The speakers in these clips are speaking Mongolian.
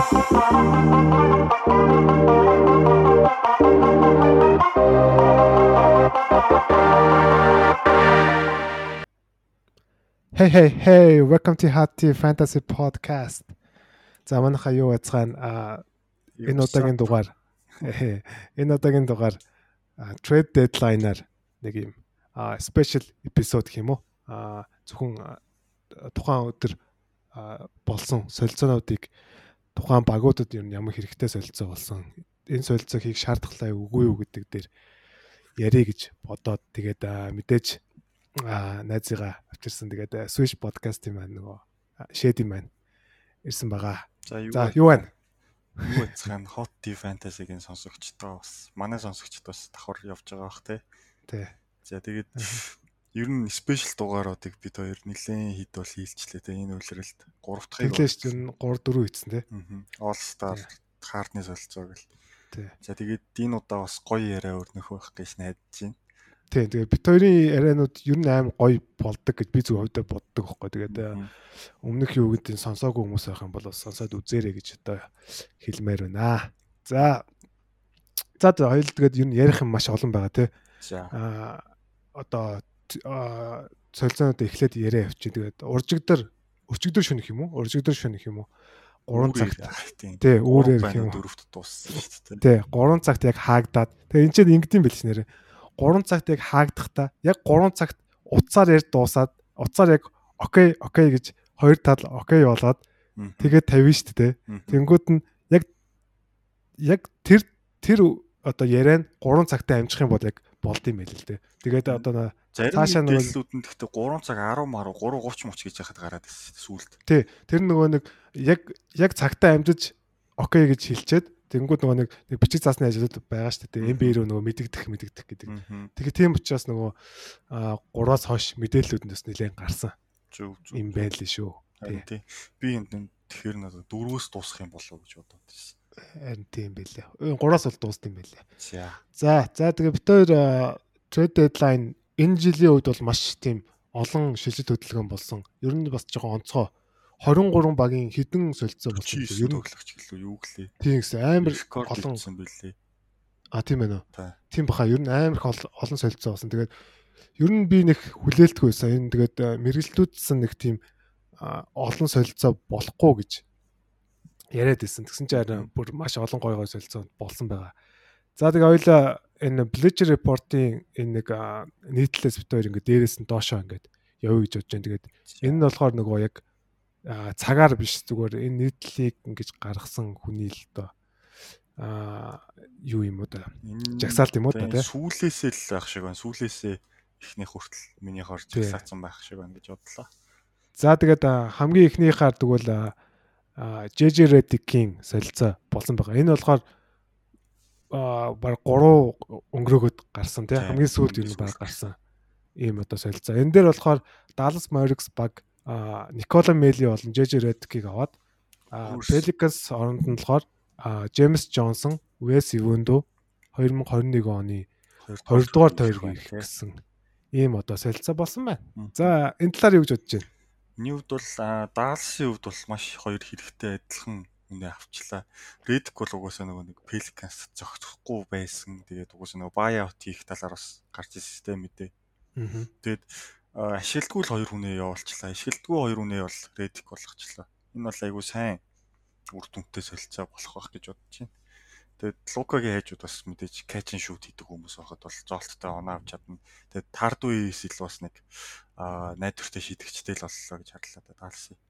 Hey hey hey, welcome to Hati Fantasy Podcast. За манайха юу яцгаана а энэ удаагийн дугаар энэ удаагийн дугаар trade deadline-аар нэг юм а special episode гэх юм уу? А зөвхөн тухайн өдөр болсон солилцоонуудыг тухайн багуудад ер нь ямар хэрэгтэй солилцоо болсон энэ солилцоо хийх шаардлагатай үгүй юу гэдэг дээр ярих гэж бодоод тэгээд мэдээж аа найзыгаа авчирсан. Тэгээд Swish podcast-ийн маань нөгөө Shady маань ирсэн байгаа. За юу байна? Юу яцхан Hot Tea Fantasy-гийн сонсогчдоо бас манай сонсогчд бас давхар явж байгаа бах те. Тий. За тэгээд ер нь спешиал дугааруудыг бид хоёр нэлээд хит бол хийлчлээ те энэ үйлрэлд 3 дахь Тэглэж ер нь 3 4 ийцэн те. All Star хаарны солилцоо гэл. Тий. За тэгээд энэ удаа бас гоё яриа өрнөх байх гэж найдаж байна. Тийм тэгээ бит хоёрын ярианууд ер нь аим гоё болдог гэж би зөв хувьдаа боддог байхгүй. Тэгээд өмнөх юу гэдэг нь сонсоогүй хүмүүс байх юм бол сонсоод үзээрэй гэж одоо хэлмээр байна. За за хоёул тэгээд ер нь ярих юм маш олон байгаа тий. За а одоо солилцоонууд эхлээд яриа явчих. Тэгээд уржигдэр өчигдөр шөнөх юм уу? Уржигдөр шөнөх юм уу? 3 цагт тий үүрээр гэх юм? Дөрөвт дууссан шүү Тий дээ. 3 цагт яг хаагдаад. Тэгээ энэ чинь ингэдэм бэл нэрээ. 3 цагт яг хаагдахта яг 3 цагт утсаар ярь дуусаад утсаар яг окей окей гэж хоёр тал окей болоод тэгээд тавина шүү дээ. Тэнгүүд нь яг яг тэр тэр одоо яриа нь 3 цагтаа амжих юм бол яг болд юм байл л дээ. Тэгээд одоо нэг дэлгүүд нь гэхдээ 3 цаг 10 маруу 3:30 мөч гэж яхад гараад сүулт. Тий. Тэр нөгөө нэг яг яг цагтаа амжиж окей гэж хэлчихэд Тэнгүүд нөгөө нэг бичиг заасны ажлууд байгаа шүү дээ. MB рүү нөгөө мэдэгдэх мэдэгдэх гэдэг. Тэгэхээр тийм учраас нөгөө 3-аас хойш мэдээллүүдээс нэлээд гарсан. Зөв зөв. Им байл шүү. Тий. Би энд тэгэхээр надад дөрвөөс дуусах юм болов гэж бодоод байсан. Харин тийм байлээ. 3-аас бол дуусна юм байлээ. За. За, за тэгээ бид хоёр trade deadline энэ жилийн үед бол маш тийм олон шилжил хөдөлгөөн болсон. Ер нь бас жоохон онцгой 23 багийн хідэн солилцоо болсон. Ер нь тоглогч гэлөө юу гэлээ. Тийм гэсэн амар олон болсон билээ. А тийм ээ нөө. Тийм баха ер нь амар олон солилцоо болсон. Тэгээд ер нь би нэг хүлээлтгүй байсан. Энэ тэгээд мэрэгчлүүдсэн нэг тийм олон солилцоо болохгүй гэж яриад байсан. Тэгсэн чинь бүр маш олон гой гой солилцоо болсон байгаа. За тэгээ хоёлаа энэ Bleacher Report-ийн энэ нэг нийтлэлээс бит хоёр ингээд дээрээс нь доошоо ингээд явъя гэж бодож байна. Тэгээд энэ нь болохоор нөгөө яг цагаар биш зүгээр энэ нийтлэлийг ингэж гаргасан хүний л доо. А юу юм уу да жагсаалт юм уу да тий сүүлээсээ л байх шиг байна. Сүүлээсээ эхний хүртэл миний хор жагсаацсан байх шиг байна гэж бодлоо. За тэгээд хамгийн эхнийхаар тэгвэл JJ Redick-ийн солилцоо болсон байгаа. Энэ болохоор баг 3 өнгөрөөгд гарсан тий. Хамгийн сүүлд юу баг гарсан? Ийм одоо солилцоо. Энэ дээр болохоор Dallas Mavericks баг Никола Мели болон Жж Редкийг аваад Pelicans оронд нь болохоор Джеймс Джонсон, Wes Iwundo 2021 оны 2 дугаар тойрог ирэх гэсэн ийм одоо солилцоо болсон байна. За энэ талаар юу гэж бодож байна? Миний хувьд бол Dallas-ийн хувьд бол маш хоёр хэрэгтэй адилхан үнэ авчлаа. Reddick бол угаасаа нөгөө нэг Pelicans зогсохгүй байсан. Тэгээд угаасаа нөгөө buyout хийх талаар бас гарч ирсэн систем мэдээ. Тэгээд ашиглдгүй л хоёр хүнээ явуулчлаа. Ашиглдгүй хоёр хүнээ бол редик болгочлаа. Энэ бол айгүй сайн үр дүнтэй солилцоо болох байх гэж бодож байна. Тэгээд Лукагийн хайжууд бас мэдээж catch and shoot хийдэг хүмүүс байхад бол зоолттой оноо авч чадна. Тэгээд Тардуис ил бас нэг найдвартай шийдэгчтэй л боллоо гэж харлаа да таалсан.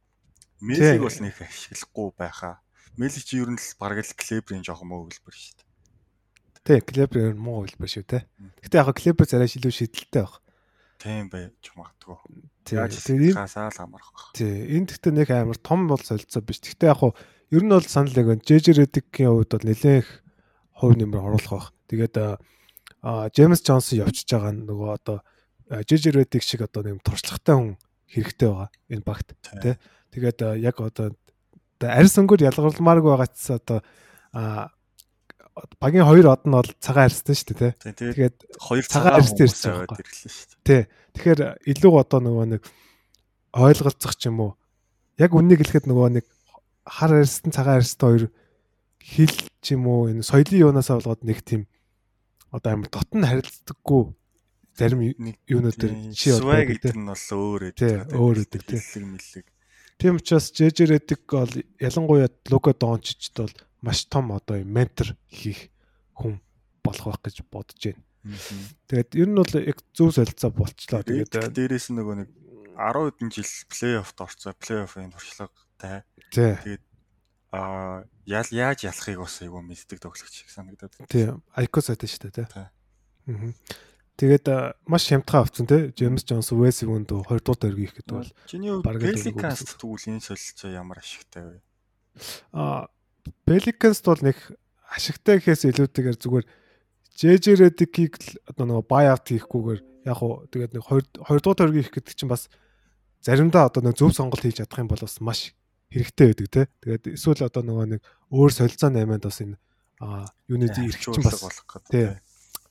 Мелиг бол нэг ашиглахгүй байхаа. Мелиг чи ер нь л бараг л клебрийн жоохон муу хөлбөр шүү дээ. Тий, клебр муу хөлбөр шүү те. Гэтэ яг клебр зарай шилүү шийдэлтэй баг Тийм байж магадгүй. Тийм. Гасаал хамаарах байх. Тийм. Энэ гэхдээ нэг амар том бол солилцоо биш. Гэхдээ яг хуу ер нь бол санал яг байна. JJ Redick-ийн хувьд бол нэлээх хувь нэмэр оруулах байх. Тэгээд а Джеймс Джонсон явчихж байгаа нөгөө одоо JJ Redick шиг одоо нэм туршлагатай хүн хэрэгтэй байгаа энэ багт тий. Тэгээд яг одоо арьс өнгөөр ялгарламааргүй байгаачс одоо багийн хоёр од нь бол цагаан арьстай шүү дээ тий. Тэгээд хоёр цагаан арьстай ирсэн байгаа ирлээ шүү дээ. Тий. Тэгэхээр илүү одоо нөгөө нэг ойлголцох ч юм уу. Яг үннийг хэлэхэд нөгөө нэг хар арьстан цагаан арьстан хоёр хил ч юм уу энэ соёлын юунаасаа болоод нэг тийм одоо амар дотн харилцдаггүй зарим юунууд төр чи одоо гэдэг нь бол өөр. Өөр гэдэг тийм. Тийм учраас JJ Redick бол ялангуяа Лука Дончичд бол маш том одоо ментор хийх хүн болох байх гэж бодож байна. Тэгээд ер нь бол яг зөв солилцоо болчлоо. Тэгээд дээрээс нөгөө нэг 10 хэдэн жил плей-оффт орцоо, плей-оффын туршлагатай. Тэгээд аа ял яаж ялахыг бас айгүй мэддэг тоглогч шиг санагдаад. Тийм. Айко сайтай шүү дээ, тий. Аа. Тэгээд маш хямдхан авцсан тий. Джеймс Джонс Уэс юунд 2 дугаар дөрөв хийх гэдэг бол. Чиний Pelicans тэгвэл энэ солилцоо ямар ашигтай вэ? Аа Pelicans бол нэг ашигтай гэхээс илүүтэйгээр зүгээр JJ Redick-ийг одоо нөгөө buy out хийхгүйгээр яг уу тэгээд нэг 2 2 дугаар дөрөв хийх гэдэг чинь бас заримдаа одоо нэг зөв сонголт хийж чадах юм бол бас маш хэрэгтэй байдаг те. Тэгээд эсвэл одоо нөгөө нэг өөр солилцоо наймаад бас энэ юуны эрхчин бас болох гэдэг.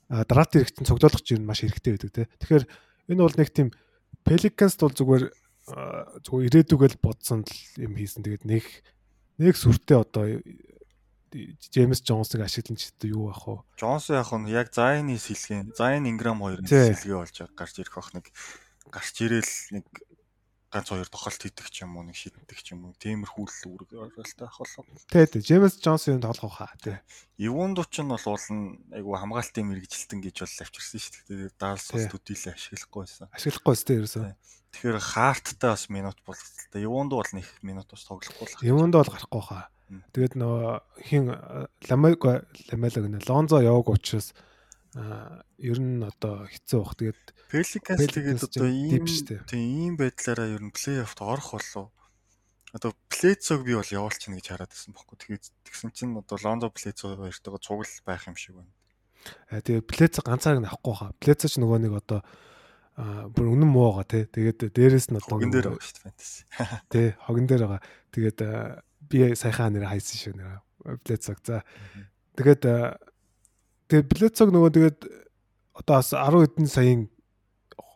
Драфт эрхчин цогцоолох чинь маш хэрэгтэй байдаг те. Тэгэхээр энэ бол нэг тийм Pelicans бол зүгээр зүгээр ирээдүгэл бодсон юм хийсэн. Тэгээд нэг нэг сүртэй одоо Джеймс Джонсыг ашиглан ч юу ах вэ? Джонс яг нь яг Зайны сэлгэн, Зайн Инграм хоёрын сэлгээ болж гарч ирэх бах нэг гарч ирээл нэг ганц хоёр тохиолт хийдэг ч юм уу нэг шийддэг ч юм уу тиймэрхүү л үүрэг оролтой ах болов. Тэ тэ Джеймс Джонсын тоглох хаа тий. Ивундуч нь бол уулна айгу хамгаалтын мэрэгжилтэн гэж бол авчирсан шүү дээ. Даалс бас төдийлээ ашиглахгүй байсан. Ашиглахгүй байсан ерөөсөө. Тэгэхээр хаарттай бас минут болцолтой. Ивунду бол нэг минут бас тоглохгүй л. Ивунду бол гарахгүй хаа. Тэгээд нөгөө хин ламаг ламалаг нэ Лонзо яваг учраас ер нь одоо хэцүү бах. Тэгээд Pelicans тэгээд одоо ийм тийм ийм байдлаараа ер нь плей-оффт орох болов. Одоо Плейцог би бол явуулчихна гэж хараад байсан бохоо. Тэгээд тэгсэн чинь одоо Лондо Плейцог хоёртойгоо цугл байх юм шиг байна. Аа тэгээд Плейцог ганцаараа авахгүй хаа. Плейцог ч нөгөө нэг одоо бүр үнэн муу байгаа тий. Тэгээд дээрэс нь одоо хогон дээр байгаа шүү дээ фэнтези. Тий, хогон дээр байгаа. Тэгээд би саяхан нэр хайсан шүү нэр. Плейцог. За. Тэгээд тэгээд Плейцог нөгөө тэгээд одоо бас 10 хэдэн саяын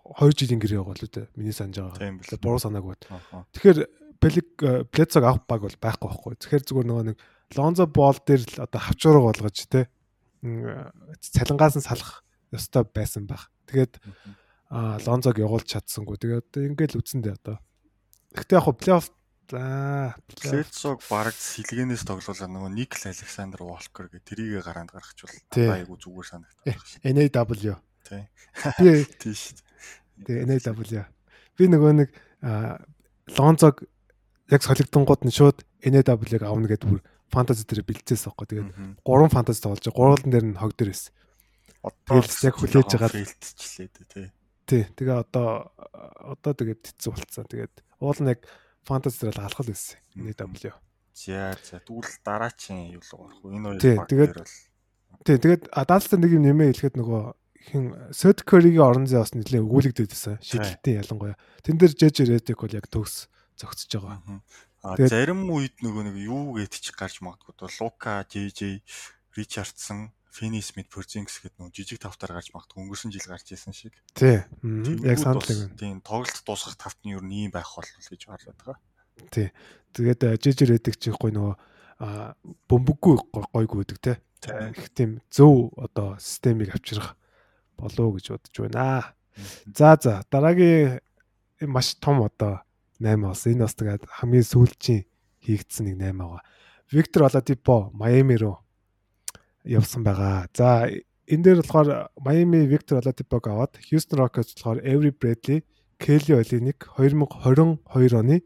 2 жилийн гэрээ байгаа л үү миний санаж байгаа. Буруу санааг бод. Тэгэхээр Плек Плецог авах баг бол байхгүй байхгүй. Тэгэхээр зүгээр нөгөө нэг Лонзо боол дээр л одоо хавчуурга болгож те цалингаас нь салах ёстой байсан баг. Тэгээд Лонзог явуулж чадсангүй. Тэгээд ингээл үцэндээ одоо. Гэхдээ яг плей-офф за Плецог бараг сэлгэнээс тоглуулаа нөгөө Никл Александр Волкер гэх тэрийгэ гараанд гаргachвал айгу зүгээр санагдав. NAW. Тий. Би тийш. Тэгээ NAW. Би нөгөө нэг Лонзог яг солигдонгууд нь шууд NAW-г авна гэдэг бүр фэнтези дээр бэлдсээс аахгүй. Тэгээд гурван фэнтези тоглож. Гурван дээр нь хог дээрээс. Тэгэл яг хүлээж байгаа фейлтчлээ тий. Тий. Тэгээ одоо одоо тэгээд хэцүү болцсон. Тэгээд уул нь яг фэнтези л алхал байсан. NAW. За за тэгвэл дараачийн юу л гарах вэ? Энэ хоёр тэгээд Тий, тэгээд Даллас нэг юм нэмээ хэлэхэд нөгөө хин Сет Curry-гийн орон зай бас нэлээ өгүүлэгдээд байсан. Шидэлтийн ялангуяа. Тэн дээр Жэж Редик бол яг төгс зөгцөж байгаа. А зарим үед нөгөө нэг юу гээд ч гарч магадгүй бол Лука, JJ, Ричардсон, Фини Смит, Порзингс гэдэг нөгөө жижиг тавтаар гарч магадгүй өнгөрсөн жил гарч ирсэн шиг. Тий. Яг санал байна. Тийм тоглолт дуусгах тавтны юу ийм байх болов гэж харлаад байгаа. Тий. Тэгээд Жэж Редик чи гой нөгөө бөмбөггүй гойгүй гэдэг те. Их тийм зөв одоо системийг авчрах болов гэж бодож байна. За за дараагийн маш том одоо 8 бас энэ бас тэгээд хамгийн сүүлчийн хийгдсэн нэг 8 байгаа. Виктор Оладипо Майами руу явсан байгаа. За энэ дээр болохоор Майами Виктор Оладипог аваад Houston Rockets болохоор Avery Bradley, Kelly Olynyk 2022 оны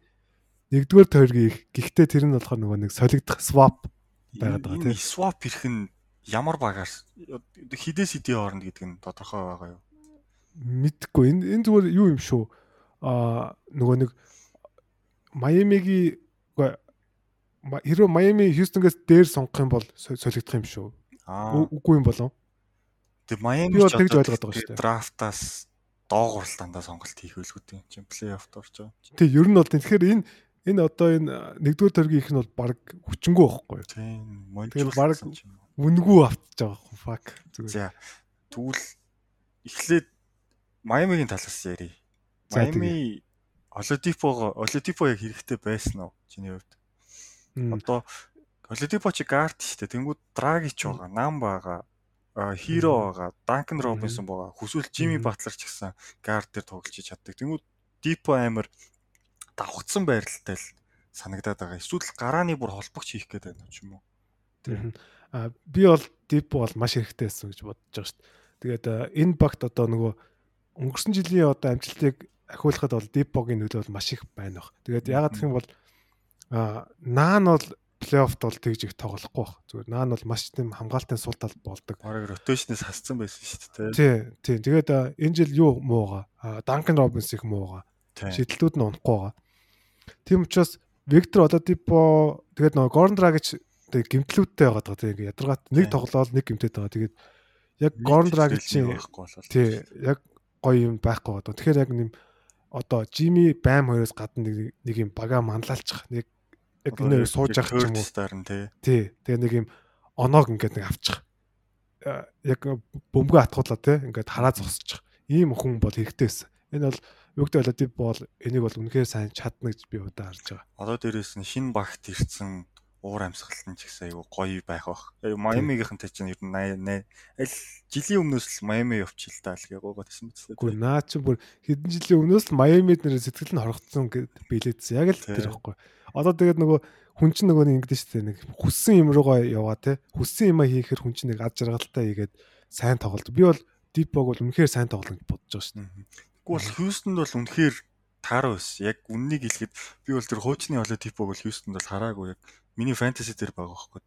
1-р тойргийн гэхдээ тэр нь болохоор нөгөө нэг солигдох swap байгаад байгаа тийм. Swap ирэх нь ямар багаас хідээс хідийн хооронд гэдэг нь тодорхой байгаа юу? Мэдхгүй. Энэ энэ зүгээр юу юм шүү. Аа нөгөө нэг Майамигийн хэрэв Майами Хьюстонгээс дээр сонгох юм бол солигдох юм шүү. Аа үгүй юм болов. Тэг Майами ч тэгж ойлгоод байгаа шүү дээ. Драфтаас доогуур дандаа сонголт хийх үлгүүд юм чинь плей-оффт орж байгаа. Тэг ер нь бол тэгэхээр энэ энэ одоо энэ нэгдүгээр төргийн их нь бол баг хүчингүү байхгүй юу? Тийм. Тэгэл баг үнгүү автж байгаа фак зүгээр. За тэгвэл эхлээд Майамигийн талаас ярий. Майами Олодипого Олодипо яг хэрэгтэй байсан уу чиний хувьд? Одоо Оледипо чи гард шүү дээ. Тэнгүүд Драгич байгаа, Нам байгаа, Хиро байгаа, Данкан Робинсон байгаа. Хүсвэл Жими Батлер ч гэсэн гард дээр тоглож чаддаг. Тэнгүүд Дипо амир давхцсан байралтай л санагдаад байгаа. Эсвэл гарааны бүр холбогч хийх гээд байна ч юм уу. А би бол Дипо бол маш хэрэгтэй байсан гэж бодож байгаа шүү дээ. Тэгээд энэ багт одоо нөгөө өнгөрсөн жилийн одоо амжилтыг ахиулахад бол Дипогийн нөлөө бол маш их байна баг. Тэгээд ягаад гэх юм бол а наан бол плей-оффт бол тэгж их тоглохгүй баг. Зүгээр наан бол маш тийм хамгаалтын сул тал болдог. Бараг ротейшнээс хасцсан байсан шүү дээ. Тий, тий. Тэгээд энэ жил юу муугаа? Данкан Робинс их муугаа. Шидэлтүүд нь унахгүй байгаа. Тийм учраас Виктор Олодипо тэгээд нөгөө Горн Драгич тэг гимтлүүдтэй байгаа даа. Тэг ядаргаат нэг тоглоол нэг гимтэд байгаа. Тэгээд яг Горн Драгичийн тий, яг гоё юм байхгүй байгаа. Тэгэхээр яг нэм одоо Жими Бам хоёроос гадна нэг нэг юм бага манлайлчих нэг яг энэ сууж явах юм уу тий. Тэгээ нэг юм оноог ингээд нэг авчих. Э, яг бөмбөгөө атгуулаа тий. Ингээд хараа зогсчих. Ийм хүн бол хэрэгтэй байсан. Энэ бол югдээ болоод бол энийг бол үнэхээр сайн чадна гэж би удаа харж байгаа. Одоо дээрээс нь шинэ багт ирсэн уур амьсгалт нь ч гэсэн айгүй гоё байх бах. Майамигийнхэнтэй чинь ер нь 80 аль жилийн өмнөөс л Майами явчих л та л гоо гэсэн мэт. Үгүй наа чи бүр хэдэн жилийн өмнөөс Майамид нэр сэтгэл нь хорогдсон гэд билээдсэн. Яг л тэр байхгүй. Одоо тэгээд нөгөө хүн чинь нөгөө нэг ингэдэж дээ нэг хүссэн юм руугаа яваа те. Хүссэн юмаа хийхээр хүн чинь нэг ад жаргалтай хийгээд сайн тоглолт. Би бол Дипог бол үнэхээр сайн тоглоно гэж бодож байгаа дээ. Гэхдээ бол Хьюстонд бол үнэхээр таараа байсан. Яг үннийг хэлэхэд би бол тэр хуучны олоо Дипог бол Хьюстонд бол хараагүй яг миний фэнтези дээр байгаа байхгүй.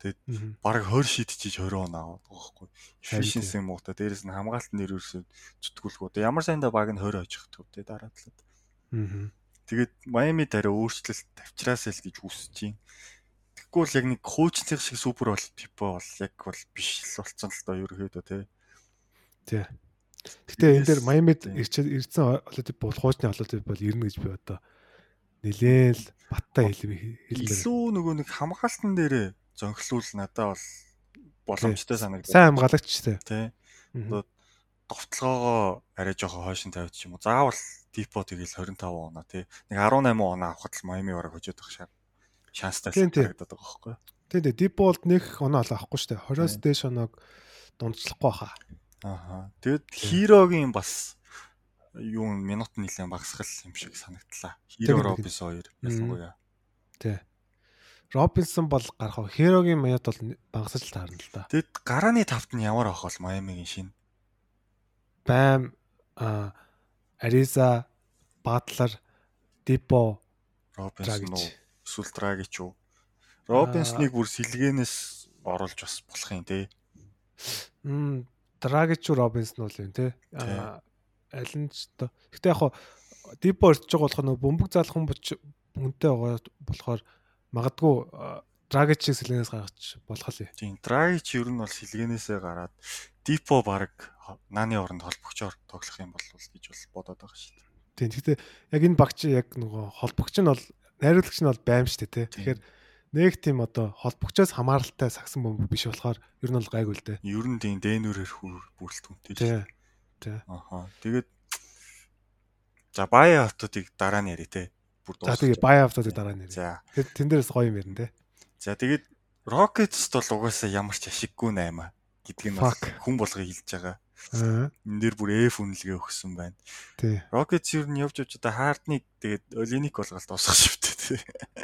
Тэгээд баг 20 шидчихэж 20 он аваад байгаа байхгүй. Efficiency юм уу та дээрэс нь хамгаалтын нэр өрсөд зүтгүүлгүй. Тэгээд ямар сайндаа баг нь 20 очих төв тэгээд дараа талаад. Аа. Тэгээд Майами дараа өөрчлөлт тавьчраасаа л гэж үсэж чинь. Тэгэхгүй бол яг нэг хуучных шиг супер бол типо бол яг бол биш л болцсон л доо ерөөхдөө тий. Тий. Гэтэ энэ дээр Майамид ирсэн Олимпиад бол хуучны Олимпиад бол ирнэ гэж би одоо нэлээл баттай хэлмээр илүү нөгөө нэг хамгаалтан дээрээ зөнхлүүл надад бол боломжтой санагдав. Сайн хамгаалагч тий. Тий. Одоо довтлогоогоо арай жоохон хойш нь тавьчих юм уу. Заавал Дипо тэгэл 25 оноо тий. Нэг 18 оноо авахд л Майами бараг хожоод байх шаа. Шанстай санагдаад байгаа байхгүй. Тий, тий. Дипо бол нэг оноо л авахгүй дээ. 20-оос дээш оноог дундчлахгүй хаа. Ааха. Тэгэд Хирогийн бас юу минут нэлээд багасгал юм шиг санагдлаа. Хиро Робинсон хоёр ялангуяа. Тий. Робинсон бол гарах. Хирогийн минут бол багасж таарна л да. Тэгэд гарааны тавт нь ямар авах бол Майамигийн шин. Бам а Ариза, Батлер, Дипо, Робинсон? Эсвэл Драгич уу? Робинсныг бүр сэлгээнээс оруулж бас болох юм те. Мм Драгич уу Робинсон уу юм. Аа аль нь ч одоо. Гэтэ яг хоо Дипо ирж байгаа болох нэг бөмбөг заалах хүн хүнтэй байгаа болохоор магадгүй Драгич сэлгэнээс гаргаж болох л юм. Тийм Драгич ер нь бол сэлгэнээсээ гараад Дипо баг нааны оронд холбогчоор тоглох юм бол гэж бол бодоод байгаа шүү дээ. Тийм гэхдээ яг энэ багч яг нөгөө холбогч нь бол найруулагч нь бол байм дээ тий. Тэгэхээр нэг тийм одоо холбогчоос хамааралтай сагсан бөмбөг биш болохоор ер нь бол гайгүй л дээ. Ер нь тийм дээнүүрээр бүрэлдэхүүнтэй шүү дээ. Тий. Аха. Тэгээд за Бая хотуудыг дараа нь яри те. Бүр дуусах. За тэгээ Бая хотуудыг дараа нь яри. За. Тэн дээрээс гоё юм ярина те. За тэгээд Rockets бол угаасаа ямар ч ашиггүй наймаа гэдгийг хүн болгоо хэлж байгаа. Энэ дээр бүр F үнэлгээ өгсөн байна. Тий. Rockets ер нь явж явж одоо Hard-ыг тэгээд Olinik болголт дуусгах шивтэй тий.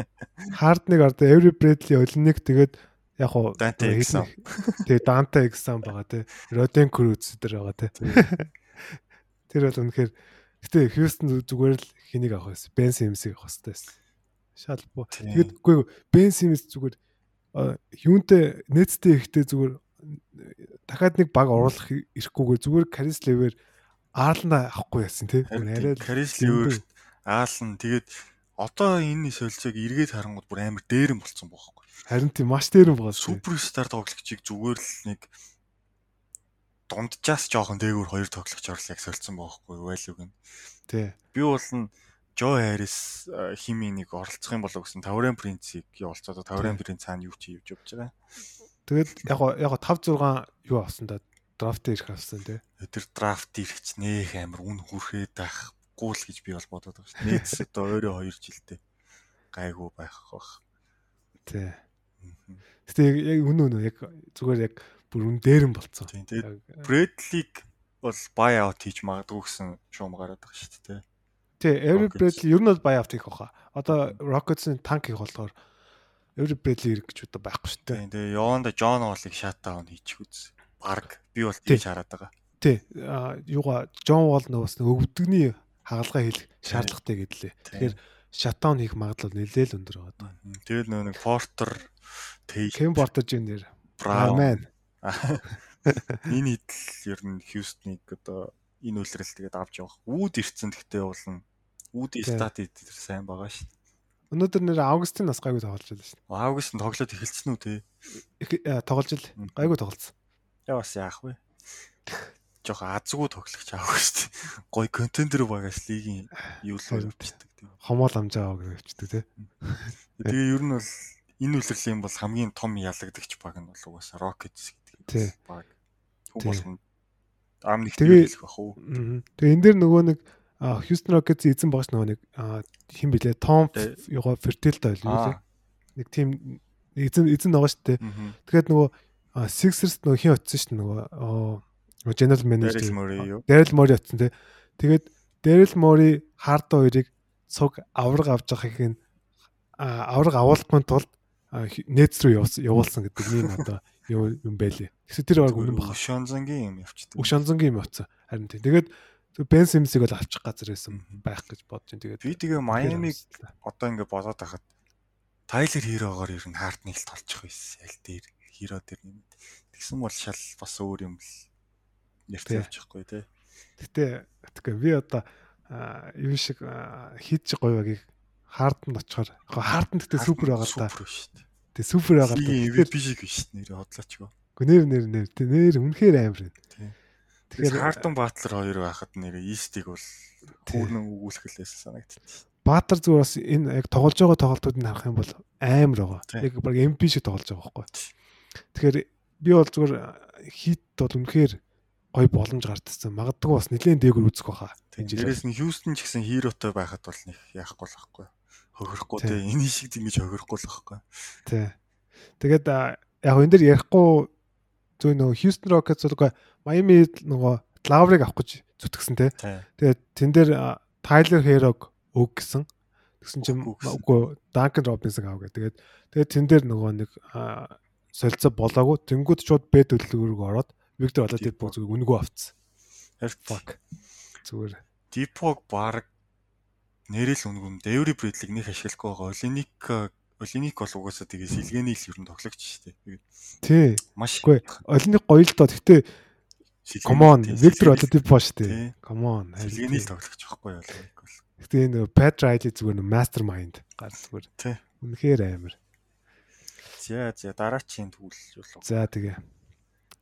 Hard-ыг одоо Every Bradley Olinik тэгээд яг уу Dante exam. Тэгээ Dante exam байгаа тий. Roden Cruz дээр байгаа тий. Тэр бол үнэхээр гэтээ Houston зүгээр л хэнийг авах байсан. Ben Simmons-ыг авах хэрэгтэй байсан. Шалбуу. Тэгээд үгүй Ben Simmons зүгээр юунтэй нэттэй ихтэй зүгээр дахиад нэг баг оруулах ирэхгүйгээр зүгээр Карис Левер Аална авахгүй яасан тий. Арай Карис Левер Аалн тэгээд одоо энэ солилцоог эргээд харангууд бүр амар дээрэн болцсон байхгүй. Харин тийм маш дээрэн байгаа. Суперстар тоглогчийг зүгээр л нэг дунджаас жоохон дээгүүр хоёр тоглогч орлоо яг солилцсон байхгүй байлуг нь. Тий. Би бол нь Жо Харрис химинийг оролцох юм болов гэсэн Таврын принцийг явуулцаад Таврын принц цаана юу ч хийж явж байгаа. Тэгээд яг яг 5 6 юу авсан да драфт ирэх авсан тий. Тэр драфт ирэхч нэх амар үн хүрхээд байхгүй л гэж би бол бодоод байгаа шүү. Нийтс одоо өөрөө 2 жилдээ гайгүй байх бах. Тий. Гэтэ яг яг үнэ үнэ яг зүгээр яг бүр үн дээрэн болцсон. Тийм. Тэгээд Яг- Брэдлиг бол buy out хийж магадгүй гэсэн шуум гараад байгаа шүү дээ. Тий, Every. Bradley ер нь бол buyout хийх баха. Одоо Rockets-ын танк хийх болохоор Хэрэг гэж удаа байхгүй шүү дээ. Тийм. Тэгээ Йоонда Джон Уолыг шатдаун хийчих үз. Баг би бол Тий. тийж хараад байгаа. Тий, а, юугаа Wall нөгөөс нэг өвдөгний хагалгаа хийх шаардлагатай гэдлээ. Тэгэхээр shutdown хийх магадлал нэлээд өндөр байгаа. Тэгэл нөө нэг Porter, Ken Porter Jr. Man. энэ хідл ер нь Хьюстоныг одоо энэ үйлрэл тэгээд авч явах. Үүд ирцэн гэхдээ. Үүдийн Тий. стат эдэр сайн байгаа шүү дээ. Өнөөдөр нэр Августын нас гайгүй тоглож байлаа шүү Август нь тоглоод эхэлсэн үү те? а, Тоглож ил гайгүй тоглолцсон. Яа бас яах вэ? Жохо азгүй тоглогч август. Гой контендер багаас лигийн юу л явчихдаг тийм. Хомоол амжаа гэж явчихдаг тий. Тэгээ ер нь бол энэ үйлрэлийн бол хамгийн том ялагдагч баг нь бол угаасаа Rockets гэдэг баг. Болгоно ам нэг хэлэх бах уу? Тэгээ энэ дэр нөгөө нэг Houston Rockets эзэн багш нөгөө нэг хин блэ Том юугаа Fertile байл. Аа. Нэг тийм эзэн эзэн байгаа шүү дээ. Тэгэхээр нөгөө Sixers нөгөө хин очсон шүү дээ нөгөө general manager Daryl Morey очсон тий. Тэгээд Daryl Morey Hard хоёрыг цуг авраг авч байгааг нь авраг авуулахгүй тулд нээц рүү явуулсан гэдэг нэг одоо юм байлээ. Тэгсэн тэр баг үнэн баха. Шонзангийн юм явчихдаг. Өг шанзангийн юм утсан. Харин тий. Тэгээд Бен Симсийг бол авчих газар байсан байх гэж бодож байна. Тэгээд Би тэгээ Майамиг одоо ингээ бодоод байхад Тайлер Хирогоор ер нь хард нэг л толчих байсан. Аль дээр Хиро дээр юм. Тэгсэн бол шал бас өөр юм л Тий. нэрт явчихгүй те. Гэтэ тэгэхээр би одоо юу шиг хийж гоёвагийг харданд очихоор яг харданд гэдэг супер байгаа та. Супер шүү дээ. Тэг супер байгаа Тэгэхээр MVP шиг биш нэрээ хотлоочгоо. нэр нэр нэр тэг нэр үнэхээр амар байна. Тэгэхээр Хартон Батлер хоёр байхад нэрээ Истиг бол хүүрнэн өгүүлэхлээс санагдчих. Баатар зүгээр бас энэ яг тоглож байгаа тоглолтуудыг харах юм бол амар байгаа. Яг баг MP шиг тоглож байгаа байхгүй. Тэгэхээр би бол зүгээр хит бол үнэхээр гой боломж гардсан. Магадгүй бас нэлээд дээгүр үзэх жил. Дээрээс нь Хьюстон ч гэсэн хиротой байхад бол нэг яахгүй л байхгүй. Хохирохгүй те. Энэ шиг ингэж хохирохгүй л байхгүй. Тий. Тэгээд яг энэ дэр ярихгүй зөв нөгөө Houston Rockets бол Miami нөгөө Lowry-г авах гэж зүтгэсэн те. Тэгээд тэн дээр Tyler Hero-г өг гэсэн. Тэгсэн чинь Үгүй Duncan Robinson аав гэ. Тэгээд тэгээд тэн дээр нөгөө нэг солилцоо болоогүй. Тэнгүүд шууд Б төлөвлөгөөрөг ороод Victor Oladipo зүг үнгөө авцсан. Fuck. Зүгээр. Дипог баг нэрэл үнгүн Дэври Брэдлиг нэг ашиглахгүй байгаа. Олиник Олиник бол угаасаа тэгээ сэлгээний л ер нь тоглогч шүү дээ. Тэгээд Тий. маш олонний гоё л доо. Сэлгээний- come on Oladipo шүү дээ. Тий. Come on. Сэлгээний л тоглогч байхгүй юу. Гэтэ энэ Pat Riley зүгээр нэг mastermind гар зүгээр. Тий. Үнэхээр амар. За за дараачийн төвлөл болов. За тэгээ.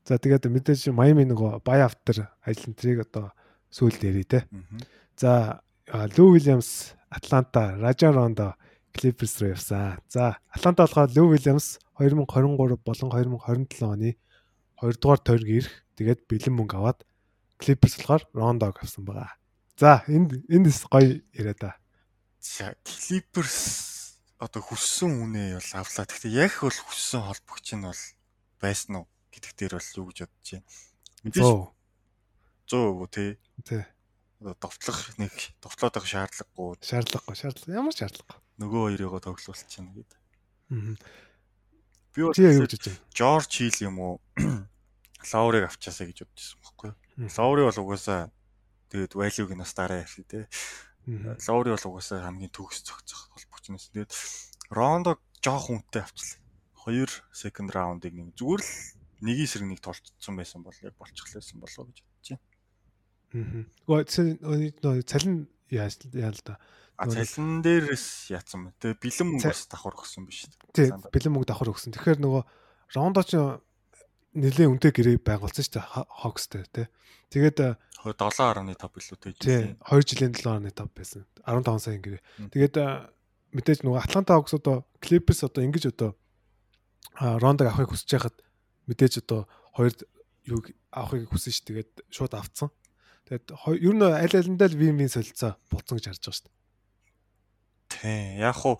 За тэгээд мэдээж Miami нөгөө buy after ажил нэрийг одоо сүүлд ярий те. За Лүү Вильямс Атланта, Ражан Рондо Clippers руу явсан. За Атланта болохоор Лүү Вильямс 2023 болон 2027 оны 2 дугаар тойрог ирэх. Тэгээд бэлэн мөнгө аваад Clippers болохоор Рондог авсан байгаа. За энд эндээс гоё яриа да. За Clippers одоо хүссэн үнэ бол авлаа. Гэхдээ яг бол хүссэн холбогч нь бол байсан уу гэдэг дээр бол юу гэж бодож байна. Мэдээж Зөө. 100% тий. Тэ. Одоо довтлох нэг довтлоод байх шаардлагагүй Шаардлагагүй, шаардлага. Ямар шаардлага? нөгөө хоёроо тоглуулчихна гэдэг. Аа. Би бол юу гэж байна? Жорж Хил юм уу? Лаурыг авчаасаа гэж бодчихсон байхгүй юу? Лаури бол угаасаа тэгээд value-г нас дараа ярих тий. Лаури бол угаасаа хамгийн төгс зохицох холбогчноос. Тэгээд Рондо жоох хүнтэй авчлаа. Хоёр second round-ыг нэг зүгээр л нэг эсрэг нэг толцсон байсан бол яг болчихлээсэн болоо гэж бодож байна. Гоо нөө цалин яаж яа л да. А цалин дээрээс яатсан бэ? Тэгээ бэлэн мөнгө Ца- бас давхар өгсөн биш үү? Тий, бэлэн мөнгө давхар өгсөн. Тэгэхээр нөгөө Рондо ч нэлээ үнэтэй гэрээ байгуулсан шүү дээ. Хокстэй тий. Тэгээд э, 7.5 билүү тий тий. 2 жилийн 7.5 байсан. 15 сая гэрээ. Тэгээд э, мэдээж нөгөө Атланта Хокс одоо Clippers одоо ингэж одоо Рондог авахыг хүсэж байхад мэдээж одоо хоёр юу авахыг хүсэн ш. Тэгээд шууд авцсан. Тэгээд ер нь аль алиндаа л вин вин солилцоо болцсон гэж харж байгаа шүү. Тий. Яг хуу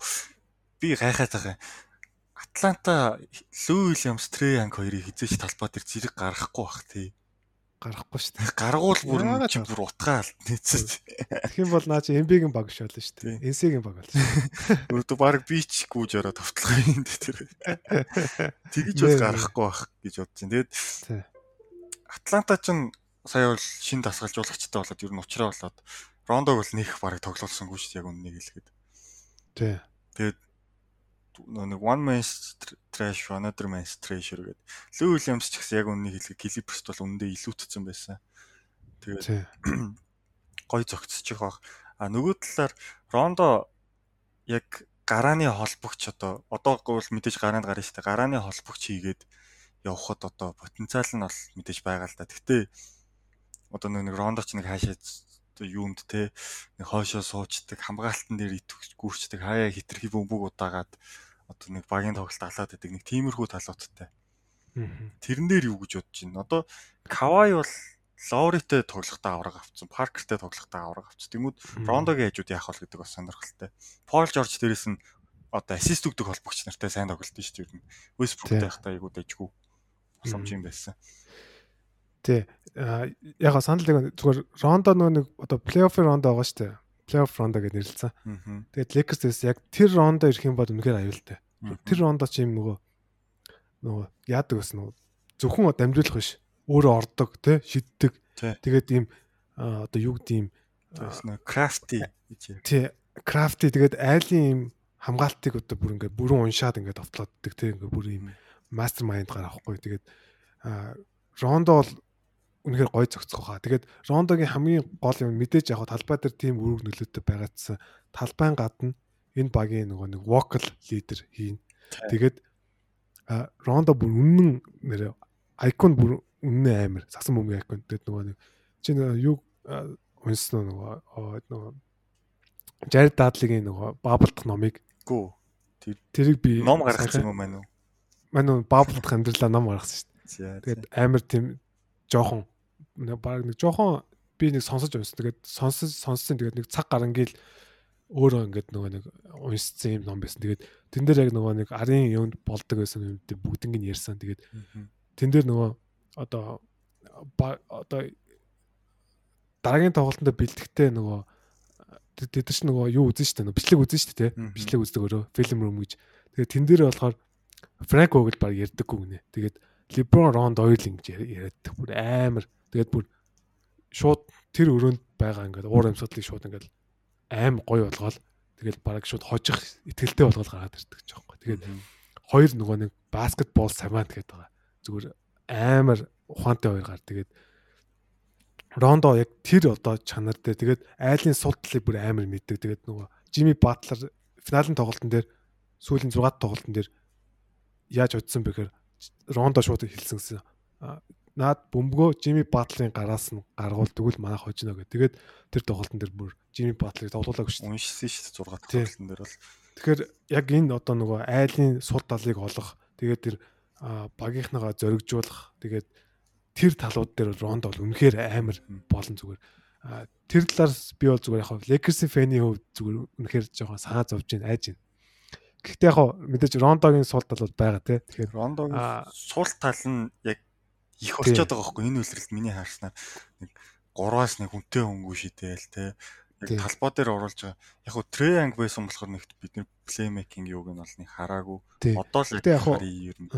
би гайхаад байгаа. юм. Атланта Лүү Уильямс Трей Янг хоёрыг хизээч талбай дээр зэрэг гаргахгүй бах тий. Гарахгүй шүү дээ. Гаргуул бүр Яагаад чи бүр утгаа алт нийцээ. Тэгэх юм бол наа чи MB-гийн баг шоолно шүү дээ. NC-гийн баг болж. Өөртөө баг бич гүүж ороод товтлох юм дээ тэр. Тэгэж бол Нэ. гарахгүй бах гэж бодож байна. Тэгээд. Атланта ч сая бол шин дасгалжуулагчтай болоод ер нь уучраа болоод Рондог бол нэх барыг тоглуулсангүй шүү дээ яг үннийг хэлэхэд. Тий. Тэгээд нэг one man trash another man trash гэдэг. Лүү Уильямс ч гэсэн яг үннийг хэлэхэд Клиперст бол үндэ илүүтцсэн байсан. Тэгээд гой зөгцчих бах. А нөгөө талаар Рондо яг гарааны холбогч одоо одоогүй бол мэдээж гараанд гарна шүү дээ. Гарааны холбогч хийгээд явхад одоо потенциал нь бол мэдээж байгаа л да. Гэхдээ одоо нэг Рондо ч нэг хаашаа одоо юунд те нэг хоошоо суучдаг хамгаалтан дээр итгэж гүрчдэг хаяа хитрхи бөмбөг удаагаад одоо нэг багийн тоглолт алаад байдаг нэг тиймэрхүү талуудтай. Тэрэн дээр юу гэж бодож байна? Одоо Кавай бол Лауритэй тоглохтаа авраг авцсан, Паркертэй тоглохтаа авраг авцсан. Тэнгүүд Рондогийн хажууд яах вэ гэдэг бас сонирхолтой. Пол Жорж дээрээс нь одоо ассист өгдөг холбогч нартай сайн тоглолт шүү дээ. Вестбруктэй байхдаа айгуу дэжгүй боломж юм байсан. А яг санал нэг зүгээр Рондо нөө нэг одоо плей-оффын Рондо байгаа шүү дээ. Плей-офф Рондо гэж нэрлэлсэн. Тэгээд Lakers-ээс яг тэр Рондо ирэх юм бол үнэхээр аюултай. Тэр Рондо ч юм нөгөө нөгөө яадаг гэсэн нөгөө зөвхөн дамжуулах биш. Өөрөө ордог, тий, шиддэг. Тэгээд ийм одоо юу гэдэг нэг crafty гэж. тий крафти тэгээд айлын ийм хамгаалтыг одоо бүр ингээд бүрэн уншаад ингээд товтлооддаг тий ингээд бүр ийм мастер майнд гараа авахгүй тэгээд рондо бол үнэхээр гой зөгцөх хаа тэгээд рондогийн хамгийн гол юм мэдээж яг талбай дээр тийм үүрэг нөлөөтэй байгаадсан талбайн гадна энэ багийн нөгөө нэг вокал лидер хийн тэгээд рондо бүр үнэн нэр айкон бүр үнэн амир сасан бөмбөгийн айкон тэгээд нөгөө нэг чи нөгөө юу уу нөгөө нөгөө Jared Dudley-гийн нөгөө баблдах номыг Гүү. тэрийг би Ном гаргасан юм мань уу? Манай баблдах амьдралаа ном гаргасан шүү дээ. Тэгээд амар тийм жоохон баг нэг жоохон би нэг сонсож унсан. Тэгээд сонсож сонссон тэгээд нэг цаг гарангийн өөрөө ингээд нөгөө нэг унссан юм ном байсан. Тэгээд тэн дээр яг нөгөө нэг арын юунд болдог байсан юм дээр бүгднийг нь ярьсан. Тэгээд тэн дээр нөгөө одоо одоо дараагийн тоглолтод бэлтгэхдээ нөгөө тэд чинь нөгөө юу үзэн штэ бичлэг үзэн штэ Мгм. бичлэг үздэг өөрөө фильм рум гэж тэгээд тэн дээр болохоор Франк Огл баг ярьдаггүй гинэ тэгээд Леброн Ронд ойл ингэж яриаддаг бүр амар тэгээд бүр шууд тэр өрөөнд байгаа ингээд уур амьсгалыг шууд ингээд аим гоё болгоол тэгээд баг шууд хожих итгэлтэй болгоод гараад ирдэг ч жоохгүй тэгээд хоёр нөгөө нэг баскетбол самант гэдэг байгаа. Зүгээр амар ухаантай хоёр гар. Тэгээд Рондо яг тэр одоо чанар дээр тэгээд айлын сул талыг бүр амар мэддэг. Тэгээд нөгөө Жими Батлер финалийн тоглолтын дээр сүүлийн 6 тоглолтын дээр яаж удсан бэхээр Рондо шууд хэлсэнсэн. А, Наад бөмбөгөө Жими Батлерын гараас нь гаргуул тэгвэл манайх хожно гэх. Тэгээд тэр тоглолтын дээр бүр Жими Батлерыг тоглуулаагүй шүү дээ. Уншсан шүү дээ 6 Тий. дахь тоглолтын дээр бол. Тэгэхээр яг энэ одоо нөгөө айлын сул талыг олох тэгээд тэр а, багийнхнагаа зоригжуулах тэгээд тэр талууд дээр ронд бол үнэхээр амар болон зүгээр. Тэр талаас би бол зүгээр яг Lakers-ийн фэний хувьд зүгээр үнэхээр жоохон санаа зовж байна айж байна. Гэхдээ яг мэдээж Рондогийн сул тал бол байгаа тий. Тэгэхээр Рондогийн сул тал нь яг их Тий. болчиход байгаа байхгүй энэ үйлрэлт миний харснаар нэг 3-аас нэг хүнтэй хөнгүү шидээл те яг Тий. талбай дээр оруулж байгаа яг хөө Треянг байсан болохоор нэг бидний плеймейкинг юуг нь бол нэг хараагүй тий. одоо л яг ер нь.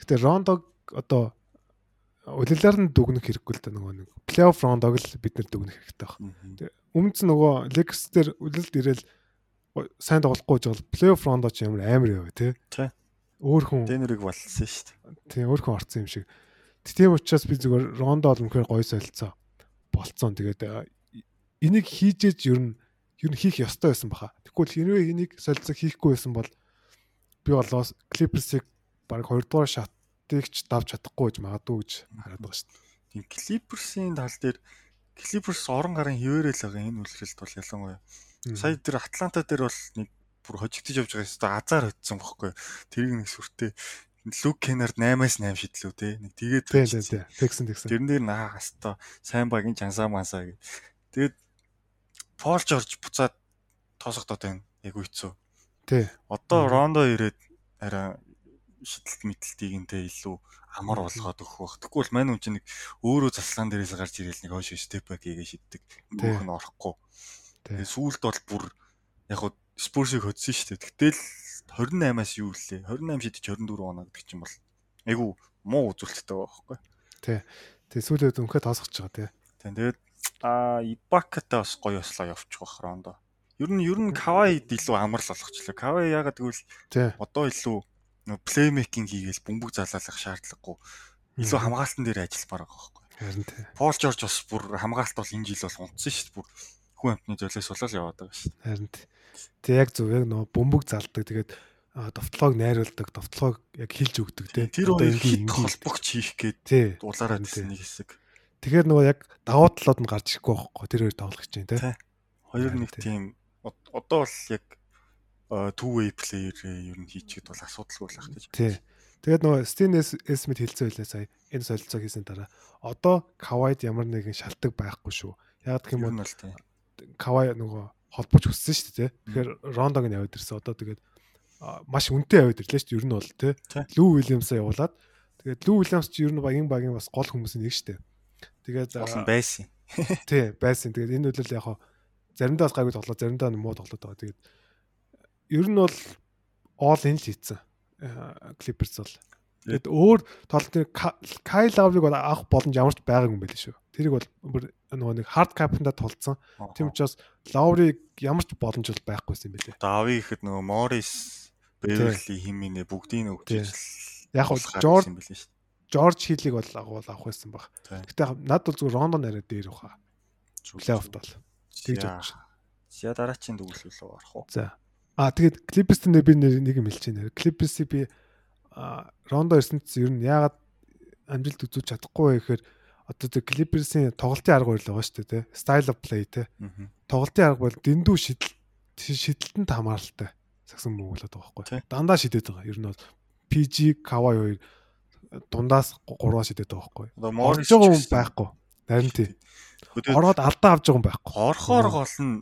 Гэтэ Рондог одоо улилаар нь дүгнэх хэрэггүй л да нөгөө нэг плей-офф Рондог л бид нэр дүгнэх хэрэгтэй байна. Мгм. өмнөд нь нөгөө Lakers дээр үлэлд ирээл сайн тоглохгүй гэж бол плей-офф рондо ч ямар амар яваа тий. Өөр хүн Тэнэрийг болсон шүү дээ тий өөр хүн орсон юм шиг. Тийм учраас би зүгээр рондо бол үнэхээр гоё солилцоо болцсон. Тэгээд энийг хийжээж ер нь ер нь хийх ёстой байсан баха. Тэгвэл хэрвээ энийг солилцоо хийхгүй байсан бол би болоос Clippers-ийг баг 2 дугаар шатыг ч давж чадахгүй гэж магадгүй гэж хараад байгаа шүү дээ. тийм Clippers-ийн тал дээр Clippers орон гарын хിവэрэл байгаа энэ үйлрэлт бол ялангуяа сая тэр Атланта дээр бол нэг бүр хожигдож явж байгаа ёстой азар hodсон бохгүй тэрийг нэг сүртэй Люк Кеннард 8-аас 8 шидлүү те нэг тэгээд. Тэгсэн тэгсэн. Тэрэн дээр наа хаста сайн багийн чансаа мансаа гэ. Тэгээд Пол Жорж буцаад тоосгодод байна. Яг үйцүү. Тий. Одоо. Рондо ирээд арай шидэлт мэтэлтийг нтэй илүү амар болгоод өгөх бах. Тэгвэл мань хүн чинь нэг өөрөө заслан дээрээс гарч ирэл нэг хойш степ бак хийгээ шиддэг. Нөх нь орохгүй. Сүүлд бол бүр яг хуу Спурсыг хөдсөн шүү дээ. Тэгтэл 28-аас юу лээ? 28 шидэж 24 оноо гэдэг чинь бол айгүй муу үзүүлэлттэй байгаа байхгүй. Тий. Тэгээ сүүлийн үед өнөхөд тосгож байгаа тий. Тий. Тэгээд а Ибакатай бас гоё ослоо явчих واخ рондоо. Ер нь ер нь Кавайд илүү амарл болгочлаа. Кавай яагаад гэвэл одоо илүү плеймейкинг хийгээл бөмбөг залаалах шаардлагагүй илүү хамгаалтан дээр ажиллах бараг байхгүй. Харин тий. Пол Жорж бас бүр хамгаалт бол энэ жил бол унтсан шүү дээ. Бүр хүн амтны золиос болол яваад байгаа шүү. Харин. Тэг яг зөв яг нөө бөмбөг залдаг. Тэгээд довтлогоо найруулдаг, довтлогоо яг хилж өгдөг тий. Тэр одоо ингээд холбогч хийх гээд дуулаараа гэсэн нэг хэсэг. Тэгэхээр нөгөө яг давуу талууд нь гарч ирэхгүй байхгүй. Тэр хоёр тоглох гэж байна тий. Хоёр нэг тийм одоо бол яг two way player ер нь хийчихэд бол асуудалгүй л ах гэж. Тий. Тэгээд нөгөө Steam Smith хэлсэн байлаа сая энэ солилцоо хийсэн дараа одоо Kawhi-д ямар нэгэн шалтгаан байхгүй шүү. Яг гэх юм бол Kawhi нөгөө холбож өссөн шүү дээ. Тэгэхээр Рондог нь яваад ирсэн. Одоо тэгээд маш үнэтэй яваад ирлээ шүү дээ. Ер нь бол тий. Лүү Уильямсаа явуулаад тэгээд Лүү Уильямс ч ер нь багийн багийн бас гол хүмүүсийн нэг шүү дээ. Тэгээд байсан. Тий, байсан. Тэгээд энэ үйл яг заримдаа бас гайгүй тоглоо, заримдаа муу тоглоод байгаа. Тэгээд ер нь бол all in л хийцэн. Clippers бол. Тэгэд өөр тоглолтын Kyle Lowry-г авах боломж ямар ч байгаагүй юм байл шүү. Тэрийг бол нөгөө нэг hard cap-ында тулцсан. Тийм учраас Lowry ямар ч боломж бол байхгүйсэн юм байлээ. Дави гэхэд нөгөө Morris, Beverly химийнэ бүгдийг нь өгч яг бол George George Hill-ийг бол агуул авах байсан баг. Гэтэ над бол зүгээр Rondo нараа дээр баха. Плей-оффт бол. Тэгж бодож. За дараачийн дүгэл рүү орох уу? За. Аа тэгээд Clippers-тэй би нэг юм хэлж байна. Clippers-ийг би Рондо ирсэнт ер нь яагаад амжилт үзүүлж чадахгүй вэ гэхээр одоо тэг Clippers-ийн тоглолтын арга барил байгаа шүү дээ, style of play те. Тоглолтын арга бол дэндүү шидэл шидэлтэнд хамааралтай сагсан мөглөд байгаа байхгүй. Дандаа шидэт байгаа. Ер нь бол PG, Kawhi хоёр дундаас 3-аа шидэт байгаа байхгүй. Орж байгаа хүн байхгүй. Харин тий. Ороод алдаа авч байгаа хүн байхгүй. Орхоор гол нь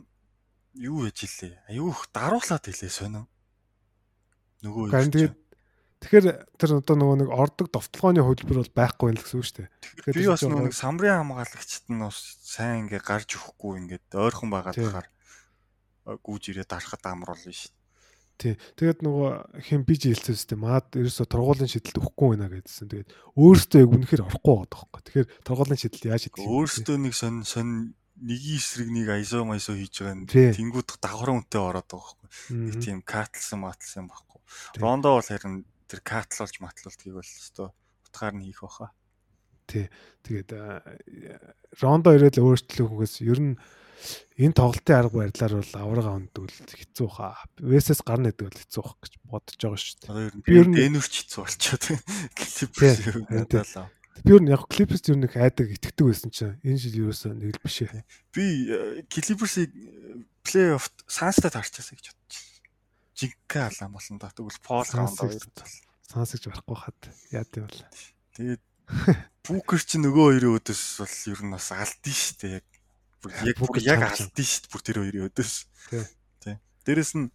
юу гэж илээ. Аюу их даруулаад илээ сонио. Нөгөө юм. Тэгэхээр тэр одоо нөгөө нэг ордог довтлогооны хөтөлбөр бол байхгүй байх гэсэн үг шүү дээ. Тэгэхээр би бас нөгөө нэг самрын хамгаалагчд нь бас сайн ингээ гарч өгөхгүй ингээд ойрхон байгаад тахаар гүүж ирээд дарахад амар болно шүү. Тий. Тэгээд нөгөө хэм биж хэлсэн үстэй маад ерөөсө тургуулын шидэлд өгөхгүй байна гэдсэн. Тэгээд өөрөөсөө яг үнэхээр орохгүй байгаа байхгүй. Тэгэхээр тургуулын шидэл яаж шийдэх вэ? Өөрөөсөө нэг сонь сонь нэг эсрэг нэг айсо майсо хийж байгаа нь тэнгууд давхар үнтэй ороод байгаа байхгүй. Нэг тийм катлсан матлсан байхгүй. Рондо бол харин тэр катлуулж матлуулдгийг бол өстой утгаар нь хийх баха. Тий. Тэгээд Рондо ирээд өөрчлөхөөс ер нь энэ тоглолтын арга барилаар бол аврага авдаг л хэцүү хаа. Вэсэс гарна гэдэг бол хэцүү бах гэж бодож байгаа шүү дээ. Одоо ер нь би энүүч хэцүү болчиход клипс надад. Би ер нь яг клипс ер нь их айдаг итгэдэг байсан чинь энэ жил ерөөсөө нэг л биш ээ. Би клипсийг плей-офф санстай таарчаасаа гэж бодчих жинхэнэ алаан болсон да. Тэгвэл пол раунд сонсогч барахгүй хад яад юм бол. Тэгээд Бүүкер чи нөгөө хоёрын өдөөс бол ер нь бас алдсан шүү дээ. Яг яг яг алдсан шүү дээ бүр тэр хоёрын өдөөс. Тий. Дээрэс нь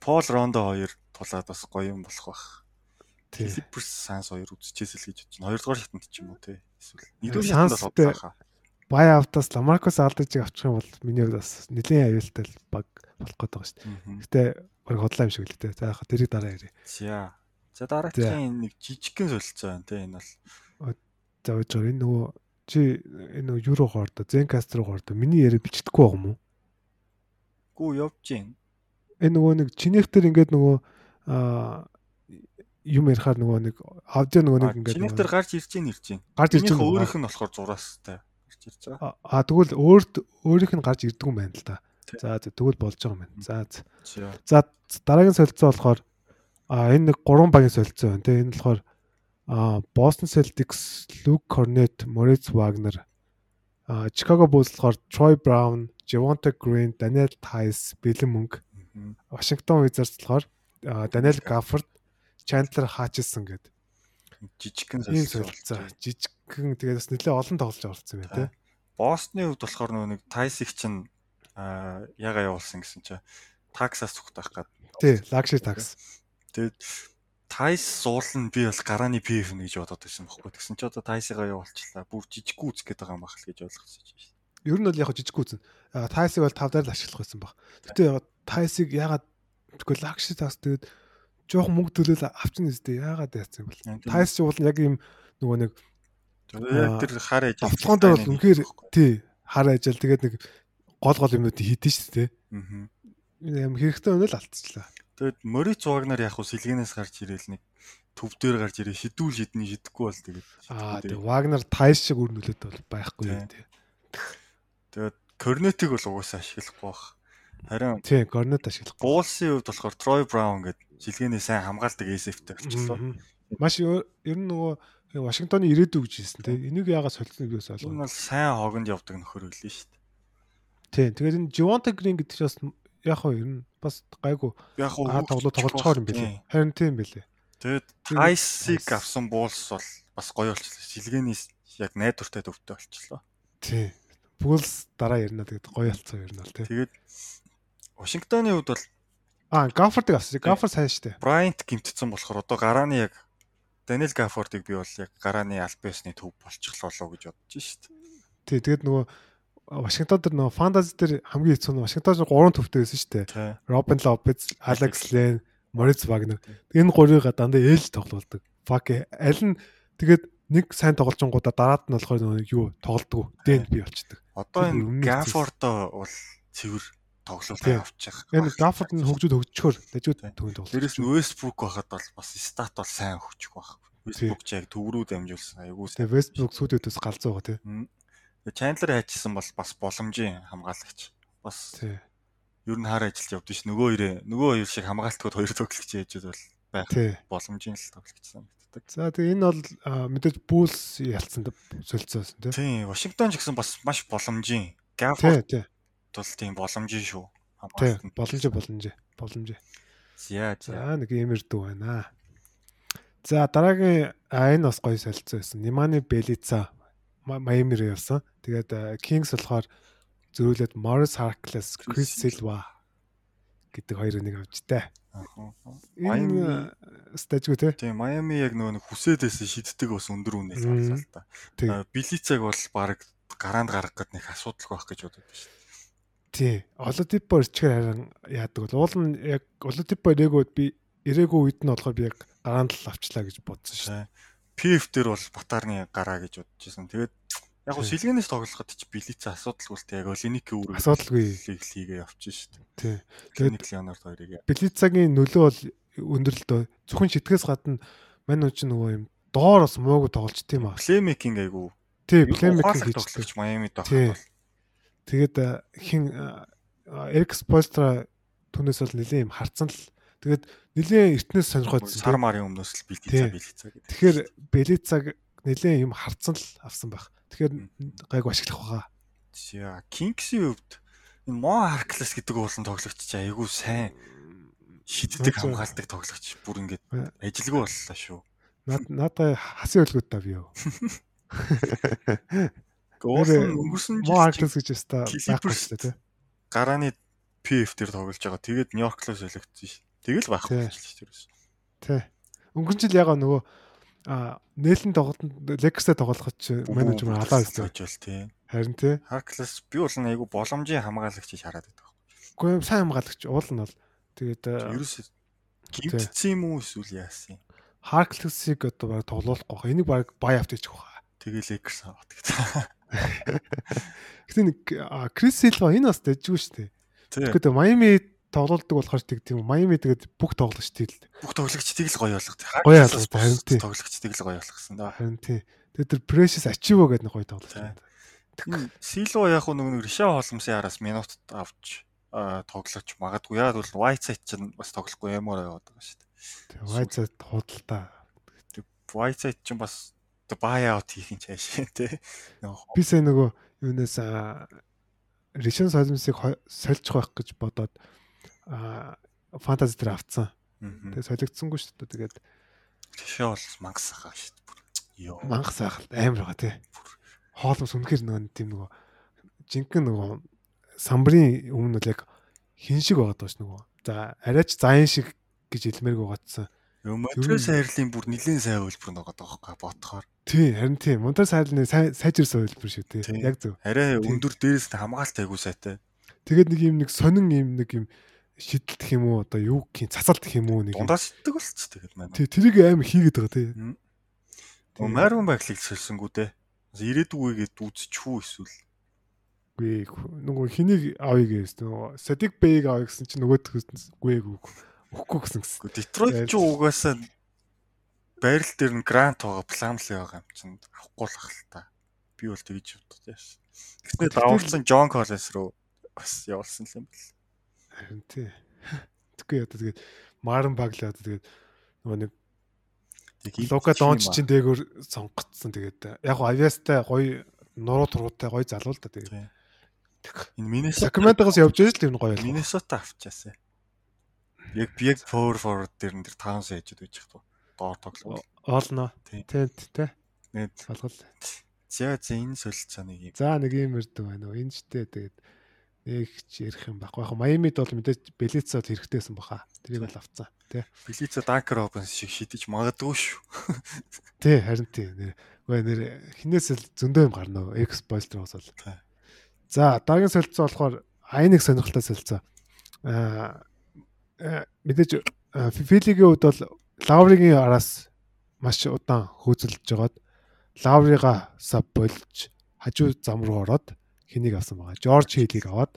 Пол Рондо хоёр тулаад бас гоё юм болох бах. Clippers Suns хоёр үзчихээс л гэж бодчих. Хоёрдугаар шатнд ч юм уу тий. Эсвэл нэгдүгээр шатнд бол бодлоо. Бай автаас Ламаркус Алдажиг авчих юм бол миний хувьд бас нэлийн аюултай баг болох гээд байгаа шүү дээ. Гэтэ баг хотлоо юм шиг л дээ. За яг тэрийг дараа ярив. За. За дараагийн нэг жижигхэн солилцоо байна те энэ бол. За ууж байгаа энэ нөгөө чи энэ нөгөө юуруу хоордо Zencaster руу хоордо миний яриа бичдэггүй байгаа юм уу? Гүү явж гин. Энэ нөгөө нэг чинийхтэр ингээд нөгөө аа юм ярихаар нөгөө нэг аудио нөгөө нэг ингээд чинийхтэр гарч ирж гин ирж гин. Гарч ирж гин. Өөрийнх нь болохоор зураастай гарч ирж байгаа. Аа тэгвэл өөрт өөрийнх нь гарч ирдэг юм байна л да. За тэгвэл болж байгаа юм байна. За за. Дараагийн солилцоо болохоор а энэ нэг гурван багийн солилцоо байна. Тэгээ энэ болохоор а Boston Celtics, Luke Cornet, Moritz Wagner, а Chicago Bulls болохоор Troy Brown, Javonte Green, Daniel Tice, Бэлэн мөнгө. Washington Wizards болохоор Daniel Gafford, Chandler Hutchison гэдэг жижигхэн солилцоо. Жижигхэн тэгээд бас нэлээд олон тоглож оролцсон байна тий. Бостны хувьд болохоор нэг Тайсик чинь ягаа явуулсан гэсэн чинь таксаас зүгт байх гад. Тий, лагши такс. Тэгээд Тайс суулна би бол гарааны PF нэ гэж бодоод байсан бохоггүй. Тэгсэн чи одоо Тайсыгаа юу болчлаа. Бүр жижиггүй үзэх гээд байгаа юм бахал гэж ойлгосон чи. Ер нь бол яг жижиггүй үзэн. Тайсыг бол тав дээр л ашиглах байсан баг. Гэтэ яг Тайсыг ягаад тэгвэл лагш тас тэгээд жоохон мөнгө төлөөл авчихна үстэй яагаад яасан юм бол. Тайс ч бол яг юм нөгөө нэг тэр хар ажил. Дээр бол үнэхээр тий хар ажил тэгээд нэг гол гол юмнууд хийдэж шүү дээ. Аа. Хэрэгтэй өнөө л алдчихлаа. Тэгэд Мориц Вагнер яг хуу сэлгэнээс гарч ирээл нэг төв дээр гарч ирээ шидүүл шидний шидэхгүй бол тэгээд аа тэгээд Вагнер тайс шиг үр нөлөөд бол байхгүй юм тий. Тэгээд Корнетиг бол угаасаа ашиглахгүй бах. Харин тий Корнет ашиглахгүй. Буулсын хувьд болохоор Трой Браун гэдэг сэлгээний сайн хамгаалдаг эсэфтэй болчихлоо. Маш ер нь нөгөө Вашингтоны ирээдүй гэж хэлсэн тий. Энийг яагаад солисныг юус ойлгоо. Энэ бол сайн хогонд явдаг нөхөр үлээ шүү дээ. Тий. Тэгээд энэ Живонта Грин гэдэг чинь бас яг хоо ер нь бас гайгүй яг хоо тоглоо тоглолцохоор юм билээ. Харин тийм билээ. Тэгээд Тайсыг авсан буулс бол бас гоё болчихлоо. Сэлгээний яг найдвартай төвтэй болчихлоо. Тий. Буулс дараа ярина тэгээд гоё болцоо ер нь бол тий. Тэгээд Вашингтоны хувьд бол аа Гаффордыг авсан. Гаффорд сайн штэ. Брайант гимтсэн болохоор одоо гарааны яг Даниэл Гаффордыг би бол яг гарааны альбиасны төв болчихлоо гэж бодож штэ. Тий. Тэгээд нөгөө Вашингтон дээр нөгөө фэнтези дээр хамгийн хэцүү нь Вашингтон 3 төвтэй байсан шүү дээ. Робин Лопез, Алекс Лен, Морис Вагнер. Энэ гурыг дандаа ээлж тоглолдог. Фак аль нь тэгээд нэг сайн тоглолцонгуудаа дараад нь болохоор нөгөө юу тоглолдог. Дэн би болчдөг. Одоо энэ Гафордо бол цэвэр тоглолт авчих. Энэ Гафорд нь хөгжүүд хөгжчихөр дажууд төгөнд тоглолт. Дээрээс нь Westbrook байхад бол бас стат бол сайн хөгжих байх. Westbrook ч яг төв рүү дамжуулсан. Айгуу. Тэгээ Westbrook сүйдөөс галзуу байгаа тий. Чандлер хайчсан бол бас боломжийн хамгаалагч. Бас ер нь хаар ажилд явдсан ш. Нөгөө хоёроо нөгөө хоёр шиг хамгаалтууд хоёр тоглогч яажуд бол байх боломжийн л тоглогч санагддаг. За тэгээ энэ бол мэдээж бүүлс ялцсан солилцоосон тийм. Тийм, Вашингтон ч гэсэн бас маш боломжийн. Гафорд бол тийм боломжийн шүү. Тийм, боломжийн боломжийн боломжийн. За за нэг юмэр дүү байна. За дараагийн энэ бас гоё солилцоо байсан. Ниманы Белица Майамир явсан. Тэгээд Kings болохоор зөрүүлээд Morris Harkless, Chris Silva гэдэг хоёрыг нэг авчтай. Майами стажгүй те. Тийм, Майами яг нөгөө хүсээдээс шиддэг бас өндөр үнээс авсан л та. Билицаг бол баг гараанд гарах гэдэг нэг асуудал байх гэж бодод байна. Тий. Олодипо ирчихээр харин яадаг бол уул нь яг Олодипо ирээгүүд би ирээгүй үед нь болохоор би яг гараанд л авчлаа гэж бодсон шүү. PF дээр бол Батарны гараа гэж бодож байсан. Тэгээд яг гоо сэлгэнээс тоглоход ч билицээ асуудалгүй л тэг яг Олиник үүрэг асуудалгүй хийгээ явчихсан шүү дээ. Тий. Тэгээд Леонард хоёрыг. Билицагийн нөлөө бол өндөр л дөө. Зөвхөн шитгэс гадна мань уу ч нөгөө юм доор бас муугүй тоглож тийм аа. Плеймейкинг айгу. Тий, плеймейкинг хийж тоглож Майами тоглох. Тэгээд хин Эрик Спойстра түүнээс бол нэлийн юм харцсан л Тэгээд нэлээд эртнээс сонирхоодсон. Сар марын өмнөөс л Белицаа Белицаа гэдэг. Тэгэхээр Белицаг нэлээд юм харцсан л авсан байх. Тэгэхээр гайг ашиглах байгаа. За Кингсийн хувьд энэ Мо Арклас гэдэг уулын тоглогч чи айгүй сайн шиддэг хамгаалдаг тоглогч бүр ингээд ажилгүй боллоо шүү. Наад надаа хасын хөлгөд та би юу. Уулын өнгөрсөн жил Мо Арклас гэж өста байхгүй шүү дээ. Гарааны PF дээр тоглож байгаа. Тэгээд Нью-Йорклоо солигдсон шүү. Тэгэл байхгүй шүү дээ ерөөс. Тий. Өнгөрсөн жил ягаа нөгөө а нээлэн тоглолтод лекстэй тоглоход ч менежмент халаа байсан гэж бол тий. Харин тий. Хаклс би бол айгу боломжийн хамгаалагч гэж хараад байдаг. Гэхдээ сайн хамгаалагч уул нь бол тэгээд ерөөс гимтсэн юм уу эсвэл яасан юм? Харклсыг одоо баг тоглоулахгүй. Энийг баг бай авт хийчих واخа. Тэгээл экс аваад гэж. Гэтэ нэг Крис Силва энэ бас дэжгүй шүү дээ. Тэгэхээр Майами тоглолдог болохоор тэг тийм Майами тэгээд бүх тоглогчдыг л бүх тоглогчдыг л гоё болгох. Гоё болгох харин тийм тоглогчдыг л гоё болгосон да. Харин тийм. Тэгээд тэр Precious Achivo гэдэг нэг гоё тоглогч байна. Сило яг нэг Риша холмсын араас минут авч тоглож магадгүй яа бол Whiteside ч бас тоглохгүй ямар яваад байгаа шүү дээ. Тэгээ Whiteside худалдаа. Whiteside ч бас buy out хийх юм чааш тий. Би сая нөгөө юунаас Ришэн солимсыг сольж байх гэж бодоод фэнтези дээр авцсан. Тэгээ солигдсонгүй шүү дээ. Тэгээд тийшээ бол мангас ахаа шүү дээ. Йоо. Мангас ах амар байгаа тий. Хоолмос үнэхэр нөгөө тийм нөгөө жинхэнэ нөгөө самбарын өмнө л яг хин шиг байгаа доош нөгөө. За арайч зайн шиг гэж хэлмээргүй гацсан. Монтрес хайрлын бүр нэлээд сайн хөлбөр байгаа байхгүй бодохоор. Тий, харин тий. Монтрес хайрлын сайжирсан хөлбөр шүү тий. Яг зөв. Арай өндөр дээрээс нь хамгаалт айгуу сайтай. Тэгээд нэг юм нэг сонин юм нэг юм шидэлт гэх юм уу одоо юу гэх цацалт гэх юм уу нэг дундаас шиддэг болц тэгээд маань. Тий, тэрийг аим хийгээд байгаа тий. Маарун байглыг сэлсэнгүү дээ. Ирээдүгүйгээд үзчихүү эсвэл Гүй нөгөө хэнийг авъя гэсэн нөгөө Садик Бэйг авъя гэсэн чинь нөгөөдгөөсгүй өгөхгүй гэсэн гэсэн. Детройт ч угаасаа байрал дээр нь грант байгаа пламли байгаа юм чинь авахгүй л ах л та. Би бол тэгж боддог яаш. Гэснээр давуулсан Джон Коллинс руу бас явуулсан юм бэл. Харин тий. Тэгэхгүй одоо тэгээд Марн Багли одоо тэгээд нөгөө нэг Лука Донч чинь дээгүүр сонгогдсон тэгээд яг авиастай гоё нуруу тургуутай гоё залуу л да тэгээд Энэ Миннесота Сакраментогоос явж байсан л юм гоё. Миннесота авчаасаа. Яг яг power forward дээр нэр таунс яжд байж хто. Доор тоглоо. Олно. Тий, тий. Нэг болгол. За за энэ солилцоо нэг юм. За нэг юм ирдэг байна уу. Энэ ч тэгээд нэг ч ярих юм байхгүй. Яг Майамид бол мэдээж Белицод хэрэгтэйсэн баха. Тэрийг бол авцсан. Тий. Белицо Данкер Робинс шиг шидэж магадгүй шүү. Тий, харин тий. Нэр үгүй нэр хинээс л зөндөө юм гарна. Экс бойлтроос бол. За дараагийн солилцоо болохоор айныг сонирхолтой солилцоо. Аа мэдээж Филигийн хувьд бол Лавригийн араас маш удаан хөөцөлж жагаад Лаврига сав болж хажуу зам руу ороод хэнийг авсан байгаа. Жорж Хейлийг аваад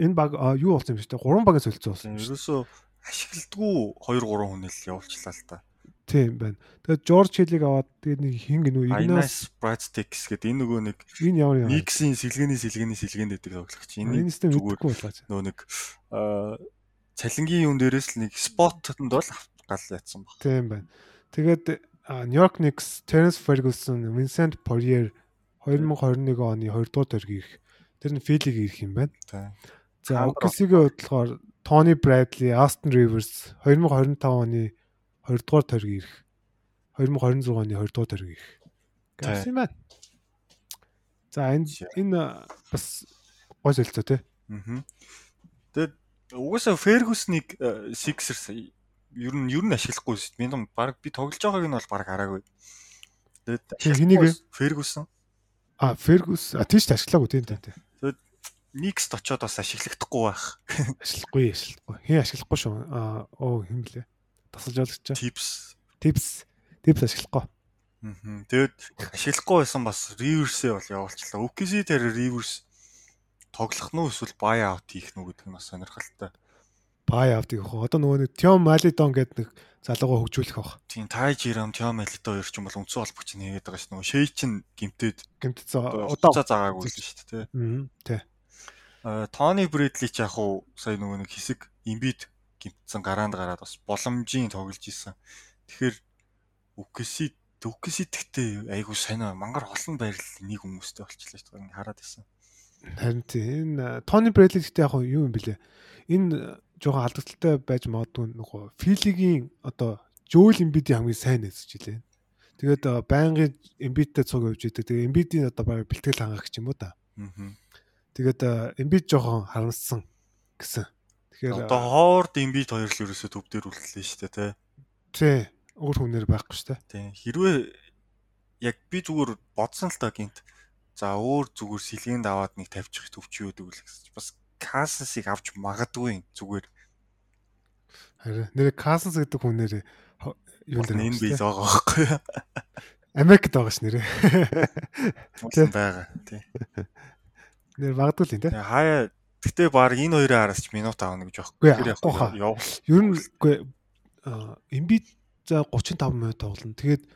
энэ баг юу болсон юм бэ? Гурван багийн солилцоо болсон. Ерөөсөө ашигладгүй 2 3 хүн л явуулчлаа л та. Тийм байна. Тэгээд Жорж Хилийг аваад тэгээд нэг хин гэнүү Игнас Братстекс гэдэг энэ нөгөө нэг энэ ямар юм. Никсийн сэлгээний сэлгээний сэлгээнд гэдэг тоглогч. Энэ зүгээр болгооч. Нөгөө нэг аа цалингийн юун дээрээс л нэг споттонд бол гал ятсан баг. Тийм байна. Тэгээд Нью-Йорк Knicks, Terence Ferguson, Vincent Poirier 2021 оны 2 дугаар дөрөв ирэх. Тэр нь Филиг ирэх юм байна. За хувьд болохоор Tony Bradley, Austin Rivers 2025 оны 2 дугаар тойрог ирэх. 2026 оны 2 дугаар тойрог ирэх. Гэсэн юм байна. За энэ энэ бас гой солилцоо тий. Аа. Тэгээд угаасаа Ferguson-ыг э, Sixers ер нь ер нь ашиглахгүй шүү дээ. Би баг би тоглож байгааг нь бол баг хараагүй. Тэгээд хэнийг Ferguson. А Ferguson а тийш ашиглаагүй тийм тийм. Knicks очоод бас ашиглахдаггүй байх. Ашиглахгүй ашиглахгүй. Хин ашиглахгүй шүү. А оо хэм блэ тасалж ойлгож байгаа. Tips. Tips. Tips ашиглахгүй. Аа. Тэгээд ашиглахгүй байсан бас reverse бол явуулчлаа. OKC дээр reverse тоглох нь эсвэл buy out хийх нь гэдэг нь бас сонирхолтой. Buy out гэх хөө. Одоо нөгөө нэг Tiom Malidon гэдэг нэг залуугаа хөгжүүлэх баг. Тийм, Ty Jerome, Tiom Malidon хоёр ч юм бол үндсэн холбогч нь хийгээд байгаа ш. Нөгөө Shea чин гимтээд гимтцээ удаа заагаагүй шүү дээ. Аа. Тий. Аа, Tony Bradley ч яг уу сая нөгөө нэг хэсэг Embiid гимтсэн гараанд гараад бас боломжийн тоглож исэн. Тэгэхээр үкэси үкэси тэгтээ айгу сонио мангар олон байрал нэг хүмүүстэй болчихлоо шүү дээ хараад исэн. Харин тийм энэ Тони Брэдли гэхдээ яг юу юм бэлээ. Энэ жоохон алдагдaltaй байж магадгүй нөгөө Филигийн одоо Жөөл Эмбидийн хамгийн сайн нэсэж илээ. Тэгээд байнгын Эмбидтэй цуг явж идэг. Тэгээд Эмбидийн одоо баг бэлтгэл хангах юм уу та. Тэгээд Эмбид жоохон харамссан гэсэн. Тэгэхээр одоо хоорд имбит хоёр л ерөөсө төв дээр үлдлээ шүү дээ тий. Тий. Өөр хүнээр байхгүй шүү дээ. Тий. Хэрвээ яг би зүгээр бодсон л та гинт. За өөр зүгээр сэлгээнд аваад нэг тавьчих төвч юу гэдэг л бас Касасыг авч магадгүй зүгээр. Харин нэр Касас гэдэг хүнээр юу л энэ бий байгаа байхгүй юу? Америкт байгаа ш нэрээ. Тийм байгаа тий. Нэр магадгүй л тий. Хаяа Гэтэ баг энэ хоёрын араас ч минут аавна гэж байхгүй. Яв. Ер нь үгүй Эмбид за 35 минут тоглоно. Тэгээд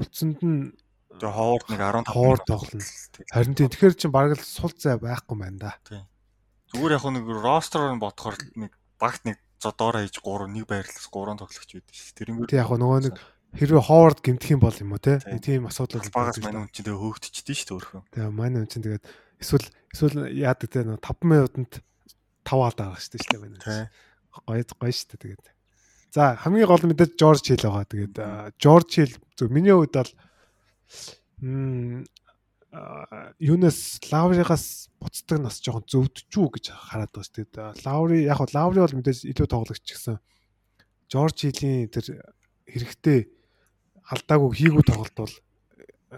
үлдсэнд нь тэр хоорд нэг 15 хоор тоглоно. Харин тийм тэгэхээр чинь баг л сул зай байхгүй маань да. Тийм. Зүгээр яг нэг ростроор нь бодохоор нэг багт нэг зодоор хийж 3 нэг байрлалс 3 тоглогч байдаг ш. Тэрнгээр тийм яг нөгөө нэг хэрвээ ховард гимтэх юм бол юм уу те тийм асуудал багаас манай хүн чинь тэгээ хөөгдчихдээ ш төөрхөн. Тэгээ манай хүн чинь тэгээд эсвэл эсвэл яадаг те 5 минутанд 5 алдаа гарах шүү дээ байна. Гоё гоё шүү тэгээд. За хамгийн гол мэдээж Жорж Хил байгаа. Тэгээд Жорж Хил зөв миний хувьд бол юунаас лавригаас буцдаг нас жоохон зөвдөж үү гэж хараад байна. Тэгээд лаври яг хоо лаври бол мэдээж илүү тоглогч гэсэн Жорж Хилийн тэр хэрэгтэй алдаагүй хийгүү тоглолт бол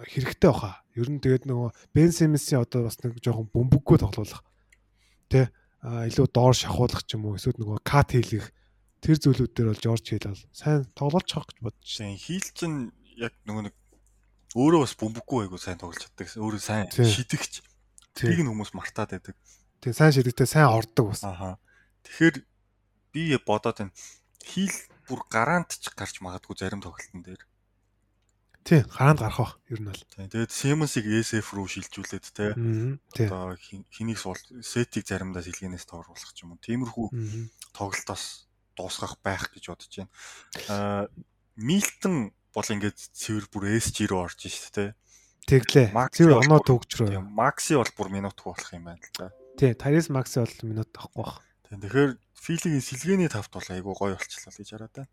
хэрэгтэй баха. Ер нь тэгээд нөгөө Бен Симмисийн одоо бас нэг жоохон бөмбөггүй тоглох. Тэ илүү доор шахуулах ч юм уу эсвэл нөгөө кат хийлгэх тэр зүйлүүд дээр бол Жорж Хил бол сайн тоглолч хах гэж бодож байна. Хил чинь яг нөгөө нэг өөрөө бас бөмбөггүй айгу сайн тоглож чаддаг. Өөрөө сайн шидэгч. Тийг нь хүмүүс мартаад байдаг. Тэг сайн шидэгтэй сайн ордог бас. Аха. Тэгэхээр би бодоод байна. Хил бүр гараант ч гарч магадгүй зарим тоглолтын дээр. Тий, гараанд гарах бах ер нь бол. Тэгээд Simmons-ыг SF руу шилжүүлээд те. Одоо хэнийг суул сетийг заримдаа сэлгэнээс тооруулах ч юм уу. Тиймэрхүү тоглолтоос дуусгах байх гэж бодож байна. Аа Милтон бол ингээд цэвэр бүр SG рүү орж шít те. Тэглээ. Цэвэр оноо төгж рүү. Макси бол бүр минутгүй болох юм байна л да. Тий, Тарис Макси бол минут авахгүй бах. Тэгэхээр филигийн сэлгээний тавт бол айгүй гоё болчихлоо гэж хараад байна.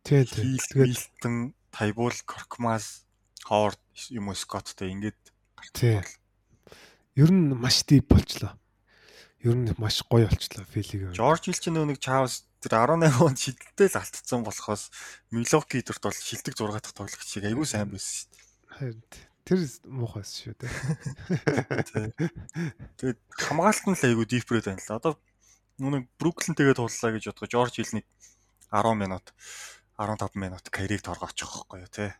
Тий, тий. Тэгээд Тайбул, Коркмас, Ховард юм уу Скотттэй ингээд тий. Ер нь маш дип болчлоо. Ер нь маш гоё болчлоо Филиг. Жорж Хил ч нэг Чавс тэр 18 онд шилдэлтэй л алдсан болохоос Милоки дурт бол шилдэг 6 дахь тоглогч шиг айгүй сайн байсан шүү дээ. Тэр муухайс шүү дээ. Тэгээд хамгаалт нь л айгүй дипрээд байна л. Одоо нүг Бруклин тэгээд туллаа гэж бодгоо Жорж Хил нэг 10 минут 15 минут карьерийг торгоочих واخхой юу те.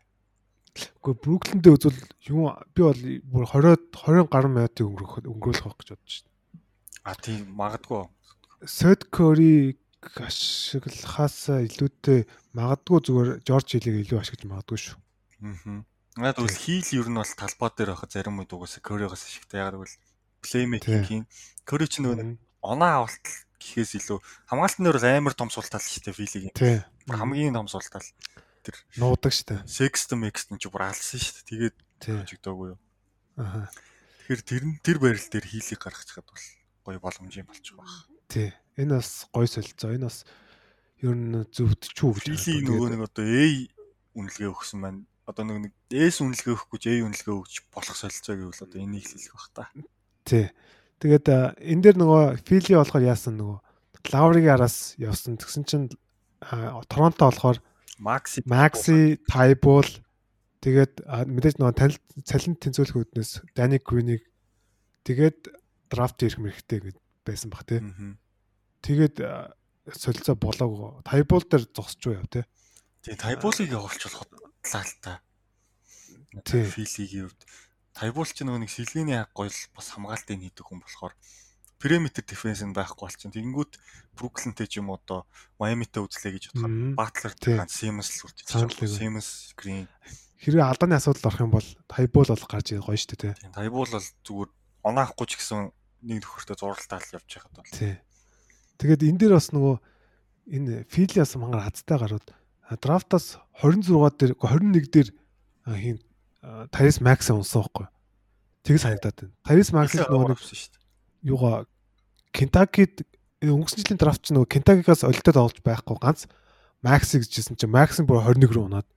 Уу Бруклиндээ үзвэл юу би бол бүр 20 20 гаруй минутыг өнгөрөх өнгөрөх байх гэж бодож шин. А тийм магадгүй. Сод Кори ашиглахаас илүүтэй магадгүй зүгээр Жорж хилийг илүү ашиглаж магадгүй шүү. Аа. Надад бол хийл ер нь бол талбай дээр байхад зарим үед угаасаа Кореогоос ашигтай ягаад гэвэл плеймейкинг. Кори ч нөгөө оноо авалт гэхээс илүү хамгаалтны дээр амар том суултал шүү дээ филийг. Хамгийн том суултал тэр нуудаг шүү дээ. Sexton Mexton ч бүр алсан шүү дээ. Тэгээд чигдээгүй юу. Аа. Тэгэхээр тэр нь тэр байрал дээр хийлийг гаргачихад бол гоё боломж юм болчих واخ. Тий. Энэ бас гоё солилцоо. Энэ бас ер нь зөвдчүү гэж. Филийн нөгөө нэг одоо A үнэлгээ өгсөн маань одоо нэг нэг S үнэлгээ өгөхгүй ч A үнэлгээ өгч болох солилцоо гэвэл одоо энийг хэлэх бах та. Тий. Тэгээд энэ дээр нөгөө Фили болохоор яасан нөгөө Лавригийн араас явсан. Тэгсэн чинь Торонто болохоор Макси Макси Тайбул тэгээд мэдээж нөгөө танил цалин тэнцвэрлэхүүднээс Дани Гринийг тэгээд драфт ирэх мэрэгтэй гэд байсан бах тий. Тэгээд солилцоо болоог Тайбул дээр зогсож яв тий. Тий Тайбулыг явуулч болох талтай. Тий Филигийн хувьд Тайбул ч нөгөө нэг сэлгээний хаг гоёл бас хамгаалтыг хийдэг хүн болохоор периметр дефенс нь байхгүй болчихно. Тэгэнгүүт Бруклинтэй ч юм уу одоо Майамитай үзлээ гэж бодоход Батлер ганц Симс л үрдэж байгаа. Симс Грин хэрвээ алдааны асуудал орох юм бол Тайбул бол гарч гоё шүү дээ тий. Тайбул бол зүгээр оноо авахгүй ч гэсэн нэг нөхөртөө зурлалтаа л явж байхад бол. Тий. Тэгээд энэ дээр бас нөгөө энэ Филиас мангар хацтай гарууд драфтаас 26 дээр 21 дээр хин Тарис Макс унсан байхгүй. Тэг санагдаад байна. Тарис Макс нөгөө нэг шүү дээ. Юугаа Кентакид өнгөрсөн жилийн драфт ч нөгөө Кентакигаас олдоод олж байхгүй ганц Макс гэжсэн чинь Макс бүр 21 рүү унаад.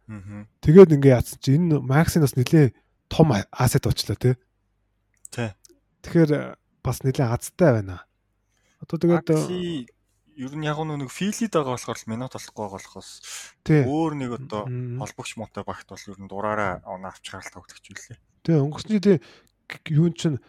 Тэгээд ингээ яатсан чинь энэ Максинаас нэлээ том ассет болчлаа тий. Тий. Тэгэхээр бас нэлээ азтай байна. Одоо тэгээд ер нь яг нэг филид байгаа болохоор минут болохгүй болохоос өөр нэг одоо холбогч муутай багт бол ер нь дураараа оноо авч гаралт тогтчих үлээ. Тэгээ өнгөрсөн жилийн юун чинь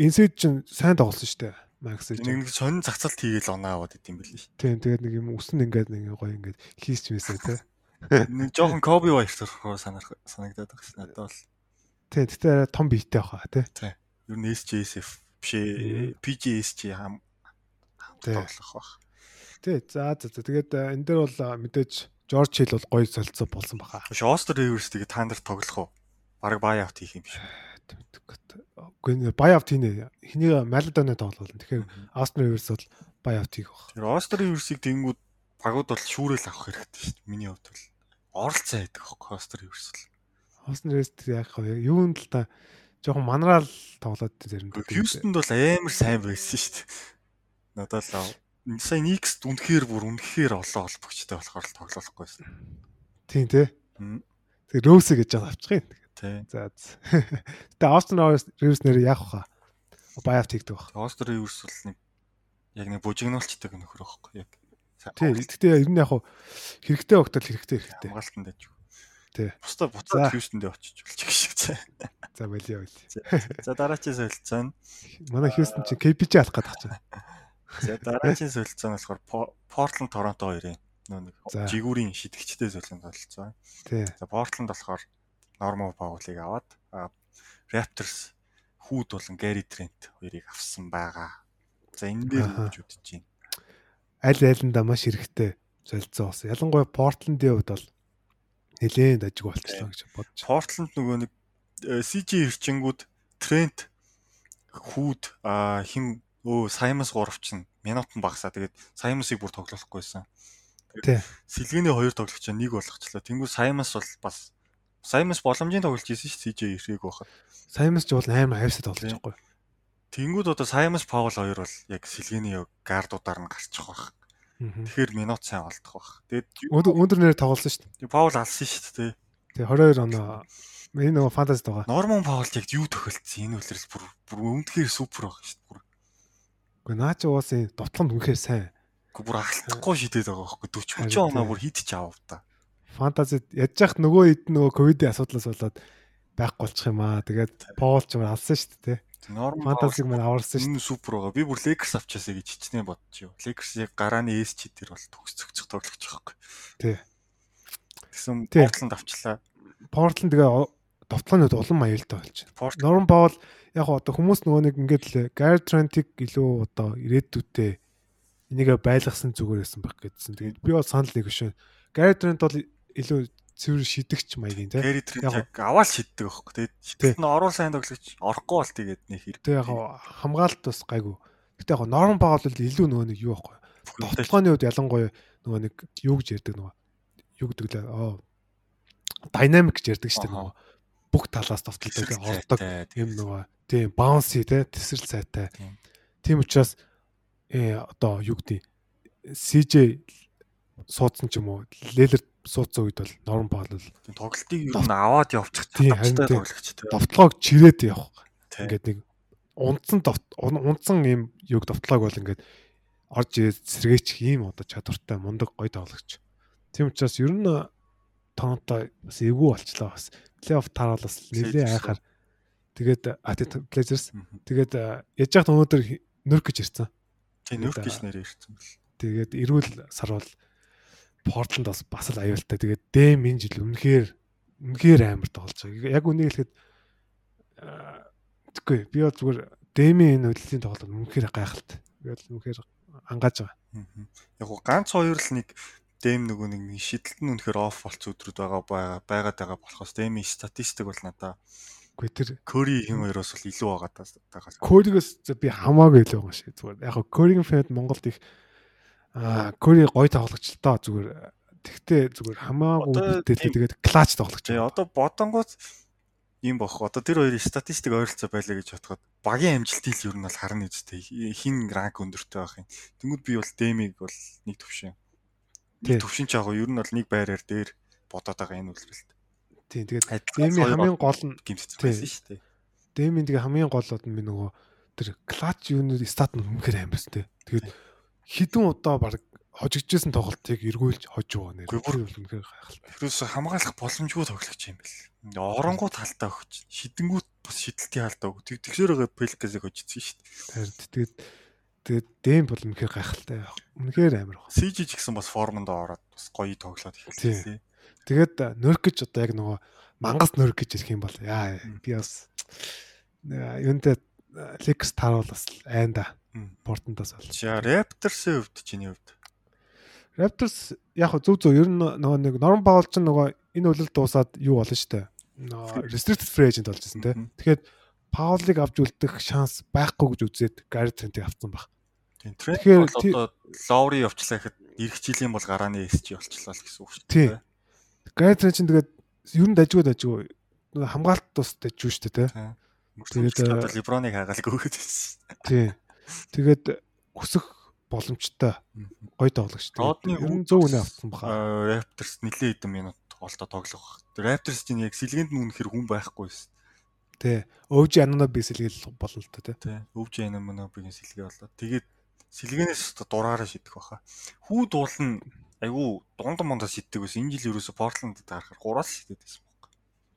инсэд чинь сайн тоглосон шүү дээ. Макс чинь нэг сонин зацалт хийгээл оноо аваад идэм билээ. Тийм тэгээд нэг юм өснө ингээд нэг гоё ингээд хийсч мэсээ те. Нэг жоохон Коби Вайт төрхөө санагдаад байгаа шээ надад бол. Тийм тэгтээ том биетэй баха те. Тийм. Ер нь SJSF бишээ PGSG хам тоглох бах. Тий. За за. Тэгээд энэ дээр бол мэдээж Жорж Хил бол гоё солилцоо болсон баха. Шостер Риверс тэгээ та нар тоглох уу? Бараг бай авт хийх юм биш? Үгүй бай авт хийнэ. Хэнийг Малдоны тоглоулна. Тэгэхээр Астер Риверс бол бай авт хийх бах. Тэр Астер Риверсийг тэнгүүд багууд бол шүүрэл авах хэрэгтэй шүү дээ. Миний хувьд бол оролцоо байдаг хөөе Астер Риверс бол. Астер Риверс яг юунд л та жоохон манраал тоглоод зарим. Хьюстонд бол амар сайн байсан шүү дээ. Надад л сая Никс үнэхээр бүр үнэхээр олон холбогчтой болохоор л тоглоулахгүйсэн. Тийм тий. Тэг Роуси гэж байгаа авчих юм. Тий. За. Гэтэ Austin Rivers нэр яах вэ? Баяв тэгдэг баг. Austin Rivers бол нэг яг нэг бужигнуулчдаг нөхөр байхгүй яг тий. Гэхдээ ер нь яг хэрэгтэй огтол хэрэгтэй хэрэгтэй. Хамгаалтанд аж. Тий. Бусдаа буцаад Хьюстэндээ очиж болчих шиг цаа. За болио болио. За дараачийн солилцоо нь манай Хьюстон чи KPG алах гэдэг чинь. За дараачийн солилцоо нь болохоор Portland Toronto хоёрын нөө нэг жигүүрийн шидэгчтэй солилцоо. Тий. За Portland болохоор Norman Powell-ыг аваад Raptors хүүд болон Gary Trent хоёрыг авсан байгаа. За энэ дээр гэж бодож байна? Аль айланда маш хэрэгтэй солилцоо болсон. Ялангуяа Portland-ийн хувьд бол нэлээд ажиг болчихлоо гэж бодож. Портланд нөгөө нэг э, CG ирчингүүд Трент хүүд а хин өө Саймонс 3 чинь минут нь багасаа тэгээд Саймонсыг бүр тоглоохгүйсэн. Тий. Сэлгээний хоёр тоглогч нэг болгочлоо. Тэнгүү Саймонс бол бас Саймонс боломжийн тоглож ирсэн шүү CJ ирээг байхад. Саймонс ч бол амар хайвсад тоглож байгаа байхгүй. Тэнгүүд одоо Саймонс Паул хоёр бол яг сэлгээний яг гардуудаар нь гарчих واخ. Тэгэхээр минут сайн олдох бах. Тэгээд өндөр нэр тоглосон шүү дээ. Паул алсан шүү дээ. Тэгээ 22 оноо энэ нөгөө фантаст байгаа. Норман Паулд яг юу тохиолдсон энэ үлрэл бүр бүр өмнөдгөр супер байгаа шүү дээ. Уу наач уусын дутланд үнэхээр сайн. Уу бүр алдахгүй шидэд байгаа байхгүй 40 30 оноо бүр хийдэж аав та. Фантазид ядж яхад нөгөө хэд нөгөө ковидын асуудлаас болоод байхгүй болчих юм аа. Тэгээд Паул ч юм алсан шүү дээ. Фантазиг мань аварсан шүү. Энэ супер байгаа. Би бүр Lakers авчаасаа гэж хичнээн бодчих юу. Lakers яг гарааны эс чи тэр бол төгс цогцох тоглогч байхгүй. Тий. Тэгсэн Portland авчлаа. Portland тэгээ довтлоонд улам аюултай болж байна. Norman Powell яг одоо хүмүүс нөгөө нэг ингээд л Trent-ийг илүү одоо ирээдүйдээ энийгээ байлгасан зүгээр байсан байх гэдсэн. Тэгээд би бол санал нэг шүү. Trent бол илүү цэвэр шидэгч маягийн тийм. Тэр яг аваад шиддэг байхгүй. Тэгээд шидэт нь оруу сайн тоглогч орохгүй бол тэгээд нэг хэрэг. Тэг яг хамгаалалт бас гайгүй. Гэтэ яг норм баг бол илүү нөгөө нэг юу байхгүй. Тоглооны үед ялангуяа нөгөө нэг юу гэж ярьдаг нөгөө юу гэдэг лээ. Аа динамик гэж ярьдаг шүү дээ нөгөө бүх талаас товтлдог ордог юм нөгөө тийм баунси те тесрэл сайтай. Тийм учраас э одоо юу гэдэг CJ суудсан ч юм уу лелер суудсан үед бол норм бол тоглолтыг юу н аваад явчих тавтай тоглогч тийм довтлогоо чирээд явах. Ингээд нэг унтсан унтсан юм юг довтлоог бол ингээд орж ирээд сэргээчих ийм одоо чадвартай мундаг гой тоглогч. Тийм учраас ер нь Торонто бас эвгүй болчлаа бас плей-офф тараал бас нэлээ айхаар. Тэгээд Blazers. Тэгээд яж яхад өнөөдөр нөрк гэж ирсэн. Тийм нөрк гэж нэр ирсэн бэл. Тэгээд эрүүл сар бол Портланд бас бас л аюултай. Тэгээд дэм энэ жил үнэхээр үнэхээр амар тоглож байгаа. Яг үнийг хэлэхэд тэгэхгүй би бол зүгээр дэмийн энэ хөдөлгөөний тоглолт үнэхээр гайхалтай. Тэгээд үнэхээр ангааж байгаа. Яг гоо ганц хоёр л нэг дэм нөгөө нэг шидэлт нь үнэхээр оф болц өдрүүд байгаа байгаа байгаад байгаа болохоос дэмийн статистик бол надаа Үгүй тэр Кори хин хоёроос бол илүү байгаа таа. Коригоос би хамаагүй илүү байгаа шээ зүгээр. Яг Коригийн фэд Монголд их Аа, Кори гой тоглогч л тоо зүгээр. Тэгтээ зүгээр хамаагүй бүтээлээ тэгээд клач тоглогч. Тий, одоо бодонгоц юм бох. Одоо тэр хоёрын статистик ойролцоо байлаа гэж бодоход багийн амжилтыг л ер нь бол харна үстэй. Хин ранк өндөртэй байх юм. Тэнгүүд би бол Дэмиг бол нэг төвшин. Нэг төвшин ч яг ер нь бол нэг байраар дээр бодоод байгаа энэ үлрэлт. Тий, тэгээд Дэмийн хамгийн гол нь байсан шүү дээ. Дэмийн тэгээ хамгийн голод нь би нөгөө тэр клач юунууд стат нь үнэхээр амарс тий. Тэгээд хідэн удаа баг хожигдчихсэн тоглолтыг эргүүлж хож байгаа нэр. Бүр үнэхээр гайхалтай. Тэрээс хамгаалах боломжгүй тоглогч юм бэл. Оронгуу талтай өгч, шидэнгүүт бас шидэлтийн хаалтаа өг. Тэгсээр байгаа Пелкасыг хожицсан шүү дээ. Тэгээд тэгээд дэм бол үнэхээр гайхалтай. Үнэхээр амар баг. CG ч гэсэн бас формонд ороод бас гоё тоглоод эхэлсэн. Тэгээд нөрк гэж одоо яг нөгөө мангас нөрк гэж ирэх юм бол яа би бас юунтэй Лекс тааруул бас айнда Портондоос бол. За Raptors-ийн хувьд чиний хувьд. Raptors яг зөв зөв ер нь нөгөө нэг Norm Powell ч нөгөө энэ үлэлт дуусаад юу болно дээ. Restricted free agent болж ирсэн тий. Тэгэхээр Powell-ыг авч үлдэх шанс байхгүй гэж үзээд Gary Trent-ийг авсан баг. Тэгэхээр одоо Lowry явчлаа гэхэд эх жилийн бол гарааны SG болчлаа л гэсэн үг шүү дээ. Trent чинь тэгээд ер нь дажгүй дажгүй хамгаалт тус дажгүй шүү дээ тий. Тэгээд LeBron-ыг хагаалгүй гэсэн. Тий. Тэгээд өсөх боломжтой гоё тоглогч. Ер нь зөв үнэ авсан баха. Raptors нэлээд хэдэн минут олдоо тоглох. Raptors чинь яг сэлгээнд нь үнэхэр хүн байхгүй байсан. Тий. Өвж Анунаби сэлгээл болно л та тий. Өвж Анунаби сэлгээ болоо. Тэгээд сэлгэнээс одоо дураараа шидэх баха. Хүү дуул нь айгүй дунд мондоо шиддэг ус энэ жил ерөөсө Портландд гарахаар гураас шидэд байсан баг.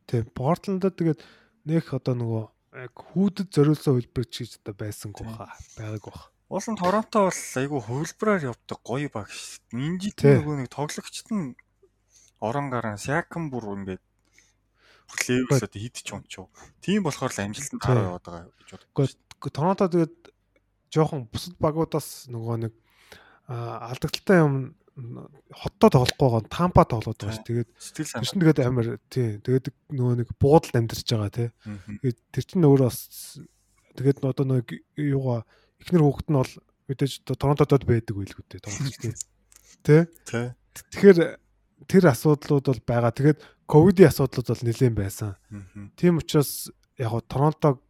Тийм. Портландд тэгээд нэх одоо нөгөө яг хүүдэд зориулсан хөлбөр чиж одоо байсангүй баха. Байгааг баха. Уул нь Торонто бол айгүй хувилбараар явдаг гоё баг шүү дээ. Энэ жил нөгөө нэг тоглогчт нь орон гарan Сякам бүр ингээд левелс одоо хит ч юм ч. Тийм болохоор л амжилтанд гараа яваад байгаа гэж боддог. Торонто тэгээд жоохон бусад багуудаас нөгөө нэг алдагдaltaй юм хоттой тоглохгүй байгаа тампа тоглоод байгаа ш. Тэгээд. Тэр чинь тэгээд амар тий. Тэгээд нөгөө нэг буудалд амьдарч байгаа тий. Тэгээд тэр чинь өөрөө бас тэгээд одоо нэг юугаа эхнэр хүүхэд нь бол мэдээж Торонтодод байдаг байлгүй дээ тоглож тий. Тий. Тэгэхээр тэр асуудлууд бол байгаа. Тэгээд ковидын асуудлууд бол нэлээд байсан. Тийм учраас яг Торонто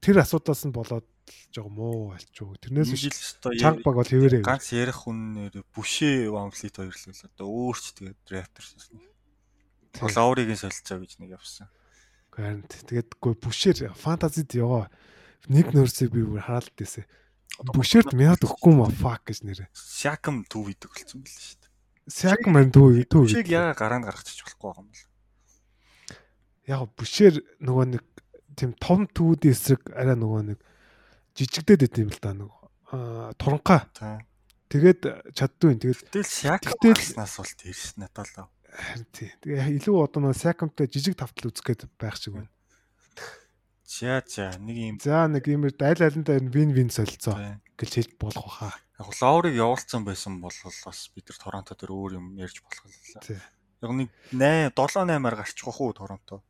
тэр асуудлаас нь болоод жоо муу алчуу. Тэрнээс чанга баг бол хэвээрээ. Ганц ярих үнээр бүшээ Вамфлит хоёр л л одоо өөрч тэгээд Raptors гэсэн. Лауригийн солилцоо гэж нэг явсан. Харин тэгээд гоо бүшээр фантазид яваа. Нэг нөрсийг би бүр хараад дээсэ. Бүшээрд мяд өгөхгүй маа fuck гэж нэрэ. Шакам төв идэг болсон байл шүү дээ. Шакам мань төв төв. Бүшийг яга гараанд гаргачих болохгүй юм бол. Яг бүшээр нөгөө нэг тийм том төвүүдийн эсрэг арай нөгөө нэг жижигдээд байт юм л да нөгөө туранхаа. Тэгээд чаддгүй. Тэгээд тэгэл шакнаас бол тэрс наталаа. Харин тий. Тэгээ илүү одоо сакамтай жижиг тавтал үзэх гээд байх шиг байна. За за нэг юм. За нэг юм аль алинтай вин вин солилцоо гэж хэл болох баха. Яг лоурыг явуулсан байсан бол бас бид нар Торонто дээр өөр юм ярьж болох л лээ. Яг нэг 8 7 8-аар гарчих واخ уу Торонто.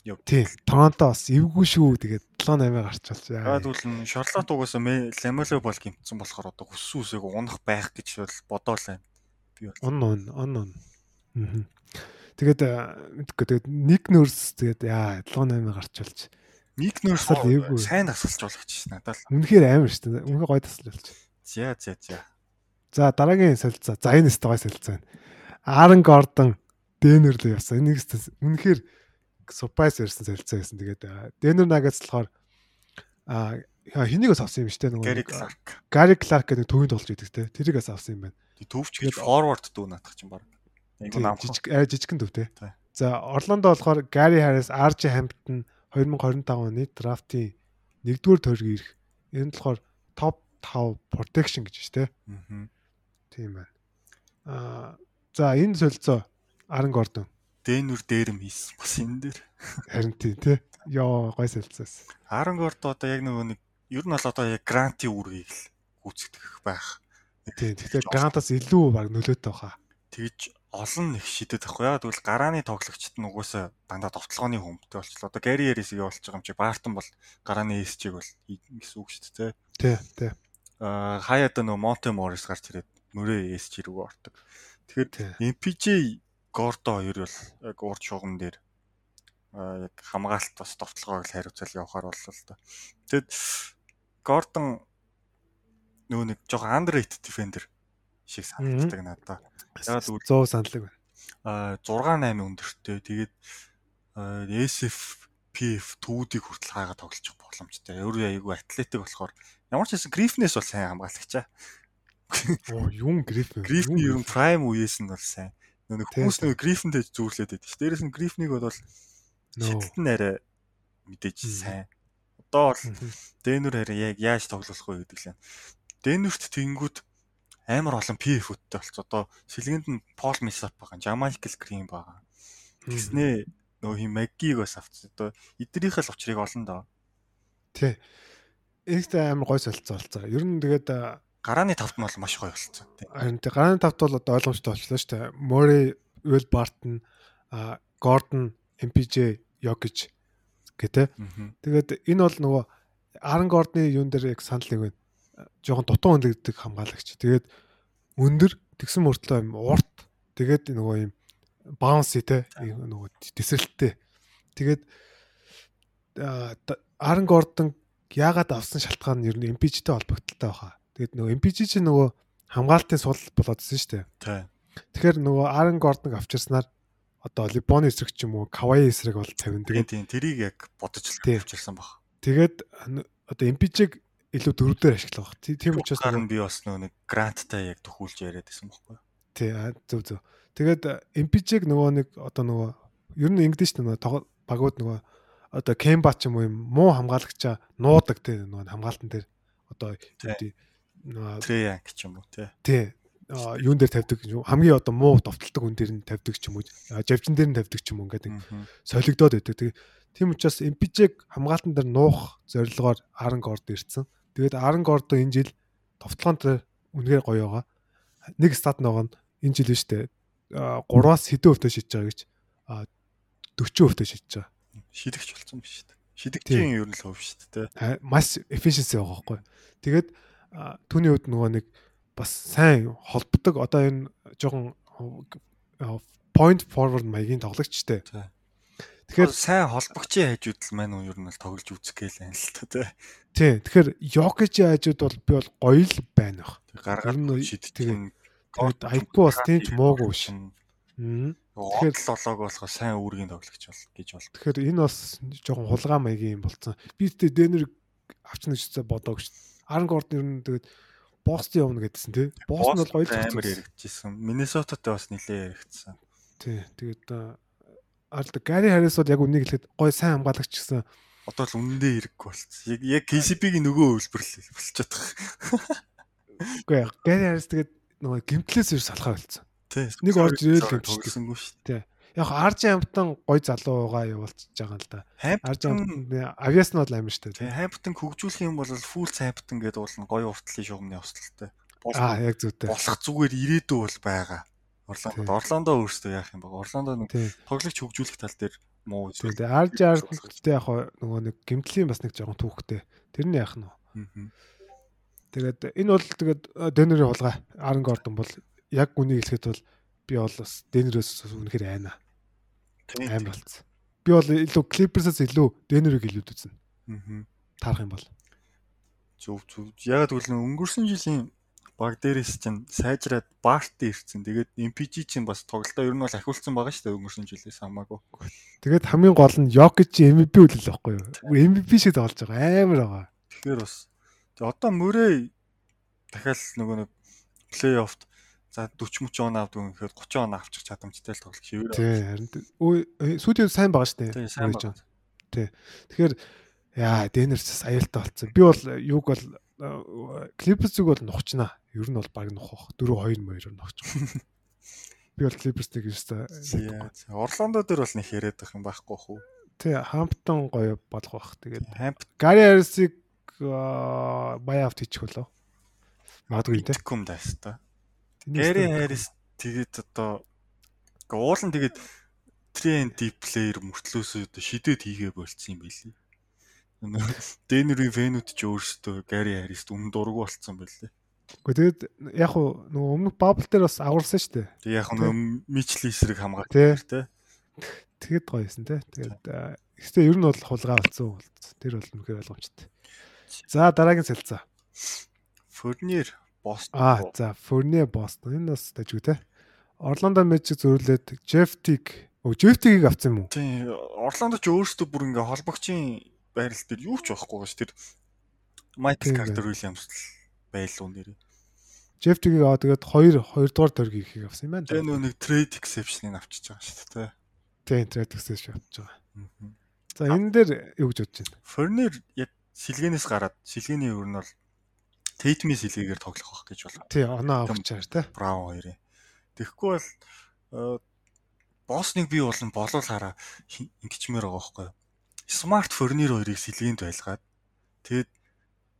Тийм. Торонто бас эвгүй шүү. Тэгээд 7-8 гарчвал. Аа тэгвэл Шарлот угаасаа Ламело бол гимтсэн болохоор одоо хүссэн үсээг унах байх гэж бол бодоолаа. Би бол. Он он он он. Аа. Тэгээд мэдгүй тэгээд нэг нөрс тэгээд яа 7-8 гарчвалж. Нэг нөрс сайн тасалж болох ч надад. Үнэхээр амар шүү дээ. Үнэхээр гоё тасалж. За за за. За дараагийн солилцоо. За энэ стой солилцоо байна. Аарон Гордон Дэнер л явсан. Энийг үнэхээр surprise ирсэн солилцоо байсан. Тэгээд Denver Nuggets болохоор а хэнийг бас авсан юм дээ нөгөө Gary Clark. Gary Clark гэдэг төвөнд болж идэг те. Тэрийг бас авсан юм байна. Төвч гэж forward дүү наадах чинь баг. Жижиг аа жижигхэн төв те. За Орландо болохоор Gary Harris, RJ Hampton 2025 оны драфтын 1-р тойрог ирэх. Энэ нь болохоор top 5 protection гэж те. Аа. Тийм байна. Аа за энэ солилцоо Aaron Gordon Дэнүр дээрэм хийсэн бас энэ дээр. Харин тий, тий. Йоо, гой солилцоос. Харангорд одоо яг нөгөө нэг ер нь бол одоо яг грантын үүргийг л гүйцэтгэх байх. Тий, тэгэхээр грантаас илүү баг нөлөөтэй баха. Тэгж олон нэг шидэт ахгүй яа. Тэгвэл гарааны тоглогчд нь угаасаа дандаа товтлооны хүмтэй болчихлоо. Одоо Ярисийг явуулж байгаа юм чи Бартон бол гарааны эсчийг бол гэсэн үг шүү дээ. Тий, тий. Аа хаяада нөгөө Монте Морис гарч ирээд мөрөө эсч рүү ортог. Тэгэхээр MPJ Гордо хоёр бол яг урд шугам дээр яг хамгаалалт бас товтлогоог л хариуцал явахаар боллоо л да. Тэгэд Гордон нөгөө нэг жоохон underrated defender шиг санагддаг надад. Яг 100 саналэг байна. Аа 6 8 өндөртэй. Тэгээд SF PF түүдийг хүртэл хаагаад тоглож боломжтой. Өөрөө айгүй атлетик болохоор ямар ч хэсэн Грифнес бол сайн хамгаалагчаа. Оо юм Грифн. Грифний ер нь prime үеэс нь бол сайн. Нэг хүмүүс нэг грифэндээ зүүрлээд байдаг ш. Дээрээс нь грифнийг бол шидэлт нь арай мэдээж сайн. Одоо бол Дэнүр харин яг яаж тоглох вэ гэдэг л. Дэнүрт тэнгүүд амар олон PF-тэй болцоо. Одоо сэлгэнд нь Пол Мисап байгаа, Жамайкл Грин байгаа. Тэгснээ нөө хин Маггийг бас авчихсан. Одоо эднийхээ л учрыг олон доо. Тий. Ихтэй амар гой солилцоо болцоо. Ер нь тэгээд гарааны тавт нь бол маш гоё болсон тийм. Харин тий гарааны тавт бол одоо ойлгомжтой болчихлоо шүү дээ. Murray, Will Barton, Gordon, MPJ, Jokic гэдэг. Тэгээд энэ бол нөгөө Aaron Gordon-ы юун дээр яг санал нэг байна. Жохон дутуу өндөгдөг хамгаалагч. Тэгээд өндөр тэгсэн мөртлөө юм урт. Тэгээд нөгөө юм bouncy те нөгөө тесрэлттэй. Тэгээд Aaron Gordon яагаад авсан шалтгаан нь ер нь MPJ-тэй холбогдолтой байхаа. Тэгээд нөгөө MPG чинь нөгөө хамгаалтын сул болоод ирсэн шүү дээ. Тий. Тэгэхээр нөгөө Aaron Gordon авчирснаар одоо Либоны эсрэг ч юм уу, Кавай эсрэг бол 50. Тэгээд тийм тэрийг яг бодож л авчирсан баг. Тэгээд одоо MPG-г илүү дөрөвдөр ашиглах. Тийм учраас би бас нэг гранттай яг төхүүлж яриад байсан байхгүй юу? Тий, зөв зөв. Тэгээд MPG-г нөгөө нэг одоо нөгөө ер нь ингэдэж шүү дээ нөгөө багууд нөгөө одоо Кемба ч юм уу юм муу хамгаалагчаа нуудаг те нөгөө хамгаалтан дээр одоо нөгөө Треянг ч юм уу те. Тий. юун дээр тавьдаг хамгийн одоо муу довтолдог хүн дээр нь тавьдаг ч юм уу жавжин дээр нь тавьдаг ч юм уу ингээд солигдоод байдаг. Тэгээ тийм учраас MPJ-г хамгаалтан дээр нуух зорилгоор Арангорд ирсэн. Тэгээд Арангорд энэ жил товтлоонд үнэхээр гоё байгаа. Нэг стат нөгөө энэ жил нь штэ 3-аас хэдэн өвтө шидэж байгаа гэж 40 өвтө шидэж байгаа шидэгч болсон биш үү? Шидэгчийн ер нь л хөв шүү дээ. Маш efficiency байгаа байхгүй. Тэгээд түүний хувьд нөгөө нэг бас сайн холбдог одоо энэ жоохон point forward маягийн тоглогчтэй. Тэгэхээр сайн холбогчийн хажуудл маань уу ер нь бол тоглож үзэх гээл юм л та тий. Тий. Тэгэхээр Йокичийн хажууд бол би бол гоё л байна баг. Гаргаад шидтгэн код айгүй бас тийч муугүй шин. Тэгэхээр л болоог болох сайн үүргийн тоглогч бол гэж бол. Тэгэхээр энэ бас жоохон хулгай маягийн юм болсон. Би тэ дэнер авчна гэж бодоог шүү 13-д ер нь тэгээд Бостон явна гэдсэн тий. Бостон бол гоё амар яригдчихсэн. Миннесотад бас нилээ яригдсан. Тий. Тэгээд аль Гари Харис бол яг үнийг хэлэхэд гоё сайн хамгаалагч гэсэн. Одоо л үнэндээ хэрэггүй болчихсон. Яг яг KCP-ийн нөгөө хөлбөрл болчиход байгаа. Үгүй ээ. Гари Харис тэгээд нөгөө гимтлээс ер салхаа болсон. Тий. Нэг орж ирээл гимтчихсэн шүү дээ. Яг Арж амтан гой залуугаа явуулчихж байгаа л да. Арж авиас нь бол амин шүү дээ. Хайптан хөгжүүлэх юм бол фул хайптан гэдэг бол гой уртлын шугамны өсөлттэй. Аа яг зүйтэй. Болох зүгээр ирээдүй бол байгаа. Орландо Орландо өөрсдөө яах юм бэ? Орландо нэг тоглогч хөгжүүлэх тал дээр муу. Тэгээ Арж Ардтай яг нөгөө нэг гимтлийн бас нэг жоохон түүхтэй. Тэр нь яах нь вэ? Тэгээд энэ бол тэгээд Денерийн хулгай Арн Гордон бол яг үнийг хэлэхэд бол би бол бас Денверээс үнэхээр айна. Айн болцсон. Би бол илүү Clippers-аас илүү Денверийг илүү үзнэ. Аа. Таарах юм бол. Зөв зөв. Яг тэгвэл өнгөрсөн жилийн баг дээрээс чинь сайжраад Барт ирсэн. Тэгээд MPG чинь бас тоглолтоо ер нь бол ахиулсан байгаа шүү дээ өнгөрсөн жилээс хамаагүй. Тэгээд хамгийн гол нь Jokic MVP үлээл байхгүй юу? MVP шиг тоглож байгаа амар байгаа. Тэгэхээр бас одоо мөрөө дахиад нөгөө нэг плей-оффт За 40 30 он авдаг юм гэхэд 30 он авчих чадамжтай л тоглох хэвээр. Тий, харин сүүлийн сайн байгаа шүү дээ. Сайн байна. Тий. Тэгэхээр яа, Дэнерс аюултай болцсон. Би бол юуг бол Clippers зүг бол нухчнаа. Ер нь бол баг нухах. 4 2 2 нухч. Би бол Clippers-ийг юуста. Орландо дээр бол нэг яриад байх юм байхгүй хөө. Тий, Хамптон гоё болох бах. Тэгээд Гари Харрисыг баяавт хийчих болоо. Магадгүй тийм. Кум даста. Гэри Харрис тэгээд одоо уул нь тэгээд TNT плеер мөртлөөсөө шидэд хийгээ болцсон юм билий. Дэнери Венут ч өөрөөсөө Гэри Харрис өмнө дургу болцсон байлээ. Гэхдээ тэгээд яг уу нөгөө өмнөх бабл дээр бас агуулсан шүү дээ. Тэг яг нөгөө Мичли эсрэг хамгаалт тий. Тэгэд гоё юмсан тий. Тэгээд ихтэй ер нь бол хулгай болцсон. Тэр бол үнэхээр ойлгомжтой. За дараагийн салцаа. Фурнир Бостон. Аа за Фурне Бостон. Энэ бас дажгүй те. Орландо Мэжик зөрлөөд Жефтиг Өө Жефтигийг авсан юм уу? Тийм. Орландо ч өөрөөсөө бүр ингээ холбогчийн байрал дээр юу ч байхгүй гош тэр Майкл Картер Уильямс л байлуу нэрээ. Жефтигийг аваа тэгээд 2 2 дугаар дөргийг ихийг авсан юм байна. Тэгээ нөө нэг trade exception-ыг авчиж байгаа шүү дээ. Тийм trade exception авчиж байгаа. За энэ дээр юу гэж бодож байна? Фернер яг сэлгэнээс гараад сэлгэний өөр нь бол Тейтмийн сэлгээгээр тоглох байх гэж байна. Тий, оноо авчаар тий. Браун хоёрын. Тэгэхгүй бол э, боссныг бий болон болуулахаараа ингэчмээр байгаа байхгүй юу? Смарт Форнир хоёрыг сэлгээнд байлгаад тэгэд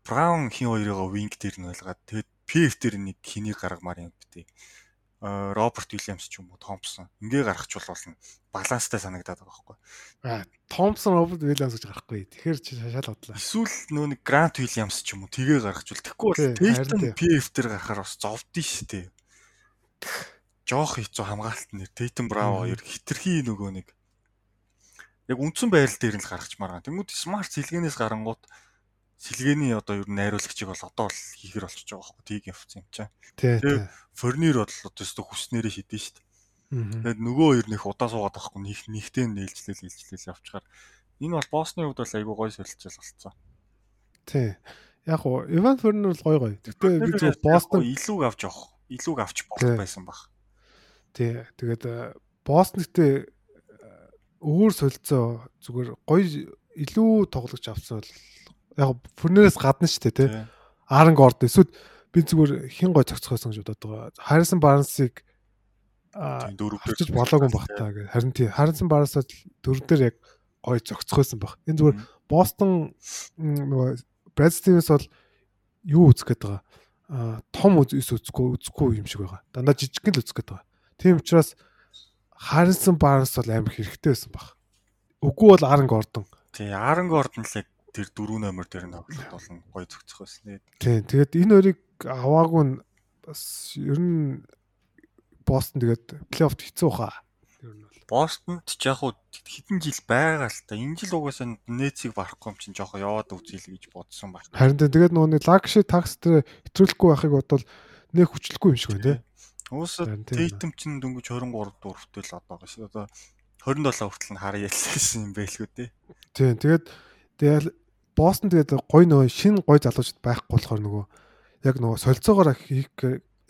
Браун хин хоёроо винг дээр нь байлгаад тэгэд PF дээр нэг хэнийг гаргамаар юм битээ. Роберт Уильямс ч юм уу Томпсон ингээ гаргачихвол болно баланстай санагдаад байгаа байхгүй. Аа Томпсон Роберт Уильямс гэж гарахгүй. Тэгэхээр чи шашаал бодлоо. Эсвэл нөө нэг Грант Уильямс ч юм уу тгээ гаргачвал тэгэхгүй бол Тейтон PF дээр гарахаар бас зовдсон шүү дээ. Жох хэцүү хамгаалалт нэр Тейтон Браво хоёр хитрхи нөгөө нэг яг үндсэн байрал дээр нь л гаргачмаар байгаа. Тэнгүүд смарт сэлгэнээс гарангууд сэлгээний одоо ер нь найруулагчийг бол одоо л хийхэр болчихж байгаа байхгүй тийг явцсан юм чаа. Тэгээ форнир бол одоо өстө хүснээрээ шүү дээ. Тэгээд нөгөө хоёр нэх удаа суугаад байхгүй нэг нэгтэй нээлжлэл нээлжлэл явчихаар энэ бол боссны хувьд бол айгүй гой солилцол болцсон. Тий. яг уу Иван Фернер бол гой гой. Гэтэ би зөв Бостон илүүг авч явах. Илүүг авч болох байсан баг. Тий. Тэгээд Бостон гэтээ өөр солилцоо зүгээр гоё илүү тоглож авсан бол яг Фернерээс гадна шүү дээ тий. Аарон Горд эсвэл би зүгээр хин гой цогцох байсан гэж бодоод байгаа. Харрисон Барнсыг дөрөвдөж болоогүй баг та гэх. Харин тий Харрисон Барнсаа дөрөв дээр яг гой цогцох байсан баг. Энэ зүгээр Бостон нөгөө Brad Stevens бол юу үзэх гээд байгаа. Том үс үзэхгүй үзэхгүй юм шиг байгаа. Дандаа жижиг л үзэх гээд байгаа. Тийм учраас Харрисон Барнс бол амар хэрэгтэй байсан баг. Үгүй бол Аарон Гордон. Тий, Аарон Гордон л тэр дөрөв номер дээр нь тоглолт болон гой зөгцөх байсан нэ. Тий, тэгээд энэ хоёрыг аваагүй нь бас ер нь Бостон тэгээд плей-оффт хэцүү хаа. Ер нь Бостонд ч яг хуу хэдэн жил байгаа л та. Энэ жил угаасаа нээцийг барахгүй юм чинь жоохоо яваад үзье л гэж бодсон байна. Харин тэгээд нэг лагши такс дээр хэтрүүлэхгүй байхыг бодвол нэг хүчлэхгүй юм шиг байна тий. Уусаа Тейтем чинь дөнгөж 23 дурвтай л одоо гэж. Одоо 27 хүртэл нь хараа ялсан юм байлгүй тий. Тийм тэгээд тэгэл Бостон тэгээд гой нөгөө шин гой залуучууд байхгүй болохоор нөгөө яг нөгөө солилцоогоор хийх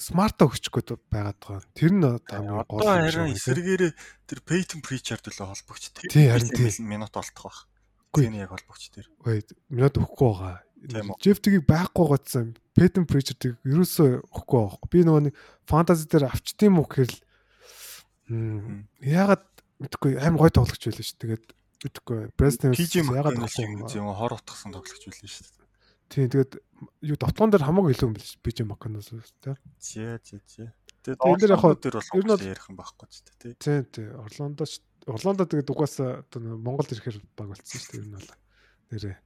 смарта өгчих гээд байгаад байгаа. Тэр нь хамгийн гол. Одоо харин эсэргээрээ тэр Peyton Pritchard төлөө холбогч тэр харин тийм минут олдох байх. Үгүй яг холбогч тэр. Үгүй минут өгөхгүй байгаа. Жефтгийг байхгүй гоцсон. Peyton Pritchard-ыг ерөөсөө өгөхгүй байгаа. Би нөгөө нэг фэнтези дээр авчтiin мүү гэхэл яагаад мэдхгүй аим гой тоглогч байлаа ш. Тэгээд мэдхгүй Preston яагаад тоглосон юм хор утгасан тоглогч байлаа ш. Тийм тэгээд юу дотгоон дээр хамаагүй илүү юм биш бич маканаас тий. Зээ зээ зээ. Тэгээд энэ дээр яг ер нь ярих юм байхгүй ч тий. Тийм тий. Орлондо Орлондо тэгээд угаасаа Монголд ирэхээр баг болцсон шүү дээ ер нь бол. Нэрээ.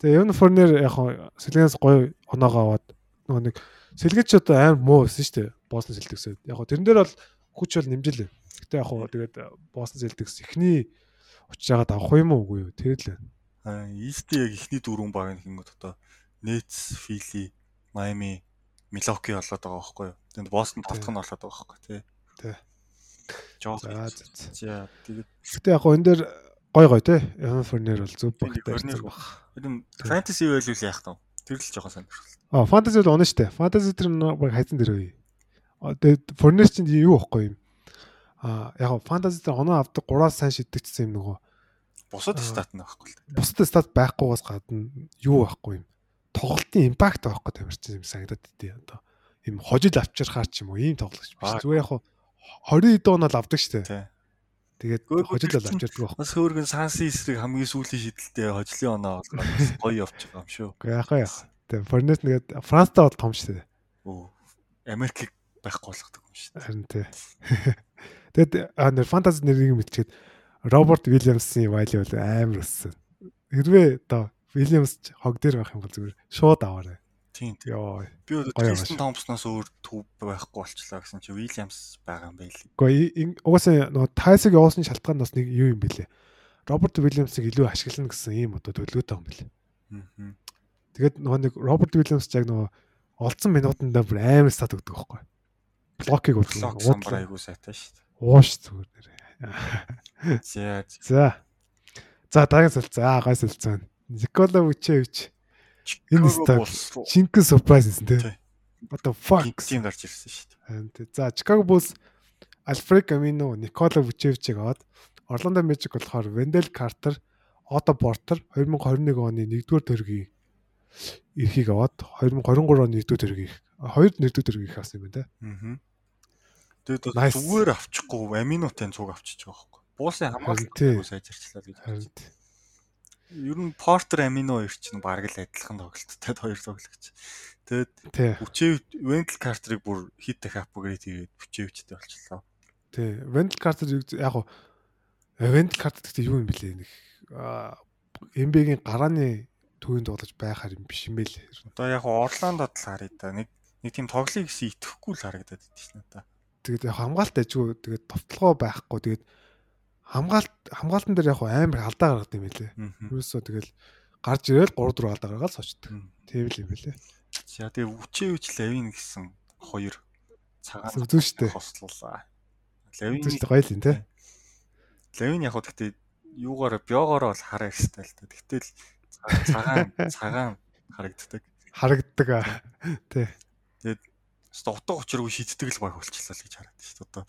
Тэгээ Евн Форнер яг сэлгээс гоё оноогоо аваад нөгөө нэг сэлгэч одоо аим муу байсан шүү дээ. Босton Celtics-д. Яг тэрэн дээр бол хүч бол нэмжил. Гэтэ яг тэгээд Босton Celtics эхний очиж авах юм уу үгүй юу? Тэр л. Аа, East яг эхний дөрвөн баг хингүүд одоо Nets, Philly, Miami, Milwaukee болоод байгаа байхгүй юу. Тэнд Boston татах нь болоод байгаа байхгүй тий. Тий. Жоо. За тэгээд Гэтэ яг энэ дээр гой гой тий. Evan Fournier бол зөв багтай баг. Энэ fantasy value яах тав. Тэр л жоохон сонирхолтой. Аа, fantasy бол оноо штэ. Fantasy тэр баг хайцсан дээр үе. Тэгээд Fournier чинь юу байхгүй юм. Аа, яг fantasy дээр оноо авдаг 3-аас сайн шидэгдсэн юм нөгөө. Бусад стат нь байхгүй л. Бусад стат байхгүйгээс гадна юу байхгүй юм? тоглолтын импакт байхгүй тамирчин юм санагдаад идэв одоо ийм хожил авчирхаар ч юм уу ийм тоглогч биш. Зүгээр яг 20 доо нь л авдаг штэ. Тэгээд хожил л авчирдаг байхгүй. бас хөөргөн сансын эсрэг хамгийн сүүлийн шидэлтэй хожлын оноо болгоод гоё байгаа юм шүү. Яхаа яах тэгээд Форнет нэгэд Францтай бол том штэ. Өө Америк байхгүй болгодог юм штэ. Харин тий тэгээд нэр фэнтези нэрийг мэдчихэд Роберт Вильямсын вайли бол амар өссөн хэрвээ одоо Williams хог дээр байх юм бол зүгээр шууд аваарай. Тийм. Йоо. Би одоо Тристен Томпсноос өөр төв байхгүй болчлаа гэсэн чи Williams байгаа юм байл. Гэхдээ угаасаа нөгөө Тайсыг явуулсан шалтгаан бас нэг юу юм бэлээ. Роберт Williams-ыг илүү ашиглана гэсэн ийм одоо төлөвлөгөөтэй юм бэлээ. Аа. Тэгээд нөгөө нэг Роберт Williams яг нөгөө олцсон минутанда бүр амар стат өгдөг байхгүй. Блокийг уудлаа. Уудлаа айгуу сайтай шүү дээ. Ууш зүгээр. За. За. За дараагийн солилцоо. Аа гой солилцоо. Никола Вучевич энэ стад шинкэн surprise гэсэн тий. Одоо fuck тийм гарч ирсэн шүү дээ. За Chicago Bulls Альфред Камино, Никола Вучевичийг аваад Орландо Magic болохоор Wendell Carter, Otto Porter 2021 оны 1-р төргийн эрхийг аваад 2023 оны 1-р төргийг хоёр 1-р төргийг авсан юм байна. Аа. Тэгээд зүгээр авчихгүй Аминотай цуг авчиж байгаа байхгүй. Буусын хамгаалалтыг сайжирчлаа гэж ер нь Porter Amino хоёр чинь бараг л адилхан тоглолттой хоёр тоглогч. Тэгээд Хүчээв Wendell Carter-ыг бүр хит дахь апгрейд хийгээд Хүчээвчтэй болчихлоо. Тий. Wendell Carter яг уу Wendell Carter гэдэг юу юм бэлээ нэг NBA-гийн гарааны төвөнд тоглож байхаар юм биш юм бэ л. Одоо яг Орландод л харъя да. Нэг нэг тийм тоглоё гэсэн итгэхгүй л харагдаад идэв шнэ та. Тэгээд хамгаалт ажгүй тэгээд товтлогоо байхгүй тэгээд хамгаалт хамгаалтан дээр яг амар алдаа гаргадаг юм билээ. Юусоо тэгэл гарч ирээл 3 4 алдаа гаргаад сочдөг. Тийм л юм билээ. За тэгээ үчээ үч лавин гэсэн хоёр цагаан зүг штэ хослуулаа. Лавин зүг гоё л юм те. Лавин яг гэхдээ юугаар биогоороо бол хараа ихтэй л та. Гэтэл цагаан цагаан харагддаг. харагддаг аа. Тий. Өстө утга учиргүй шийддэг л баг болчихлоо л гэж хараад шүү дээ. Одоо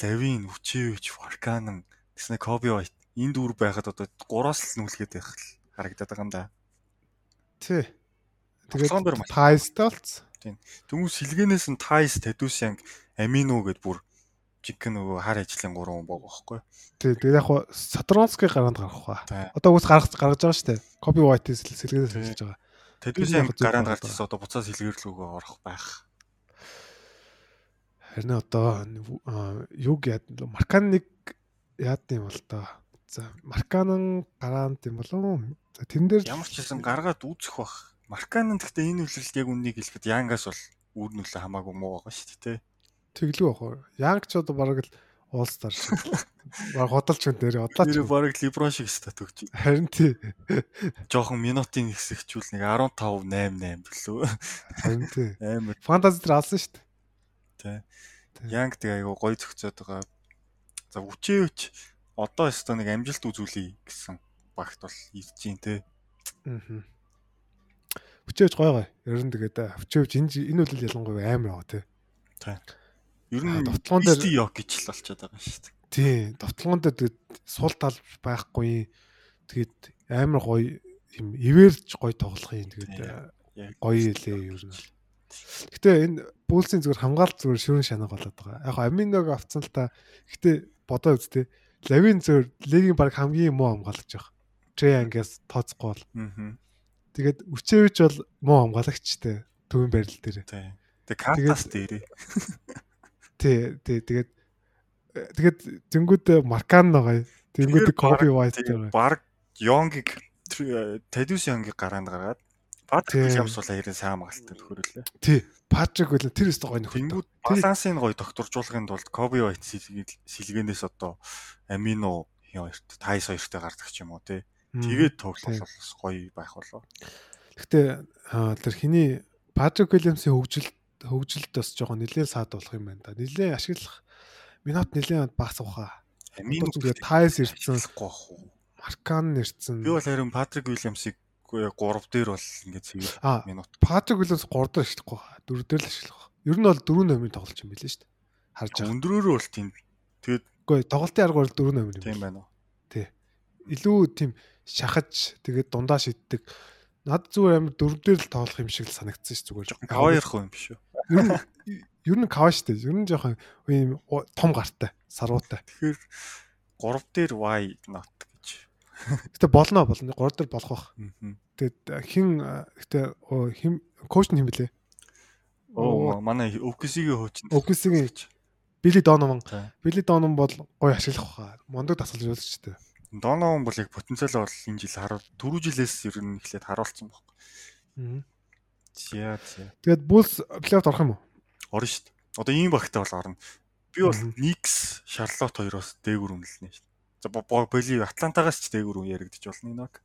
Лавин, Үчевич, Варканан, тэснэ Коби Вайт энэ дүүр байхад одоо 3-аас л нүүлгээд байх л харагдаад байгаа юм да. Тий. Тэгээд маш- Тайстай болцсон. Тэнгүү сэлгэнээс нь Тайс, Тадусянг, Амино гэд бүр жинхэнэ нөгөө хар ажлын гурван хүн байгаа байхгүй. Тий. Тэгээд яг хуу Сатронский гараанд гарах ба. Одоо үс гаргаж гаргаж байгаа шүү дээ. Коби Вайтис сэлгээс Тий. хэлж байгаа. Тадусянг яг гараанд байна. гарчсан одоо буцаа сэлгэрlүүгөө орох байх. Харин одоо аа, юг яад Марканыг яад юм бол тоо. За Марканан гараанд юм болов. За тэрэн дээр Ямар ч хэлсэн гаргаад үүсэх бах. Марканан гэхдээ энэ үйлрэлт яг үннийг хэлэхэд Янгаас бол үр нөлөө хамаагүй муу байгаа шүү дээ. тэглүү ах уу. Янг ч одоо бараг л уулстар шиг. Баг хөдөлч хүн дээр удлаач. Тэр баг Либрон шиг стат өгч. Харин тий. Жохон минутын хэсэгчүүл нэг 15 8 8 гэлөө. Харин тий. Амар Фантази дээр алсан шүү дээ. Тий. Тий. Янг тэг айгу гоё зөгцөөд байгаа. За үчээвч одоо өстө нэг амжилт үзүүлэе гэсэн багт бол ийдэж юм те. Аа. Хүчээж гоё гоё. Ер нь тэгээд хүчээж энэ энэ үйл ялангуяа амар байгаа тий. Ер Аа, нь довтлогон дээр- Йок гэж л болчиход байгаа шүү дээ. Тий. Довтлогон дээр тэгээд сул тал байхгүй. Тэгээд амар гоё юм ивэрч гоё тоглох юм. Тэгээд Тий. гоё илээ ер нь. Гэтэ энэ пулсын зүгээр хамгаалт зүгээр шүүрэн шанаг болоод байгаа. Яг аминог авцсан л та. Гэтэ бодоо үзтээ. Лавин зүгээр лигийн баг хамгийн муу хамгаалагч байх. Трей ангиас тооцохгүй бол. Тэгээд Үчээвич бол муу хамгаалагчтэй төвийн барил дээр. Тий. Тэг картас дээрээ. Тий, тий, тэгээд тэгээд зингүүд Маркан байгаа. Зингүүд Коби Вайт байгаа. баг Йонгийг Тадус Йонгийг гараанд гаргаад Патрик. Уильямс бол хоёрын сайн хамгаалалттай төхөрлөө. Тий, Патрик үл тэр өстө гоё нөхөд. Тэнгүүд балансыг гоё докторжуулахын тулд Коби Вайт сэлгээнээс одоо Амино хоёрт Тайс хоёртой гардаг ч юм уу тий. Тэгээд бол бас гоё байх болоо. Гэхдээ тэр хиний Патрик Уильямсын хөгжил хөгжилд бас жоохон нэлээд саад болох юм байна да. Нэлээд ашиглах минут нэлээд багц ухаа. Амино зүгээр Тайс ирсэн. Маркан ирсэн. Би бол харин Патрик Уильямсыг 3 дээр бол ингээд цэвэр минут Патрик Уильямс 3 дээр ашиглахгүй хаа. 4 дээр л ашиглах. Ер нь бол 4 номерын тоглолч юм билээ шүү дээ. Харж байгаа. өндрөөрөө бол тийм тэгээд Үгүй тоглолтын аргаар 4 номер юм. тийм байна уу. Илүү тийм шахаж тэгээд дундаа шиддэг. Над зүгээр амар 4 дээр л тоглох юм шиг л санагдсан шүү зүгээр. Жохон кавайрах юм биш үү. Ер нь ер нь кава шүү дээ. Ер нь жоохон ийм у- том гартай, саруутай. Тэгэхээр 3 дээр Y not. Гэтэ болно болно. 3 дээр болох бах. Тэгээд хин гэтэ хин коуч нь хин блэ? Оо манай өвгсигийн хуучин. Өвгсигийн Били Донован. Били Донован бол гоё ашиглах баха. Мондог тасалж үзчихтэй. Донован бол яг потенциал бол энэ жил харуул дөрөв жилээс ер нь эхлээд харуулсан баг. Зя зя. Тэгээд Булс плей-офф орох юм уу? Орно шүү дээ. Одоо ийм багтаа бол орно. Би бол. Никс, Шарлот хоёроос дээгүр үнэлнэ шүү дээ. За бо боли Атлантагаас ч дээгүр үн яригдчих болно энэ баг.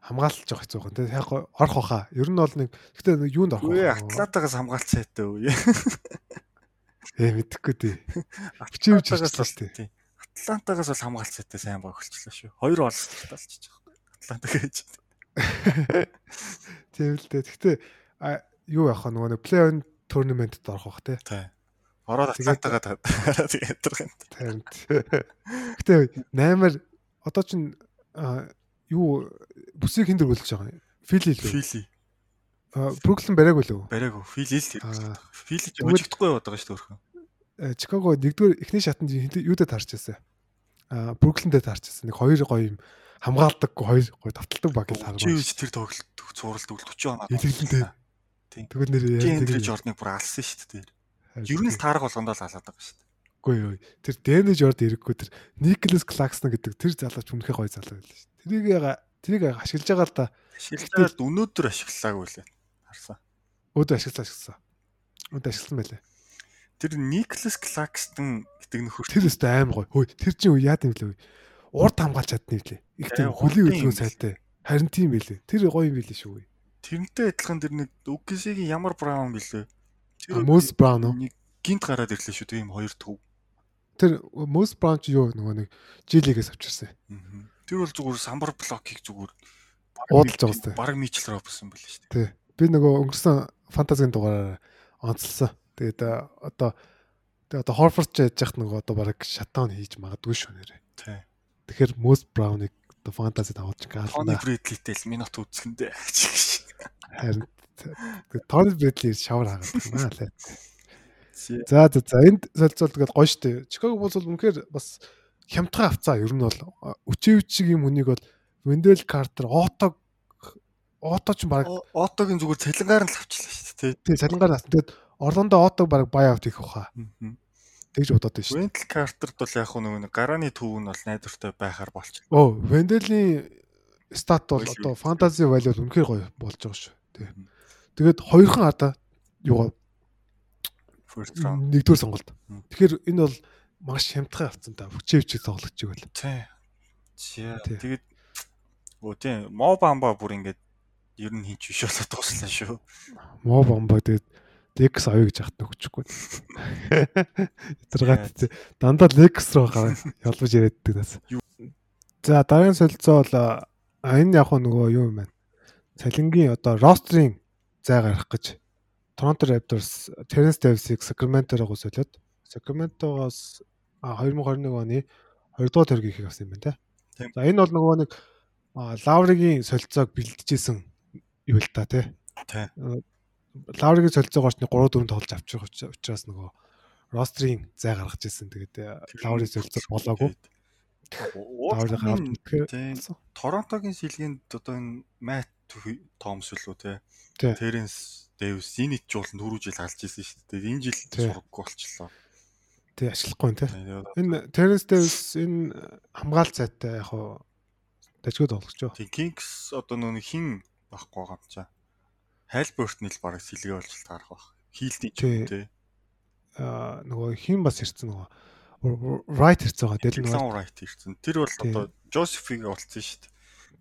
Хамгаалж явах хэцүү байна. Тэгээд яг орох баха. Ер нь бол нэг нэг юунд орох вэ? Атлантагаас хамгаалт сайтай үе. Ээ мэдхгүй дээ. Бол шүү дээ. тий. Атлантагаас бол хамгаалт сайтай сайн баг болчихлоо шүү. Хоёр олстой талчиж байгаа. Атлантаг гэж. Тийм л дээ. Гэтэ а, юу яах вэ? Нөгөө нэг плей-офф турнаментд орох бах тий. Тий. Ороод Атлантагаа тараад ядрах юм. Танд. Гэтэ 8-аар одоо чин а, юу бүсийг хин дөрвөлж байгаа юм. Фили лөө. Фили. Бруклин бариагүй лөө. Барайг Фили л. Фили ч өжигдөхгүй яваад байгаа шүү дээ өөрхөн. Чикаго нэгдүгээр эхний шатанд юудэд харч байсан. А Бруклиндээ харч байсан. Нэг хоёр гоё юм хамгаалдаггүй хоёр гоё давталдаг баг гэж харж Чи байна. үз тэр тоглолт цувралт өгөл 40 оноо. Илэглэнтэй. Тэгвэл нэр Чи яа Эндрю Жордныг бүр алсан шүү дээ. Ер нь л таарах болгондоо л алаад байгаа шүү дээ. Үгүй юу. Тэр Дэнэ Жорд ирэхгүй тэр Никлас Клаксон гэдэг тэр залууч үнэхээр гоё залуу байлаа шүү. Тэрийг тэрийг ашиглаж байгаа л да. Ашиглаад өнөөдөр ашиглалаагүй лээ. Харсан. Өөдөө ашиглаж ашигласан. Өөдөө ашигласан байлаа. Тэр Никлас Клакстон гэдэг нөхөр Тэр өстө аим гоё. Хөөе тэр чинь яад юм лээ. Урд хамгаалж чадна юм лээ. Их тийм хөлийн өдгөө сайтай. Харин тийм байлээ. Тэр гоё юм байлээ шүү. тэрнтэй адилхан тэр нэг Үгсигийн ямар Браун гэлээ. А Мос Браун уу? нэг гинт гараад ирлээ шүү дээ. Ийм хоёр төв. Тэр Мос Браун ч юу нөгөө нэг Жилигээс авчирсан. Тэр бол зүгээр самбар блокийг зүгээр уудалж байгаа сте. Бараг Мичл Робсон байл шүү дээ. Тий. Би нөгөө өнгөрсөн фантазийн дугаараар онцлсан. Тэгээд одоо тэгээд одоо Хорфорд ч яж яхад нөгөө одоо бараг шатаун хийж магадгүй шүү нэрээ. Тий. Тэгэхээр Мос Брауныг одоо фантази давуулж Тони. Брэдлитэй л минут үзэхэндээ. Харин Тони Брэдли шавар хаагаад байна лээ. За за за энд солилцол тэгээд гоё штэ. Чикаго Булс бол үнэхээр бас хямдхан авцаа. Ер нь бол үчээвчгийн хүнийг бол Вендел Картер, Ото Ото ч баг Отогийн зүгээр цалингаар нь л авчлаа шүү дээ. тий цалингаар авсан. Тэгээд Орлондо Отог баг бай авт хийх баха. Тэгж бодоод байна шүү. Вентл Картерд бол яг нэг гарааны төв нь бол найдвартай байхаар болчих. Оо, Венделийн стат бол одоо фэнтези value бол үнэхээр гоё болж байгаа шүү. Тий. Тэгээд хоёрхан одоо юу нэгдүгээр сонголт. Тэгэхээр энэ бол маш хямдхан авсан та. Хүчээвчийг тоглож игэл. Тий. Тий. Тэгээд өө тий Мобамба бүр ингээд ер нь хинч биш болоод дуслаа шүү. Моо бомбоо тэгээд Лекс авъя гэж хат нөхчихгүй. Эдэргат тий. дандаа Лекс руу гараа ялбаж яриаддаг нас. За дараагийн солилцоо бол энэ яг нөгөө юу юм байна. Цалингийн одоо рострийн зай гарах гэж Toronto Raptors Terence Davis-ийг Sacramento-роо солиод Sacramento-гоос а 2021 оны 2 дугаар төргийг авсан юм байна те. За энэ бол нөгөө нэг Лавригийн солилцоог бэлдэжсэн юу л та те. Лавригийн солилцоогоорч нэг 3 4 тоглож авчих уч- учраас нөгөө рострийн зай гаргаж ирсэн. Тэгээд э, Лаврийн солилцоо болоогүй. Торонтогийн сэлгээнд одоо энэ Мат Томс үлээ те. Теренс Дэвис энэ ч бол түрүү жил алж исэн шүү дээ. Энэ жил Тий. сургаггүй болчихлоо. Тэг ашиглахгүй. Тэгээд Энэ Terence Davis энэ хамгаалт цайтай яг хуу дажгүй тоглож байгаа. Тэг Кингс одоо нөө хин байхгүй байгаа юм чаа. Хайлберт нь л бараг сэлгээ болж таарах байх. Тий. те. Аа нөгөө хин бас ирсэн нөгөө right ирсэн байгаа. Дэл нөгөө Дэлгэн Райт ирсэн. Тэр бол одоо Жозефиг олцсон шүү дээ.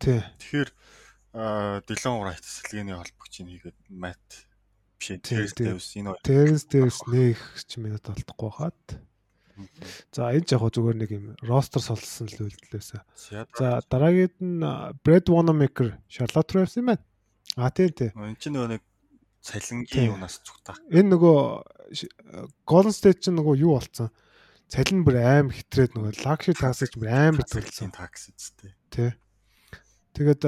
тий. Тэгэхээр аа Дэлгэн Райт сэлгээний холбогч нэгээд Мат биш Тэрс. Дэвис энэ хоёр. Terence Davis нэг ч минут олдохгүй хаад. За энэ яг зүгээр нэг юм ростер солсон л үйлдэлээс. За За дараагийн нь Brad Wanamaker Charlotte явсан юм байна. А тийм тийм. энэ чинь нөгөө нэг цалингийн юунаас зүгтаа. Энэ нөгөө Golden State чинь нөгөө юу болцсон? Цалин бүр аим хитрээд нөгөө luxury tax-ыг бүр амар төлсөн такс эцтэй. тий. Тэгээд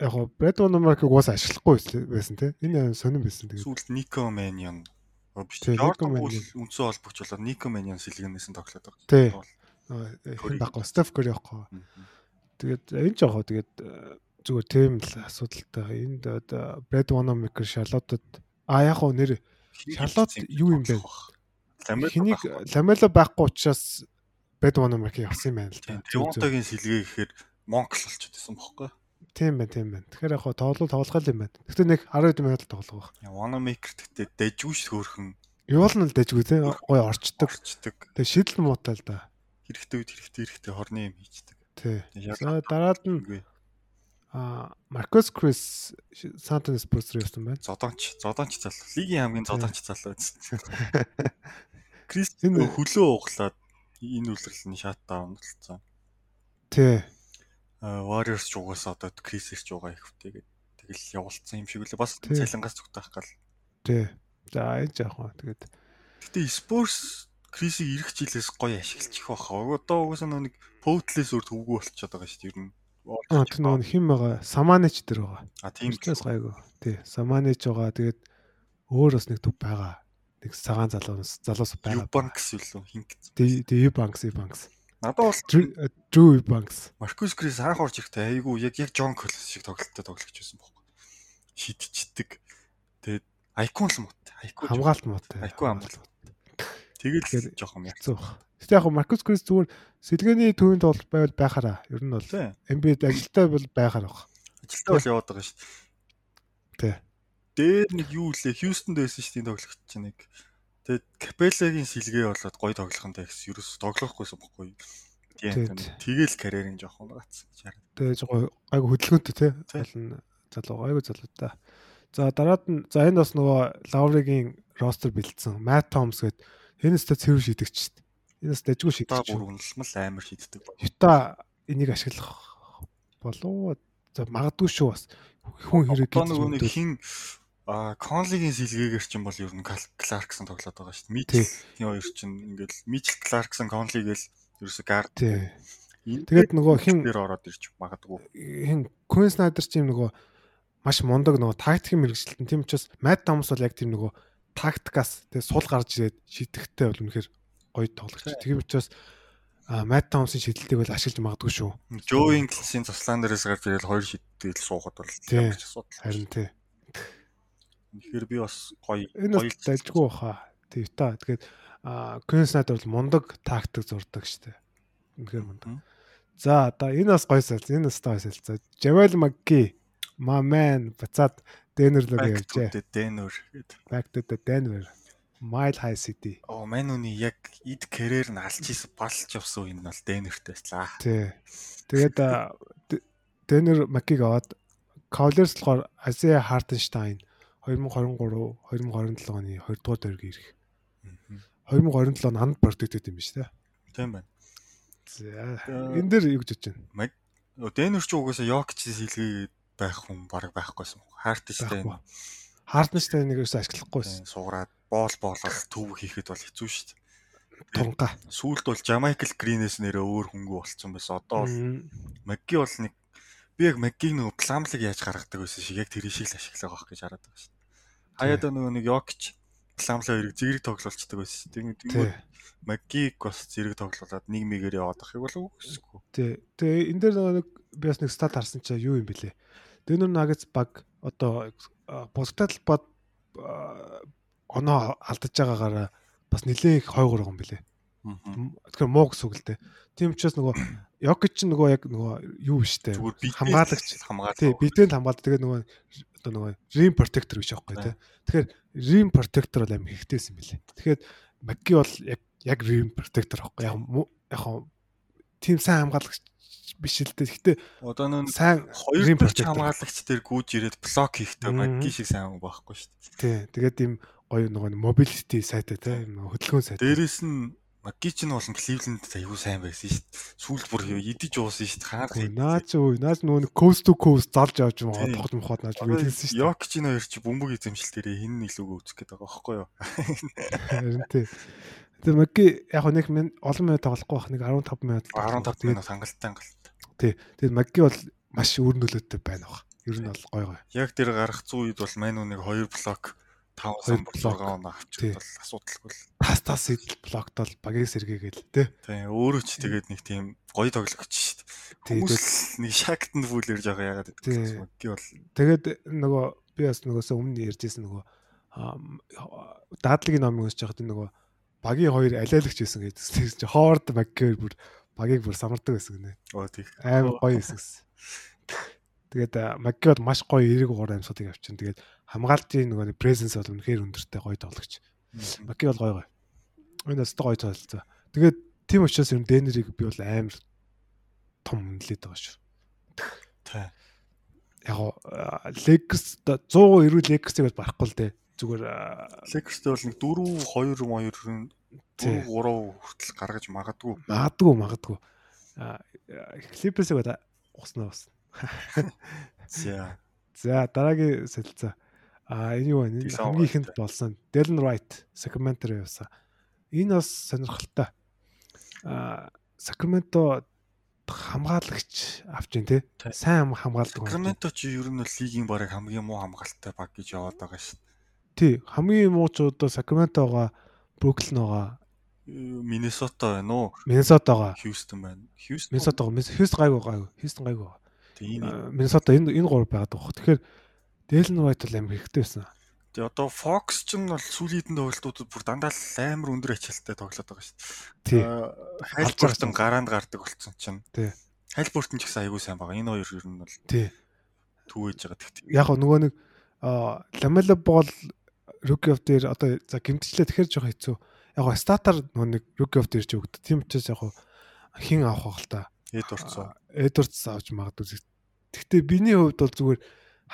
яг гоо Brad Wanamaker уус ашиглахгүй байсан- тий. Энэ сонирн байсан тэгээд. Сүүлд Маньон биш Тий, Nico Mannion. Үндсэн холбогч болоод Нико Маньон сэлгэнээс нь тоглоод байгаа. Тий. Хэн дахгүй Steph Curry явахгүй. Тэгээд энэ жоо тэгээд э, зүгээр тийм л асуудалтай. Энд Brad Wanamaker Charlotte-д а яг гоо нэр Charlotte юу юм бэ? Хэнийг Ламела байхгүй учраас Brad Wanamaker явсан юм байна л зүг. Тивонтогийн сэлгээ гэхээр Монкл болчиход байсан бохоггүй. Тийм байна, тийм байна. Тэгэхээр яг тоглол тоглох юм байна. Гэхдээ нэг 12 минут тоглох. Wanamaker гэхдээ дэжгүй ш хөөрхөн Юу л нь л дэжгүй те гой орчдөг. орчдөг. Тэгээ шидэл муутай л да. Хэрэгтэй үед хэрэгтэй хэрэгтэй хорны юм хийждэг. Тий. За дараад нь а Маркус Крис Спорс руу явсан байна. Зодонч, зодонч залуу. Лигийн хамгийн зодонч залуу байсан. Крис хөлөө углаад энэ үлрэлний шат даун болсон. Тий. Э, Warriors ч угаасаа одоо Chris-ийг ч угаа их хөтэйгээд тэгэл явуулсан юм шиг үлээ бас цалингаас зүгтах гал. Тий. За энэ яах вэ? Тэгээд Гэтэ Spurs Chris-ийг ирэх жилээс гоё ашиглачих واخа. Одоо угаасаа нэг Potle-с өөр төвгүй болчиход байгаа шүү дээ. Ер нь Аа тэр нөгөө хим байгаа. Саманеч дэр байгаа. А тийм ч гайгүй. Тий. Саманеч байгаа. Тэгээд өөр бас нэг төв байгаа. Нэг цагаан залуу залуус байгаа. Банкс үлээ хинг. Тий, тий банкс, банкс. Надад бол Drew Banks. Маркус Крис анх орж ирэхдээ айгүй яг яг Джон Коллс шиг тоглолттой тоглож байсан байхгүй. Шидчихдэг. Тэгээд айкон л мут. Айкон. Хамгаалт муутай. Айкон хамгаалт. Тэгэл Тэгэхээр- жоохон. Хэцүү баг. Гэтэ яг Маркус Крис зүгээр сэлгээний төвөнд бол байвал байхаараа. Ер нь бол. NBA-д ажилтаа бол байхаар баг. Ажилтаа бол яваад байгаа шүү дээ. Тий. Дээр нэг юу лээ Хьюстонд байсан шүү дээ тоглогч чинь нэг. Тэгээд Капелагийн сэлгээ болоод гоё тоглохонтой гэсэн ерөөс тоглохгүйсэн бохгүй. Тий. Тийм. Тэгэл карьерийн жоохон гацсан гэж хараад. Тэгээ жоо айгу хөдөлгөөнтэй. Тий. Болно залуу айгу залуу та. За дараад нь за энэ бас нөгөө Лавригийн ростер бэлдсэн. Matt Thomas гээд энэ өстө цэвэр шидэгч шүү дээ. Энэ өстө дэжгүй Та шидэгч. бүр үнэлмэл амар шийддэг. Юта энийг ашиглах болов За магадгүй шүү бас хүн хэрэг одоо нөгөө нэг хин а Конлигийн сэлгээгээр чинь бол ер нь Кларксон тоглоод байгаа шүү дээ. Мичл тийм хоёр чинь ингээл Мичл Кларксон Конли гээл ерөөсө гард. Тэгээд нөгөө хин дээр ороод ирж магадгүй. Хин Queen Snyder чинь нөгөө маш мундаг нөгөө тактикийн мэрэгчлэлтэн тийм учраас Matt Thomas бол яг тийм нөгөө тактикаас тэгээ сул гарч ирээд шидэхтэй бол үнэхээр гоё тоглогч. Тийм учраас Matt Thomas-ын шидэлтийг бол ашиглаж магадгүй шүү. Ingles-ийн цуслаан дээрээс гарч ирээд хоёр шидэл суугаад бол ч асуудал. Харин тий. Тэгэхээр би бас гоё гоё дайжгүй баха. Та. Тэгээд Queen Snyder бол мундаг тактик зурдаг штэ. Үнэхээр мундаг. За одоо энэ бас гоё сал. Энэ бас гоё сал. За Javel McGee My man буцаад Denver руу явжээ. Denver гэдэг. Back to the Denver. Mile High City. Оо Мануны яг ид карьер нь алж ийс балж явсан нь бол Denver-тэй байслаа. Тий. Тэгээд Denver Макиг аваад Cavaliers болохоор Isaiah Hartenstein 2023 2027 оны 2 дугаар дөрөв ирэх. 2027 он анд продуктэд юм биш үү? Тийм байна. За энэ дээр юу гэж бодож байна? Denver ч угаасаа Йокч сэлгээ байх хүн баг байхгүйсэн. Хартнштайн. Хартнштайныг ерөөсөө ашиглахгүйсэн. Суураад боол боолол төв хийхэд бол хэцүү шүү дээ. Тунга. Сүүлд бол Jamaical Green-ээс нэрээ өөр хөнгө болцсон байсан. Одоо бол Maggi бол нэг би яг Maggi-г нэг пламлыг яаж гаргадаг байсан шиг яг тэр шиг л ашиглах байх гэж хараад байгаа шүү. Хаяада нөгөө нэг Yokch пламлаа хэрэг зэрэг тоглолцдог байсан. Тэгээд Магиг бас зэрэг тоглуулад нэг мэгээр яваад ахыг болов үсэхгүй. Тий. Тэгээ энэ дээр нэг би бас нэг стат харсан чинь юу юм бэлээ. Дэнүр Нагц баг одоо босготал бод оноо алдаж байгаагаараа бас нэлээд их хойгоор байгаа юм бэлээ. Тэгэхээр муу гэсэн үг л дээ. Тийм учраас нөгөө Йокич ч нөгөө яг нөгөө юу биш дээ. Хамгаалагч хамгаалал. Тий, бидэн хамгаалал. Тэгээд нөгөө одоо нөгөө rim protector гэж аахгүй тий. Тэгэхээр rim protector бол амар хэрэгтэй юм бэлээ. Тэгэхээр Маки бол яг яг rim protector аахгүй. Яг яг тийм сайн хамгаалагч биш л дээ. Гэхдээ одоо нөө сайн хоёр дахь хамгаалагч дээр гүйж ирээд блок хийхдээ маги шиг сайн байхгүй шүү дээ. Тий. Тэгээд ийм гоё нөгөө mobility сайтай те хөдөлгөөн сайтай. Дээрээс нь Маги ч нь болон Кливленд аюу сайн байсан шүү дээ. Сүүлд бүр идэж уусан шүү дээ. Хаад наач өө наач нөгөө coast to coast залж авч юм аа тогт мохот нааж билсэн шүү дээ. Йок ч энэ хоёр чи бөмбөг эзэмшил дээр хин илүүгээ үүсэх гээд байгаа байхгүй юу? Харин тий. Тэр Маги яг нэг олон минут тоглохгүй байх нэг 15 минут 15 минут хангалттай хангалттай Тий. Тэгээд Маги бол маш өөр нөлөөтэй байна баг. Ер нь бол гоё гоё. Яг тэр гарах зүй үед бол Мануныг 2 блок 5 блок он авчих бол асуудалгүй л. Тас тас идэл блокт бол багийг сэргээгээл тий. Тий. Өөрөө ч тэгээд нэг тийм гоё тоглогч шүү дээ. Хүмүүс нэг шагтанд бүлэр жоо яагаад гэдэг Маги бол. Тэгээд нөгөө би бас нөгөөсөө өмнө ярьжсэн нөгөө даатлагын номыг уншиж байхад нөгөө багийн хоёр алиалагч байсан гэдэг. Чи Ховард Маги бүр багийг бүр самардаг байсан гинэ. Оо тийм. Амар гоё хэсэг. Тэгээд Маггиод маш гоё эрэг уур амьсуудыг авчин. Тэгээд хамгаалтын нөгөө презенс бол үнэхээр өндөртэй гоё тоглогч. Магги бол гоё гоё. Энэ бас гоё тоглолцоо. Тэгээд тийм учраас ер нь Дэнерийг би бол амар том үнэлээд байгаа шүү. Тий. Яг Лекс 100 эрүүл Лексийг бол барахгүй л дээ. Зүгээр Лекстэй бол нэг 4 2 2 3 хүртэл гаргаж магадгүй. Магадгүй магадгүй. А клипэсээ удаа уснаа бас. За. За дараагийн солилцоо. А энэ юу вэ? Хамгийн ихэнд болсон Dylan Wright Sacramento явсан. Энэ бас сонирхолтой. А Sacramento хамгаалагч авч ин тээ. Сайн хамгаалдаг. Sacramento ч ер нь лигийн барыг хамгийн муу хамгаалалттай баг гэж яваад байгаа дээ. Тий, хамгийн муу ч одоо Sacramento-га байгаа. Миннесота байна уу? Миннесотагаа. Хьюстон байна. Хьюстон. Миннесотагаа. Хьюстон гайгүй гайгүй. Хьюстон гайгүй. Тийм. Миннесота энэ энэ гурав байгаад байгаа. Тэгэхээр Дэлн Вайт бол амар хэрэгтэй байсан. Тэгээ одоо Fox ч нь бол сүүлийн тоглолтуудад бүр дандаа л амар өндөр ачаалттай тоглоод байгаа шүү дээ. Тий. Хайлбуртон гараанд гардаг болсон чинь. Тий. Хайлбуртон ч гэсэн аягүй сайн байгаа. Энэ хоёр ер нь бол Тий. Түүэж байгаа гэхдээ. Яг нөгөө нэг Ламела бол Rookie of the Year одоо за гимтчлээ тэгэхээр жоох хэцүү. Яг го статаар нэг Rookie of the Year ч өгдө. Тийм учраас яг хин авах байх л та. Эдвардс. Эдвардс авч магадгүй. Гэхдээ биний хувьд бол зүгээр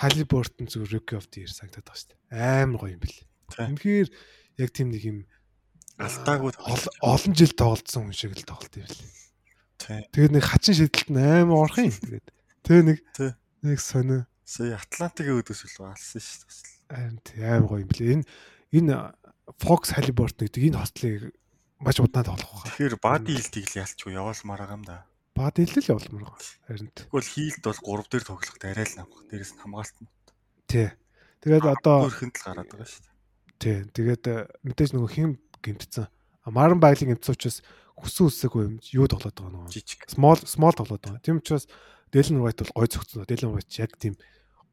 Халибортон зүгээр Rookie of the Year санагдаад байгаа шүү дээ. Амар гоё юм бэл. Үнэхээр яг тийм нэг юм алдаагүй олон жил тоглолцсон хүн шиг л тоглолт юм бэл. Тэгээд нэг хачин шидэлт нь амар орох юм. Тэгээд тэгээ нэг Нэг сонио. Сая Атлантигийн өөдөөс үлээ алсан шүү дээ. Харин тий аим гоё юм блэ. Энэ энэ Fox Halliburton гэдэг энэ хослыг маш удаа тоглох байна. Тэгэхээр бади хилтийг л ялчгүй яваалмаар байгаа юм да. Бад хэлэл явуулмаар байна. Харин. Тэгвэл хилд бол 3 дээр тоглоход арай л намх. Дээрээс нь хамгаалт нь. Тий. Тэгээд одоо өөрхөнд л гараад байгаа шүү дээ. тий. Тэгээд э, мэдээж нөгөө хим гимтсэн. Маран байгалийн гимтсэн учраас хүссэн үсээгүй юм юу тоглоод байгаа нөгөө. Small small тоглоод байгаа. Тийм учраас Дэлэн White бол гой зөвхөн. Дэлэн White яг тийм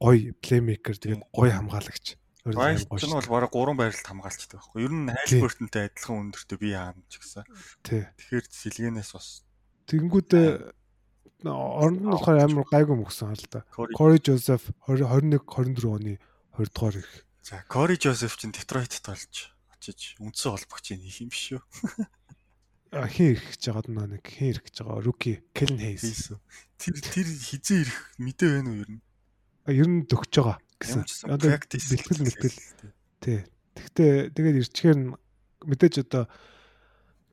гой плеймейкер тэгээд гой хамгаалагч. Ч нь бол бараг 3 байралд хамгаалцдаг байхгүй. Ер нь Halliburton-тай адилхан өндөртөө би хаана ч гэсэн. Тий. Тэгэхээр сэлгэнээс бас Тэгэнгүүтээ оронд нь болохоор амар гайгүй мөксөн хаал та. Corey Joseph 21 24 оны 20 дугаар их. За Corey Joseph чинь Detroit-т болж очиж үндсэн холбогчийн нэг юм биш үү? А хин ирэх гэж байгаа даа нэг хин ирэх гэж байгаа rookie Kellen Hayes. Тэр тэр хизээ ирэх мэдээ байна уу ер нь? А ер нь дөгч байгаа гэсэн. Одоо бэлтгэл мэлтгэл. Тий. Тэгтээ тэгээд ирчгээр нь мэдээж одоо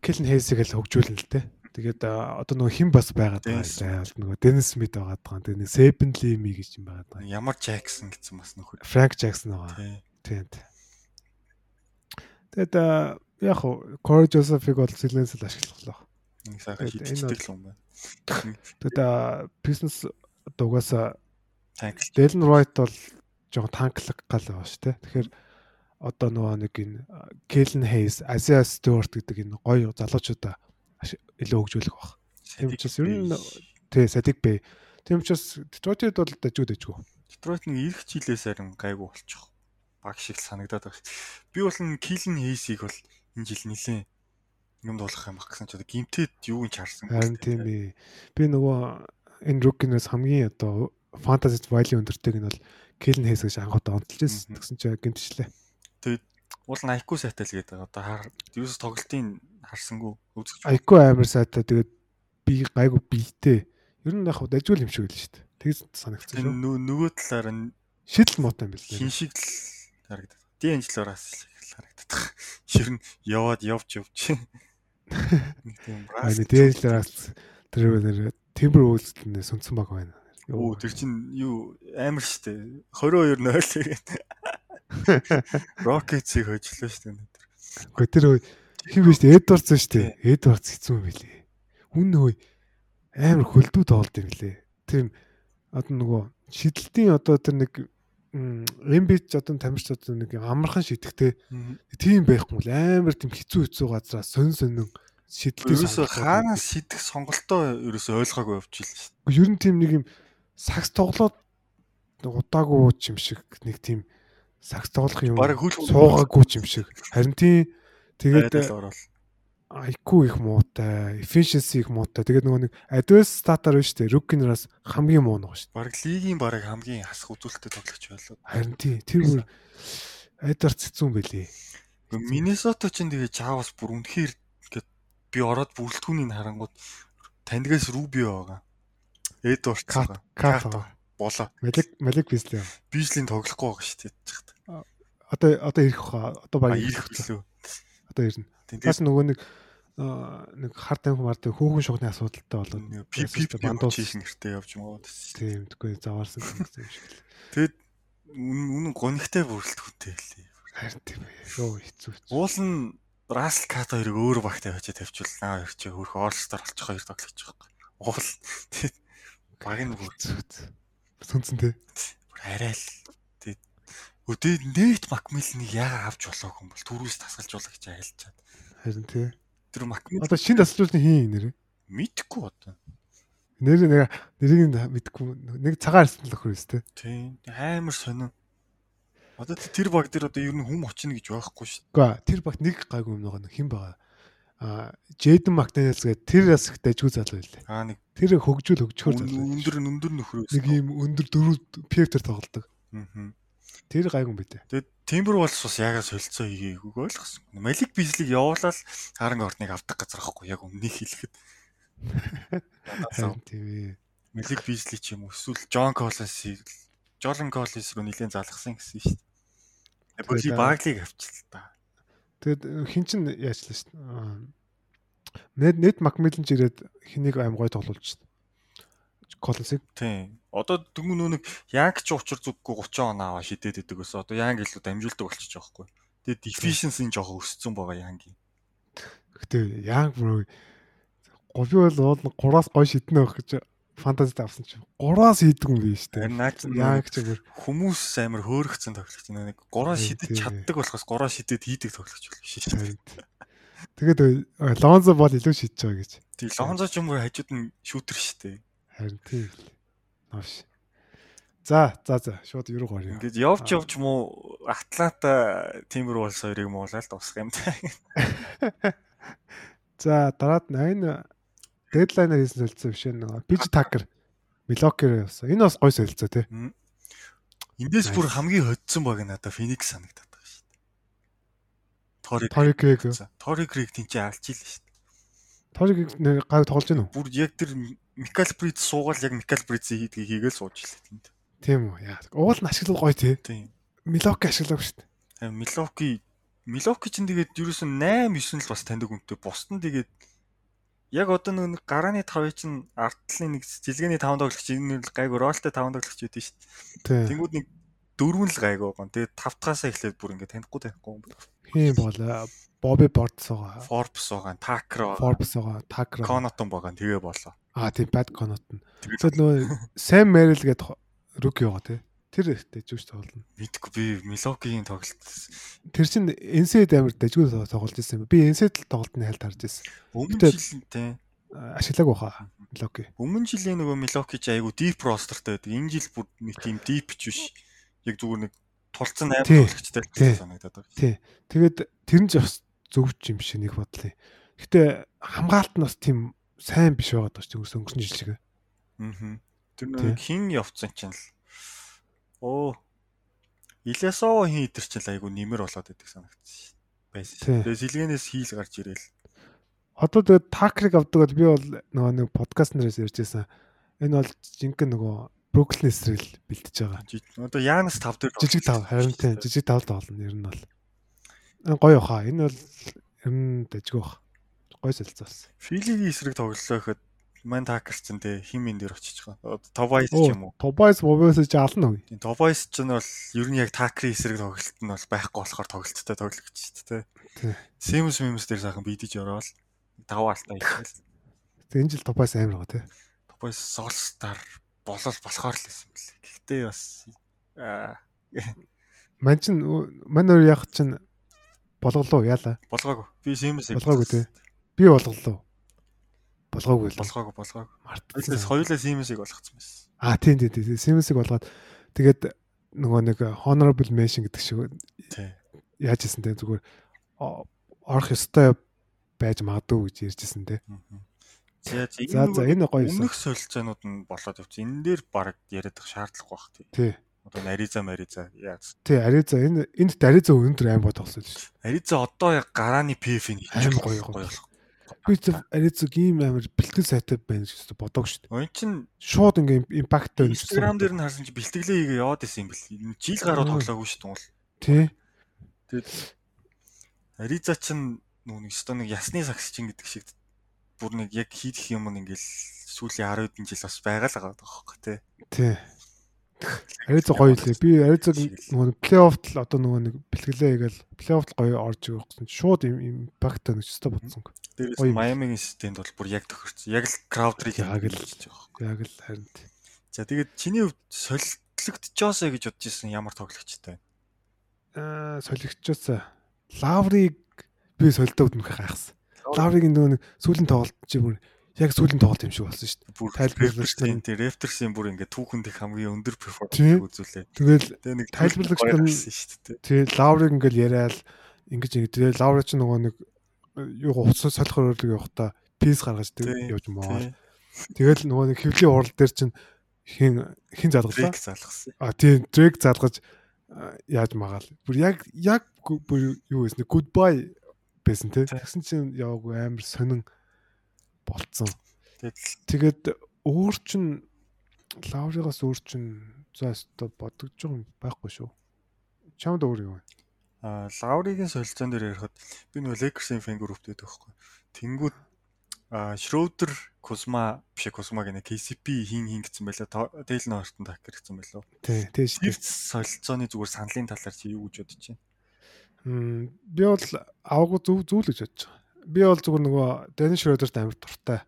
Kellen Hayes-ийг л хөгжүүлнэ л дээ. Тэгээд одоо нөгөө хэн бас байгаад байгаа зайлт нөгөө Dennis Smith байгаад байгаа. Тэгээд Seven Lee гэж юм байгаад байгаа. Ямар Jackson гэсэн бас нөхөр. Frank Jackson байгаа. Тийм. Тэгээд яг хуу Corey Joseph-ыг бол Silence л ашиглах л байна. Сайхан шийддэг л юм байна. Тэгээд бизнес танк. Dylan Wright бол жоохон танклаг гал байгаа шүү дээ. Тэгэхээр одоо нөгөө нэг энэ Kellen Hayes, Isaiah Stewart гэдэг энэ гоё залуучуудаа илүү хөгжүүлэх баг. Тийм учраас ер нь тий Садик Бэй. Тийм учраас Detroit-д бол дажгүй дажгүй. Detroit нэг ирэх жилээс харин гайгүй болчих. Баг шиг санагдаад байна. Би бол н Kellen Hayes-ийг бол энэ жил нилээн юм дуулах юм ах гэсэн ч одоо гимтэд юу ч харсан. Харин тийм ээ. Би нөгөө энэ rookie-нээс хамгийн одоо fantasy value өндөртэйг нь бол Kellen Hayes гэж анхудаа онцолж байсан. Тэгсэн чинь гимтчлээ. Тэгээд уул нь IQ сайтай л гэдэг. Одоо хаар юус тоглолтын харсангүй үзэж. IQ амар сайтай. Тэгээд би гайгүй биетэй. Ер нь яг хав дажгүй юм шиг л шүү дээ. Тэгс санагцсан шүү. Нөгөө талаар нь шидэл муутай юм билээ. Хин шиг л харагдаад. Дэнжлораас харагдаад. Ер нь яваад явж явж. Тийм. Аа дэнжлораас тэр Timber Wolves-ээс сүнцэн баг байна. Оо тэр чин юу амар штэ 22 0 гээд Rockets-ийг хожлоо штэ өнөөдөр. Гэхдээ тэр хин биш Эдвардс штэ. Эдвардс хэцүү юм билээ. Үн нөө амар хөлдөө тоолд юм лээ. Тэр одоо нөгөө шидэлтийн одоо тэр нэг эмбич одоо тамирч одоо нэг амархан шидэхтэй тийм байхгүй л амар тийм хэцүү хэцүү газраас сонь сонин шидэлтийн ерөөсө хаанаас шидэх сонголтоо ерөөсө ойлгоогүй явчихлаа шүү дээ. Ер нь тийм нэг юм сакс тоглоод удаагүй юм шиг нэг тийм сакс тоглох юм суугаагүй юм шиг. Харин тийм тэгээд IQ их муутай, efficiency их муутай. Тэгээд нөгөө нэг advanced статаар биш үү? Rookie-нараас хамгийн муу нэг шүү. Бараг лигийн бараг хамгийн хасах үзүүлэлттэй тоглогч байлаа. Харин тийм тэр бүр Эдарц хэцүү юм байлээ. Миннесота ч тэгээ Чавас бүр үнэхээр ингээд би ороод бүрэлдэхүүнийг харангууд тандгаас Рубио байгаа. Эдвард Кат болоо. Малик Малик Бизли. Бизлийн тоглохгүй байгаа шүү дээ. Одоо одоо ирэх хаа. Одоо баг ирэх билүү. Одоо ирнэ. Бас нөгөө нэг нэг хар тамхи мард хөөхөн шугны асуудалтай болоод пип бандуус хийх нэртэй явж маа. Тийм тэггүй заваарсан юм шиг. Тэгэд үнэн гонигтай бүрэлдэхүүнтэй хэлээ. Харин тийм. Йоо хэцүү. Уул нь Расл Кат хоёрыг өөр багтай очиж тавьчихлаа. Хоёр чи хөрх Орлстар болчих хоёр тоглож байгаа. Уул тэгэд баг нь бүрцүүд. Сүнцэн тий. Арай л. Өдөө нэт Макмилнийг яага авч болоог юм бол түрүүс тасгалжуулах гэж айлчаад. Харин тий. Тэр Макмил Одоо шинэ тасгалжуулны хин нэр? Мэдхгүй одоо. Нэр нэг нэрийг мэдхгүй нэг цагаан арсан л өхөр өстэй. Тий. Амар сонин. Одоо тэр баг дээр одоо ер нь хүм очно гэж байхгүй шүү. Үгүй тэр багт нэг гайгүй юм байгаа хэн байгаа. А Джейден Макдоналдс гэдэг тэр бас их дайггүй залуу байлээ. Аа нэг тэр хөгжүүл хөгжөхөр залуу. Өндөр өндөр нөхрөөс. Нэг юм өндөр дөрөв певтер тоглодог. Аа. Тэр гайгүй битээ. Тэгээд Timber Wolves бас ягаа солилцоо хийгээг ойлгосон. Малик Бизлиг явуулаад харанг орныг авдаг газар ахгүй яг өмнөх хэлэхэд. Тийм ээ. Малик Бизли ч юм уу эсвэл Джон Коллинсийг Жолон Коллинс руу нэлээд залгасан гэсэн шүү дээ. Боли Баглиг авчихлаа та. Тэгэд хин чин яачлаа шүү дээ. Нэт нэт Макмиллен ч ирээд хэнийг аим гой тоглуулж шүү дээ. Коллинсыг. Тийм. Одоо дөнгө нөө нэг Янг ч учир зүггүй 30 он аваа шидэд идэг ус. Одоо Янг илүү дамжуулдаг болчихж байгаа хгүй. Тэгээд efficiency нь жоохон өссөн байгаа Янгийн. Гэтэ Янг бүр говь бол уул 3-аас гой шиднэ байх гэж фантазид авсан чинь 3-аас хийдэг юм биш үү? Янг ч бүр хүмүүс амар хөөрөгцөн тоглогч нэг 3-аас шидэж чаддаг болохоос 3-аас шидэд хийдэг тоглогч болох шээ. Тэгээд Лонзо бол илүү шидэж байгаа гэж. Тий Лонзо ч юм уу хажууд нь шүүтер штэ. Харин тийм. Nooш. За за за шууд юу гоё. Ингээд явж явж муу Атланта Timberwolves хоёрыг муулаад дуусах юм та. За дараад энэ дедлайнер хийсэн солилцоо биш нэг Пиж Такер Милокер явсан. Энэ бас гоё солилцоо тий. Эндээс бүр хамгийн hodсон баг надад Phoenix санагдаад байгаа шүү дээ. Тори Крэг. Тори Крэг тийч алж ийлээ шүү дээ. Тори Крэг гайг тоглож гэнэ үү? Бүр яг тэр Микал Бриц суугаал яг Микал Брицийн хийдгийг хийгээл сууж ийлээ тэнд. Тийм үү. Яа. Уул нь ашиглал гоё тий. Тийм. Милоки ашиглав шүү дээ. Милоки Милоки ч тэгээд ерөөсөн 8 9 л бас таньдаг хүнтэй. Бусд нь тэгээд яг одоо нэг гарааны 5-ыг чинь артлын нэг жилгээний 5 тоглогч энэ л гайг ролтой 5 тоглогч байдсан шүү дээ. Тэнгүүд нэг дөрвөн л гайг байгаа. Тэгээд тавтахаасаа эхлээд бүр ингээд танихгүй танихгүй. Тийм бол Боби Бордс байгаа. Forbes байгаа, байгаа. Forbes байгаа, Tucker. Connaughton байгаа. Тэгээ болоо. Аа тийм Bad Connaughton. Тэгээд нөгөө Sam Merrill гээд руки байгаа тий. Тэр ихтэй жүж тоглоно. Мэдгүй би Милокигийн тоглолт. Тэр чин NC-д амар дажгүй тоглож ирсэн юм. Би NC-д тоглолтны хайлт харж ирсэн. Өмнө жил тий ашиглаагүй хаа Милоки. Өмнө жилийн нөгөө Милоки ч айгу deep rosterтэй байдаг. Энэ жил бүр нэг тийм deep ч биш. Яг зүгээр нэг тулцсан амар тоглогчтой санагдаад байгаа. Тий. Тэгээд тэр нь ч бас зөвч юм шиг нэг бодлоо. Гэтэ хамгаалт нь бас тийм сайн биш байгаад байна ч өнгөрсөн жил шиг. Аа. Тэр нэг хин явцсан чинь л оо Илесоо хин идэр чинь айгу нэмэр болоод байдаг санагдсан байсан. Тэгээ сэлгэнээс хийл гарч ирээл. Одоо тэгээд такрик авдаг бол би бол нөгөө нэг подкаст нараас ярьжсэн. Энэ бол жинхэнэ нөгөө Бруклин эсрэл бэлтэж байгаа. Одоо Янас 5 дээр жижиг 5 харин тийм жижиг 5 тоглоно ер нь бол гоё хаа. Энэ бол ер нь дэжгүй бах. Гоё солилцоос. Филигийн эсрэг тоглолоо гэхэд Ман Такерс ч тэ хим ин дээр очиж байгаа. Тобайс ч юм уу? Тобайс Мобайс ч ална уу? Тийм Тобайс ч нь бол ер нь яг Такерийн эсрэг тоглолт нь бол байхгүй болохоор тоглолттой тоглогч шүү дээ. Тийм. Симс Мимс дээр сайхан бийдэж ороод даваа алтаа хийчихсэн. Тэгээ энэ жил Тобайс амар байгаа тий. Тобайс Солстар болол болохоор л байсан бэл. Гэхдээ бас аа Ман чин мань өөр яг чин Болголоо яалаа. Болгоогүй. Би Siemens болгоогүй тий. Би болголоо. Болгоогүй л. Болгоогүй, болгоогүй. Мартчихсан. Хоёулаа Siemens-ийг болгоцсон байсан. Аа тийм тийм тийм. Siemens-ийг болгоод тэгээд нөгөө нэг honorable mention гэдэг шиг тий. Яаж исэн те зүгээр орох ёстой байж магадгүй гэж ярьжсэн те. За за энэ гоё. Өмнөх солилцоонууд нь болоод явчих. Энэ дээр баг яриад их шаардлагагүй бах тий. Тий. Одоо Ариза Мариза яац. Тий, Ариза энэ энд Ариза өндөр аим бод тоглосон шүү. Ариза одоо яг гарааны PF-ийн аим гоё гоё болох. Би зөв Аризаг ийм амар бэлтгэл сайтай байна гэж бодоог шүү. Өн чин шууд ингээ импакт байна. Instagram дээр нь харсан чи бэлтгэлээ хийгээ яваад исэн юм бэл. Жил гараад тоглоогүй шүү дээ. Тий. Тэгээд Ариза чин нүг өстө нэг ясны сагс чин гэдэг шиг бүр нэг яг хийх юм ингээл сүүлийн 10 хэдэн жил бас байгаа л байгаа байхгүй тий. Тий. Ариза гоё лээ. Би Аризаг нөгөө плей-оффт л одоо нөгөө нэг бэлгэлээ хийгээл плей-оффт гоё орж ирэх гэсэн шууд импакт өгч өстой бодсон. Дээрээс Майамигийн системд бол бүр яг тохирсон. Яг л Краудерийг яг л яг л харин. За тэгээд чиний хувьд солилцогдчихоосоо гэж бодож исэн ямар тоглогчтой байна? Аа солигчоосоо Лавриг би солилцоод нүх гайхсан. Лавриг нөгөө нэг сүүлийн тоглолт чи бүр яг сүүлийн тоглолт юм шиг болсон шүү дээ. Бүр тайлбарлагчтай тийм Raptors-ийн бүр ингээд түүхэнд их хамгийн өндөр перформанс үзүүлээ. Тэгэл нэг тайлбарлагчтай шүү дээ. Тэгээ Лаврыг ингээд яриад ингэж ингэ тэгээ Лавр ч нөгөө нэг юу уцсан солих хөрөлөг явахдаа пис гаргаж явж маа. Тэгэл нөгөө нэг хөвлийн урал дээр чинь хин хин залгалаа. залгасан. А тийм Дрейк залгаж яаж магаал. Бүр яг яг бүр юу гэсэн goodbye байсан те. Тэгсэн чинь яваагүй амар сонин болцсон. Тэгээд өөр чин лавригаас өөр чин за өстө бодогдож байгаа байхгүй шүү. Чамд өөр юм. Аа лавригийн солилцоон дээр ярихад би нөгөө Lakers-ийн фэн групптэй байхгүй. Тэнгүүд а Шрёдер Кузма биш Кузма гэнэ KCP хин хин гэсэн байлаа. Дэйл нортон хакер гэсэн байлаа. Тий, тий солилцооны зүгээр саналын талаар чи юу гэж бодож байна? Би бол аваагүй зүв зүйл гэж бодож байгаа. Би бол зүгээр нөгөө Дэниш Шрёдерт амар дуртай.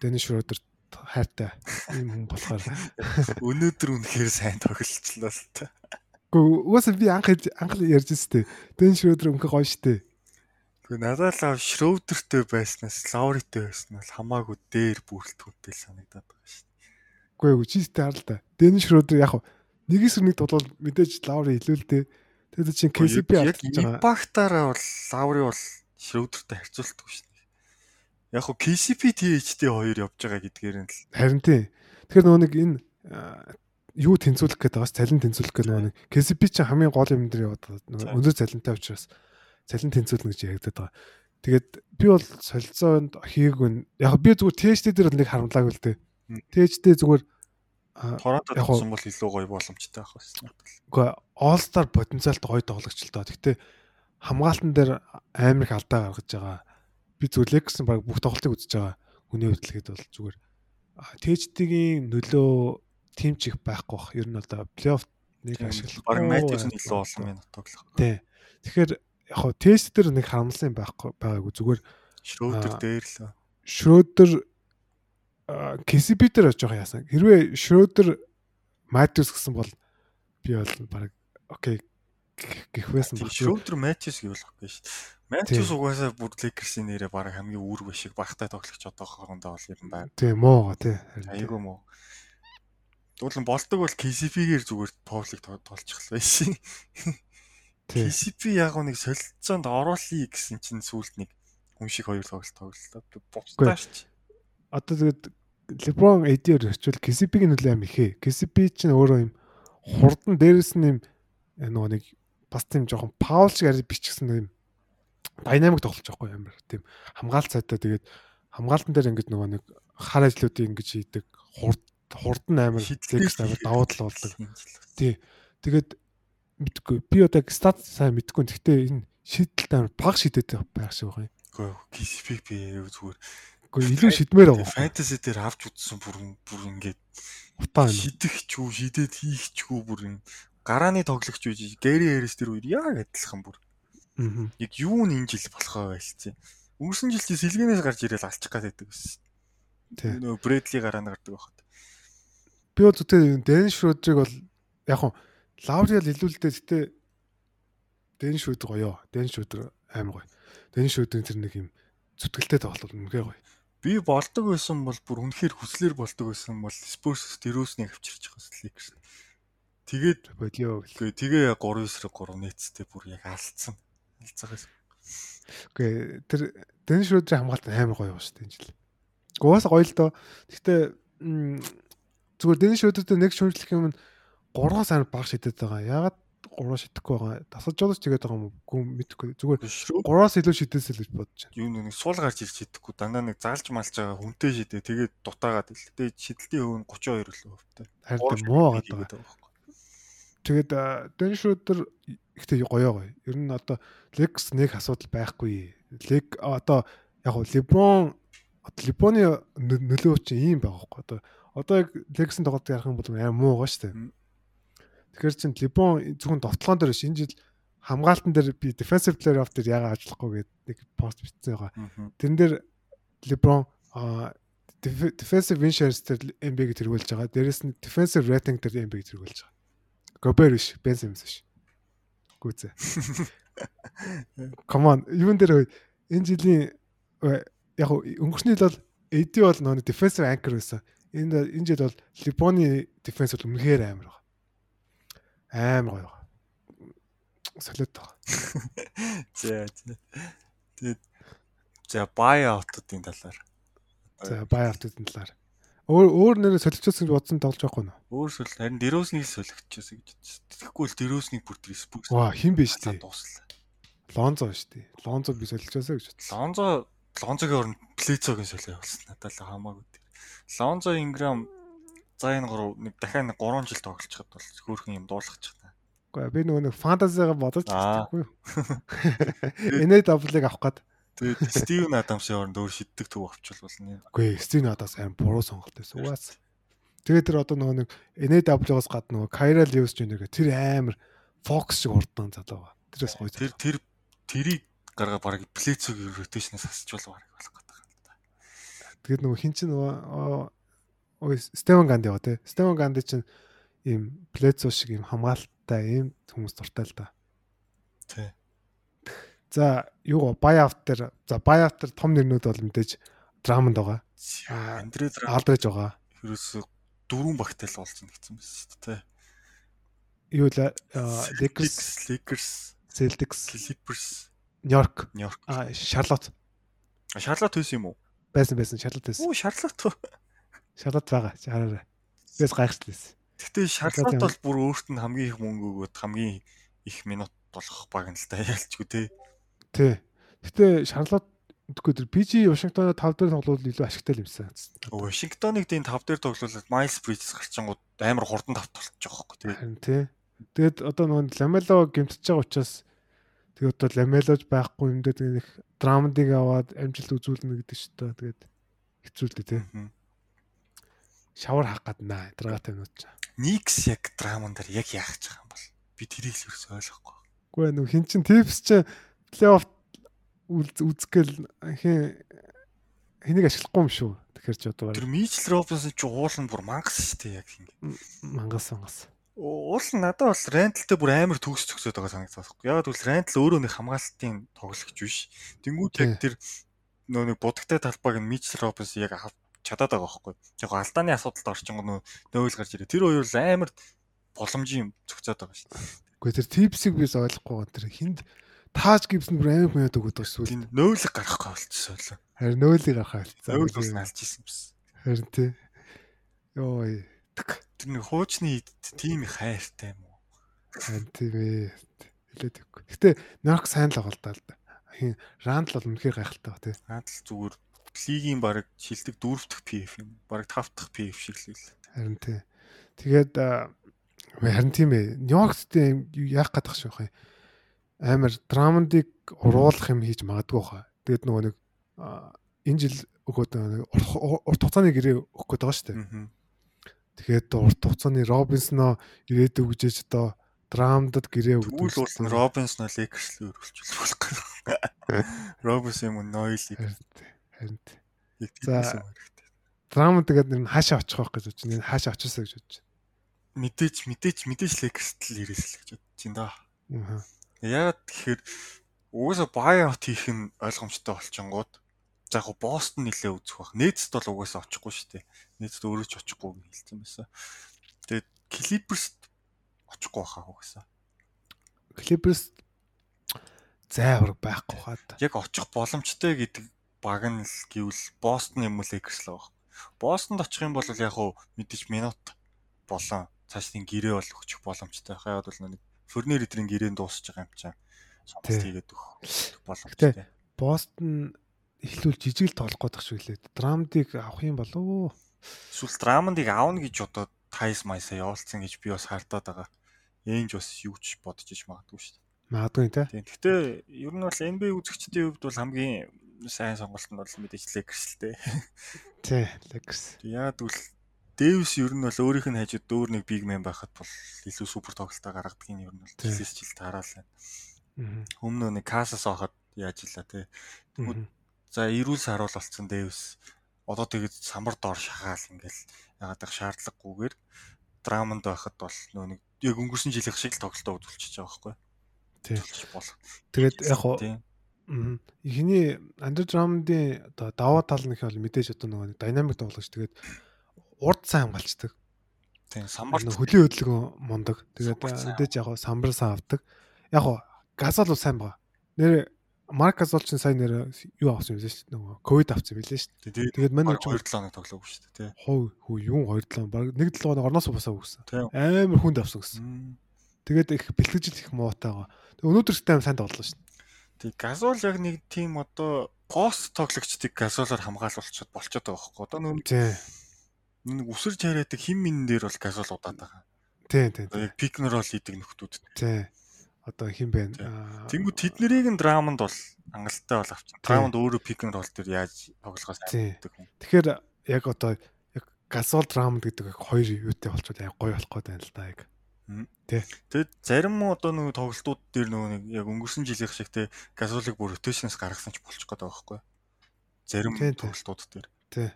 Дэниш Шрёдерт хайртай юм хүн болохоор өнөөдөр үнэхээр сайн тоглолцлоо л та. Гэхдээ угаасаа би анх анх ярьж өстэй. Дэниш Шрёдер үнэхээр гоё штэ. Гэхдээ надад л Шрёдертэй байснаас Лауритэй байсан бол хамаагүй дээр бүрэлдэхүүнтэй санагдаад байгаа шүү дээ. Үгүй ээ, чийтэй харал та. Дэниш Шрёдер яг нэгээс нэг тулвал мэдээж Лаури илүүлдэ. Тэгээд чинь KCP яг импактаараа бол Лаури бол Шрёдертэй харьцуулдаг шүү дээ. Яг хуу KCP THD хоёр явж байгаа гэдгээр нь л харин тий. Тэгэхээр нөгөө нэг энэ юу тэнцвүүлэх гэдэг бас цалин тэнцвүүлэх гэдэг нөгөө нэг KCP чинь хамгийн гол юм дээр яваад нөгөө өндөр цалинтай учраас цалин тэнцвүүлнэ гэж яригдаад байгаа. Тэгээд би бол солилцоонд хийгээгүй. Яг би зүгээр THD дээр нэг харамлаагүй л дээ. THD зүгээр Торонто тавсан бол илүү гоё боломжтой байх байсан. Үгүй All Star потенциалтай гоё тоглогч л доо. Гэхдээ хамгаалтан дээр амар их алдаа гаргаж байгаа. Би зүгээр Lakers-ын баг бүх тоглолтыг үзэж байгаа. Л хэд бол зүгээр THD-гийн нөлөө тим чих байхгүй бах. Ер нь одоо плей-офф нэг ашиглах. Баг Matthews нь илүү олон минут тоглох. Тий. Тэгэхээр яг хоо тест дээр нэг харамлсан байхгүй байгаагүй зүгээр Шрёдер дээр л. Шрёдер KCB дээр очих яасан. Хэрвээ Шрёдер Матиус гэсэн бол би бол баг окей гэх байсан баг. Шрёдер Матиус гэвэл окей шүү дээ. Матиус угаасаа бүр Лекерсийн нэрээ баг хамгийн үүрэг бишиг багтай тоглогч одоо хоорондоо бол юм байна. Тийм муу тий. Айгуу муу. Тэгвэл болдог бол KCP-гээр зүгээр публик тоолчихлаа шин. KCP яг нэг солилцоонд оруулъя гэсэн чинь сүулт нэг хүн шиг хоёр тоглолт тоглолоо. Буцтаа ш. Одоо тэгээд LeBron AD-ээр очивол KCP-ийн нөлөө юм ихээ. KCP чинь өөрөө юм хурдан дээрэс нь юм э, нөгөө нэг бас тийм жоохон Паул шиг арай бичсэн юм динамик тоглож байгаа юм амар тийм хамгаалт цайтай тэгээд хамгаалтан дээр ингэж нөгөө нэг хар ажлуудыг ингэж хийдэг хурд хурдан амар лекс амар давуу тал болдог. Тий. Тэгээд мэдгүй. Би одоо стат сайн мэдгүй. Гэхдээ энэ шийдэлт амар баг шийдэт байх шиг юм. Үгүй KCP би зүгээр. Үгүй илүү шидмээр байгаа. Фэнтези дээр авч үзсэн бүр бүр ингээд утаа юм. Шидэх ч үү, шидэд хийх ч үү бүр юм. Гарааны тоглогч үү, Гэри Хэрис тэр үер яг адилхан бүр. Аа. Яг юу нь энэ жил болохоо байлцээ. Өнгөрсөн жил чи сэлгэнээс гарч ирээл алчих гад байдаг байсан. Тий. Нөө Брэдли гараана гардаг байхад. Би бол зүтэй Дэн Шрүүдрийг бол яг хуу Лауриал илүүлдэ гэтээ Дэн Шрүүдэр гоё. Дэн Шрүүдэр амар гоё. Дэн Шрүүдрийн тэр нэг юм зүтгэлтэй тоглолт үнэхээр гоё. Би болдог байсан бол бүр үнэхээр хүслэр болдог байсан бол Spurs дөрөөснийг авчирч байгаа Lakers. Тэгээд болио гээ тэгээ 3-9-ээр 3 нийцтэй бүр яг алдсан. Алцаагаас. Үгүй тэр Дэн Шрүүдрийн хамгаалт амар гоё шүү дээ энэ жил. Гуус гоё л доо. Гэхдээ зүгээр Дэн Шрүүдртэй нэг шүүмжлэх юм нь 3-аас амар баг шидэт байгаа. Ягаад 3 шидэхгүй байгаа? Тасаж жолооч тэгээд байгаа юм уу? Мэдхгүй. Зүгээр 3-аас илүү шидэсэл гэж бодож байна. Юу нэг суул гарч ирж шидэхгүй. Дандаа нэг заалж малж байгаа хүнтэй шидэ. Тэгээд дутаагаад ил. Тэгээд шидэлтийн өв нь 32 л өвтэй. Харин муу байгаа. Тэгээд Дэн Шрүүдер ихтэй гоё гоё. Ер нь одоо Лекс нэг асуудал байхгүй. Лек одоо яг нь Леброн Леброны нөлөө чинь ийм байгаа байхгүй. Одоо одоо яг Лексэн тоглолт ярих юм бол амар муу шүү дээ. Тэгэхээр чин Либон зөвхөн довтлогон дээр шинэ жил хамгаалтан дээр би defensive player of year яагаад ажиллахгүй гэдэг нэг пост бичсэн байгаа. Тэрэн дээр LeBron defensive win shares дээр NBA-г тэргүүлж байгаа. Дээрэс нь defensive rating дээр NBA-г тэргүүлж байгаа. Gobert биш, Ben Simmons биш. Гүзээ. Come on, юун дээр энэ жилийн яг өнгөрсний жил бол AD бол нөө defensive anchor байсан. Энэ энэ жил бол LeBron-ы defense бол үнэхээр амар байна амар гоё. Солиод байгаа. За за. Тэгээд за buy out-уудын талаар. За buy out-уудын талаар. Өөр өөр нэр солилцоос гэж бодсон тоглож байхгүй нөө. Өөр сол харин дөрөөснийг солигдчихсан гэж. Тэгэхгүй л дөрөөснийг бүр спүкс. Ваа хин биш тий. Дуслаа. Лонзо биш тий. Лонзо би солилцоосаа гэж бодсон. Лонзо Лонзогийн орнд Плецогийн солио болсон. Надад л хамаагүй. Лонзо Инграм За энэ гурав нэг дахиад нэг 3 жил тоглолцоход бол хөөрхөн юм дуулгачих та. Үгүй би нөгөө нэг фантазигаа бодож чадахгүй юу. Энэ даблыг авах гээд Тэгээд Стивен Адамсын оронд өөр шиддэг төв авчвал нэ. Үгүй Стивен Адамс аим буруу сонголт байсан. Угаас. Тэгээд тэр одоо нөгөө нэг NW-аас гадна нөгөө Kyra Lewis Jr. гэх тэр амар фокус шиг урдан залуу ба. Тэрээс гоё. Тэр тэр тэрийг гаргаа баг плейцог ротейшнээс хасчвал баг болох гэдэг юм. Тэгээд нөгөө хин чин нөгөө ой Стевен Ганди яа тий. Стевен Ганди чинь ийм плейцо шиг ийм хамгаалттай ийм хүмүүс дуртай л да. Тий. За юу бай автер за бай автер том нэрнүүд бол мэдээж драманд байгаа. Андре алдрэж байгаа. Ерөөсө дөрвөн багтай л болсон гэсэн байна шүү дээ. Юу л Lakers, Lakers, Celtics, Clippers, Нью-Йорк. Нью-Йорк. А Шарлот. Шарлот байсан юм уу? Байсан байсан Шарлот байсан. Оо Шарлот. Шарлот байгаа. Хараарай. Бээс гайхшлээс. Гэтэ Шарлот бол бүр өөрт нь хамгийн их мөнгө өгөөд хамгийн их минут болох баг нь л да ялчгүй те. Тий. Гэтэ Шарлот Тэгэхгүй тэр PG Вашингтоноо 5 дээр тоглол илүү ашигтай юм шиг санагдсан. Вашингтоныг тийм 5 дээр тоглуулад Miles Bridges гарчингууд амар хурдан тавт болчих жоохгүй тий. Харин тий. Тэгэд одоо нөгөө Ламело гимтэж байгаа учраас тэгээд одоо Ламелож байхгүй юм дээр их драмдыг аваад амжилт үзүүлнэ гэдэг шүү дээ. Тэгээд хэцүүлдэ тий. Шавар хаах гаднаа дараатай минут чаа. Никс яг драман дээр яг яах гэж байгаа юм бол би тэрийг л ерөөсөй ойлгохгүй. Үгүй ээ нөгөө хин чин Tips чи плей-офф үзгээл хин хэнийг ашиглахгүй юм шүү. Тэгэхээр ч одоо тэр Мичл Робинсон ч уул нь бүр мангас шүү дээ яг ингэ. Мангас мангас. Уул нь надад бол Рентлтэй бүр амар төгс төгсөд байгаа санагдсан байхгүй. Яг бол Рентл өөрөө нэг хамгаалтын тоглогч биш. Тэнгүүд яг тэр нөө нэг будагтай талбайг нь Мичл Робинсон яг авч чадаад байгаа байхгүй. Яг алдааны асуудалд орчин гоо нөөл гарч ирээ. Тэр хоёр л амар боломжийн зөгцөөд байгаа шүү дээ. Гэхдээ тэр типсийг бис ойлгохгүй гоо тэр хинд тааж гибс нь бүр амар хүнэт өгöd байгаа шүү. Тийм нөөлөг гарахгүй болчихсон лээ. Харин нөөлийг гаргах болцсон. Нөөл бол алж исэн юм. Харин тий. Йоо. Тэр нэг хуучны тийм их хайртай юм уу? Харин тийм ээ. Хэлээд өгөхгүй. Гэтэ Норк сайн л байгаа л да. Хин Рандл бол үнэхээр гайхалтай ба тий. Рандл зүгээр лигийн баг шилдэг дөрөв дахь PF юм. Баг тав дахь PF шиг л л. Харин тий. Тэгээд харин тийм ээ. Ньюкстэй яах гэдэг шиг байна амар драмандыг уруулах юм хийж магадгүй хаа. Тэгээд нөгөө нэг энэ жил өгөөд урт хугацааны гэрээ өгөх гээд байгаа шүү дээ. Тэгээд урт хугацааны Робинсноо ирээд өгжээж одоо драмдад гэрээ өгдөг. Үйл бол Робинсноо Лекерс л өргөлжүүлэх болох. Робинс юм нойлыг. Харин За драмд тэгээд нэр нь хаашаа очих байх гэж бодож байна. Хаашаа очисоо гэж бодож байна. Мэдээж мэдээж мэдээж Лекерс л ирээс л гэж бодож байна да. Аа Яагаад тэгэхээр угаасаа buyout хийх нь ойлгомжтой болчингууд за яг Бостон нилээ үзэх бах. Нээцт бол угаасаа очихгүй шүү дээ. Нээцт өөрөө ч очихгүй гэж хэлсэн байсан. Тэгээд Clippers очихгүй баха угаасаа. Clippers зайвар байхгүй хаад. Яг очих боломжтой гэдэг баг нь л гэвэл Бостон юм уу Lakers л баг. Бостонд очих юм бол яг хуу мэдээж минут болон цаашдын гэрээ бол өгчих боломжтой. Яг бол нэг Фернер эдрийн гэрээнд дуусах байгаа юм чам. Сонголт хийгээд өгөх боломжтой. Бостон эхлүүл жижиг л тоглох гэдэг шиг лээ. Драмдыг авах юм болов уу? Эсвэл драмандыг аавна гэж одоо тайс майсаа явуулсан гэж би бас хардаад байгаа. Ээнж бас юу ч бодож иж магадгүй шүү дээ. Магадгүй тий. Гэхдээ ер нь бол NBA үзэгчдийн хувьд бол хамгийн сайн сонголт нь бол мэдээж Lakers л дээ. Тий, Lakers. Яг үл Дэвис ер нь бол өөрийнх нь хажууд дөөр нэг биг мен байхад бол илүү супер тоглолтоо гаргадаг нь ер нь бол жилээс жилд хараал байна. Өмнө нэг касас авахад яаж илаа те. За эрүүл саруул болцсон Дэвис одоо тэгээд самбар доор шахаал ингээл ягаад их шаардлагагүйгээр драманд байхад бол нөө нэг яг өнгөрсөн жилийн шиг л тоглолтоо үзүүлчихэж байгаа байхгүй. Бол. Тэгээд яг хоо ихний андердрамдын одоо даваа тал нь их бол мэдээж одоо нөгөө динамик тоглож тэгээд урд сайн хамгаалцдаг. Тийм самбар хөлийн хөдөлгөөн мундаг. Тэгээд мэдээж яг самбар сан авдаг. Яг газал бол сайн байгаа. Нэр Маркас бол ч сайн нэр юу авсан юм дээ. Нөгөө ковид авсан юм билээ шүү дээ. Тэгээд манай 2 7 хоног тоглоогүй шүү дээ. Хөө хөө юу 2 7 баг 1 7 хоног орноос босоо өгсөн. Амар хүнд авсан гэсэн. Тэгээд их бэлтгэжил их муутай байгаа. Өнөөдөр ч тайм сайн тоглолоо шүү дээ. Тэг газуул яг нэг тийм одоо пост тоглогчдыг газуулаар хамгаалуулчихад болчиход байгаа хөөхгүй. Одоо нөгөө нэг үсэр чараадаг хим минэн дээр бол газуул удаад байгаа. Тий, тий. Яг пикнер бол хийдэг нөхдүүд. Тий. одоо хин бэ? Тэнгүү тэднэрийг нь драманд бол хангалттай бол авчих. Драманд өөрөө пик н рол дээр яаж тоглохоос айдаг хүн. Тэгэхээр яг одоо яг Gasol драманд гэдэг хоёр юутай болчиход яг гоё болох гээд байна л да яг. Тэ. Тэгээд зарим одоо нөгөө тоглолтууд дээр нөгөө нэг яг өнгөрсөн жилийнх шиг те Gasol-ыг бүр rotation-аас гаргасан ч болчих гээд байгаа байхгүй. Зарим тоглолтууд дээр. Тэ.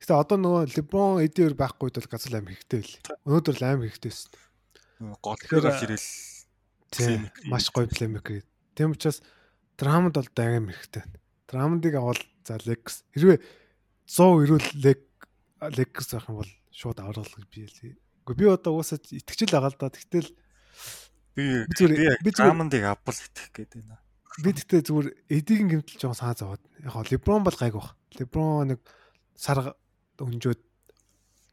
Гэтэ одоо нөгөө LeBron эдгээр байхгүй бол Gasol аим хэрэгтэй байл. Өнөөдөр аим хэрэгтэй байсан. Гол хэрэг Тийм маш гоё плеймейкер. Тийм учраас драманд бол дагам хэрэгтэй. Драмандыг авал за Lex хэрвээ 100 ирүүл Lex байх юм бол шууд аврал гэж би. Гэхдээ би одоо уусаа итгэжэл байгаа л да. Тэгтэл би би драмандыг авбал итгэх гээд байна. Би тэгтээ зүгээр эдигийн гэмтэл жоон саа зовоод. Яг хоо Леброн бол гайг баг. Леброн нэг сар өнжөөд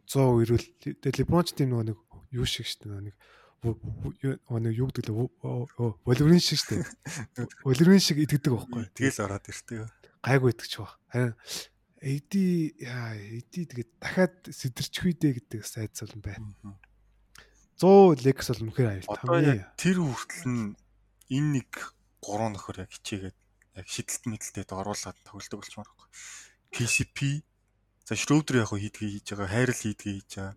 100 ирүүл. Тэгээ Леброн ч тийм нөгөө нэг юу шиг шүү дээ нэг нэг юу гэдэг лээ волерин шиг штэ. Волерин шиг идэгдэг байхгүй. Тэгэл ороод иртээ. Гайгүй идэгч баг. Харин яа эди тэгээд дахиад сэтэрчих үедээ гэдэг сайдс бол байна. 100 лекс бол үнэхээр аюул. Тэр хүртэл нь энэ нэг гурван нөхөр яг хичээгээд яг шидэлт мэдлэлтэд оруулаад тоглолдог болчмаар байхгүй. KCP за Шрёдер яг хийдгээ хийж байгаа, хайрл хийдгээ хийж байгаа.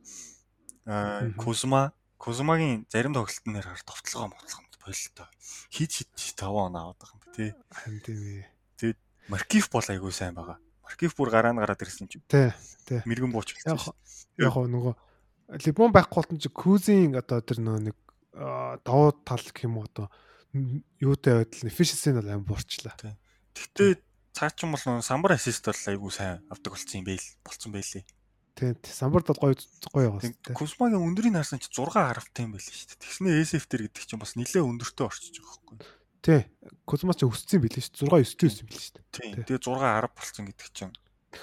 Аа Кузма Кузмагийн зарим тоглолтын нэр хар товтлогоо моцлоход болтой. Хид хид 5 он аваад байгаа юм би тий. Харин тийм ээ. Тэгээд Маркив бол айгүй сайн байгаа. Маркив бүр гараа нь гараад ирсэн чинь. Тий, тий. Мэргэн бууч болсон. Яг гоо нөгөө Либон байхгүй бол чи Кузин одоо тэр нөгөө нэг давуу тал гэх юм уу одоо юутай байдал efficiency нь бол аим буурчлаа. Тэгтээ цаачин бол нөгөө самбар ассист бол айгүй сайн авдаг болсон юм байл болцсон байлээ. Тийм самбард бол гоё гоё байгаа шүү дээ. Кузмагийн өндөрийг харсан чи 6 харавтай юм байл шүү дээ. Тэгснээ SF төр гэдэг чинь бас нэлээ өндөртөө орчиж байгаа байхгүй. Тий. Кузма ч өссөн билээ шүү. 6 9 9 юм билээ шүү дээ. Тэгээ 6 10 болсон гэдэг чинь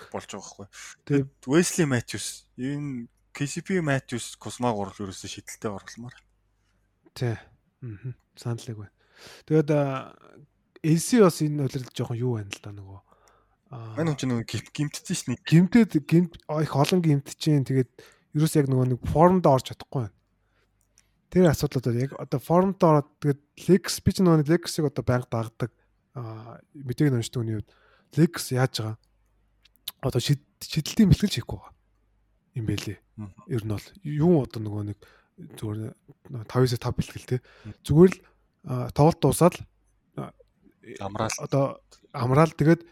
болж байгаа байхгүй. Тэгээд Wesley Matthews энэ KCP Matthews Кузмаг урал ерөөсөө шидэлтэй оруулмаар. Тий. Аа. Саналыг байна. Тэгээд AC бас энэ удирдал жоохон юу байна л да нөгөө Мань хүн чинь нөгөө гимтсэн ш нь. Гимтэд гимт их олон гимтчин тэгээд ерөөс яг нөгөө нэг формд орж чадахгүй байна. Тэр асуудлууд яг одоо формд ороод тэгээд Lex би ч нөгөө Lex-ийг одоо байнга дагдаг мэдээг уншдаг хүний хувьд Lex яаж байгаа? Одоо шидэлтийн бэлтгэл хийхгүй байгаа юм байлээ. Ер нь бол юу одоо нөгөө нэг зүгээр 5-9 5 бэлтгэл те. Зүгээр л тоглолт дуусаад амраал одоо амраал тэгээд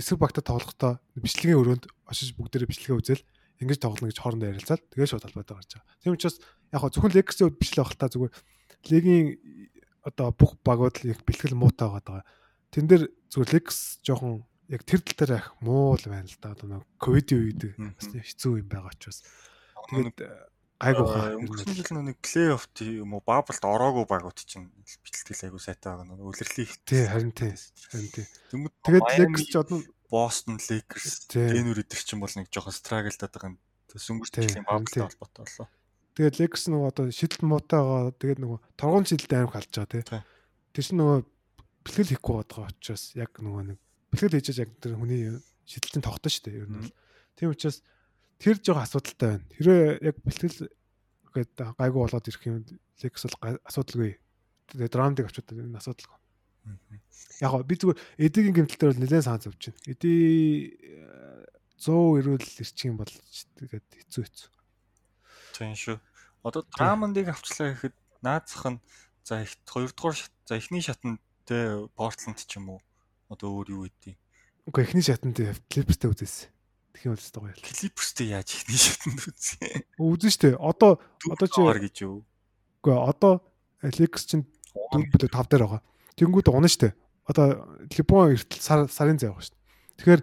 эсрэг багтаа тоглохдоо бичлэгийн өрөөнд очиж бүгдээрээ бичлэгээ үзэл ингэж тоглоно гэж хоорондоо ярилцаад тэгээд шууд талбайдаа гарч байгаа. Тийм учраас яг хоо зөвхөн Legacy үед бичлээ багтаа зүгээр лигийн одоо бүх багууд л их бэлтгэл муутай байгаа. Тэн дээр зүгээр Legacy жоохон яг тэр тал дээр их муу л байна л да. Одоо ковидын үед бас хэцүү юм байгаа ч бас. Тэгээд гайгүй хаа. Өнгөрсөн жил нэг плей-офф юм уу баблд ороогүй багууд чинь бэлтгэл айгүй сайтай байгаа нэг үлрэлийн. Тий харин тий. Харин тий. Тэгээд Lakers ч одоо Boston Lakers тэнүр идэх чинь бол нэг жоохон struggle-даад байгаа юм. Тэс өнгөрсөн жилийн баблтай холбоотой боллоо. Тэгээд Lakers нөгөө одоо шидэл муутайгаа тэгээд нөгөө торгон шидэлд аим халж байгаа тий. Тэр чинь нөгөө бэлтгэл хийхгүй байгаа учраас яг нөгөө нэг бэлтгэл хийж яг тэр хүний шидэлтийн тогтоо шүү дээ ер нь. Тийм учраас тэр жоо асуудалтай байна. Хэрвээ яг бэлтгэл гээд гайгүй болоод ирэх юм Lex бол асуудалгүй. Тэгээ драмдыг авчууд энэ асуудалгүй. Яг би зүгээр эдигийн гэмтэлтээр бол нэлээд санаа зовж байна. Эди 100 ирүүл ирчих юм бол тэгээд хэцүү хэцүү. Тийм шүү. Одоо драмандыг авчлаа гэхэд наацх нь за их хоёрдугаар за эхний шатанд те Портланд ч юм уу одоо өөр юу гэдэг. Үгүй эхний шатанд Клиперстэй үзээсэн. Тхийн үлстэй гоё. Клиперстэй яаж ихний шатнд үзье. Үзэн штэ. Одоо одоо чи гэж юу? Үгүй одоо Alex чинь дөрөв бүтэ 5 дээр байгаа. Тэнгүүд унаа штэ. Одоо Либон эртэл сар сарын байгаа штэ. Тэгэхээр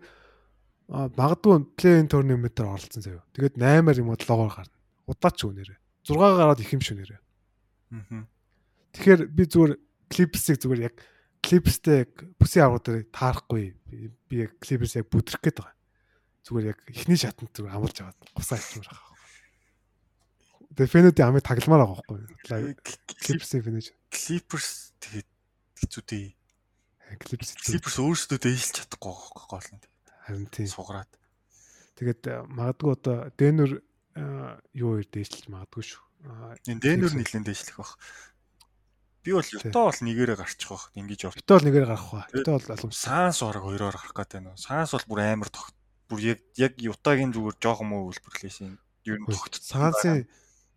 магадгүй плей-ин турнимент дээр оролцсон заяа. Тэгээд 8-аар юм уу 7-оор гарна. Удаач үнээрээ. 6 гараад их юм шүнээрээ. Аа. Тэгэхээр би зүгээр клипсийг зүгээр яг клипстэй яг бүсийн авраг дээр таарахгүй. Би яг клипс яг бүдрэх гээд байгаа зүгээр яг эхний шатанд зүгээр амлж аваад гусаа ичмээр байгаа. Тэгээ фэнүүдийн амыг тагламаар байгаа байхгүй. Clippers фэнэж. Clippers тэгээд хэцүү дээ. Clippers Clippers өөрсдөө дээшлж чадахгүй байхгүй гол нь. Харин тийм. Сугараад. Тэгээд э, магадгүй одоо Дэнүр э, юу хоёр дээшлж магадгүй шүү. Энэ Дэнүр нэлээд дээшлэх бах. Би бол Юта бол нэгээрээ гарчих бах. Ингиж явах. Юта бол нэгээрээ гарах ба. Юта бол алам Санс орог хоёроор гарах гэдэг нь. Санс бол бүр амар тогт. Бүр яг яг Ютагийн зүгээр жоохон муу үйлбэрлээс юм. Юу тогт. Сансын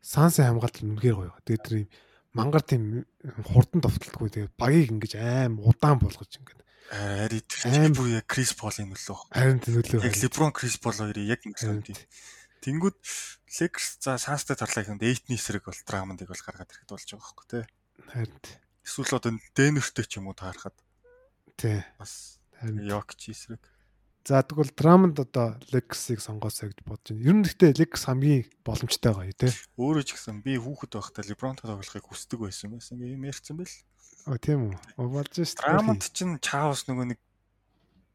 Сансын хамгаалт үнэхээр гоё. Тэгээд тэр юм мангар тийм хурдан товтлдаггүй. Тэгээд багийг ингэж аим удаан болгож ингээд ари аим бүр яг Крис Полын нөлөө. Харин нөлөө. Яг Леброн Крис Пол хоёрыг яг ингэж юм. Тэнгүүд Lakers за Suns-тай тарлаа гэхэд Эйтний эсрэг бол Drummond-ыг бол гаргаад ирэхэд болж байгаа байхгүй тий. Харин эсвэл одоо Denver-тэй ч юм уу таарахад тий. Бас Jokic эсрэг. За тэгвэл Drummond одоо Lakers-ыг сонгоосоо гэж бодож байна. Ер нь гэхдээ Lakers хамгийн боломжтой гоё тий. Өөрөө ч гэсэн би хүүхэд байхдаа LeBron-тай тоглохыг хүсдэг байсан байсан. Ингээ юм ярьсан бэл. Оо тийм үү. Болж шүү. Drummond чинь Chaos нөгөө нэг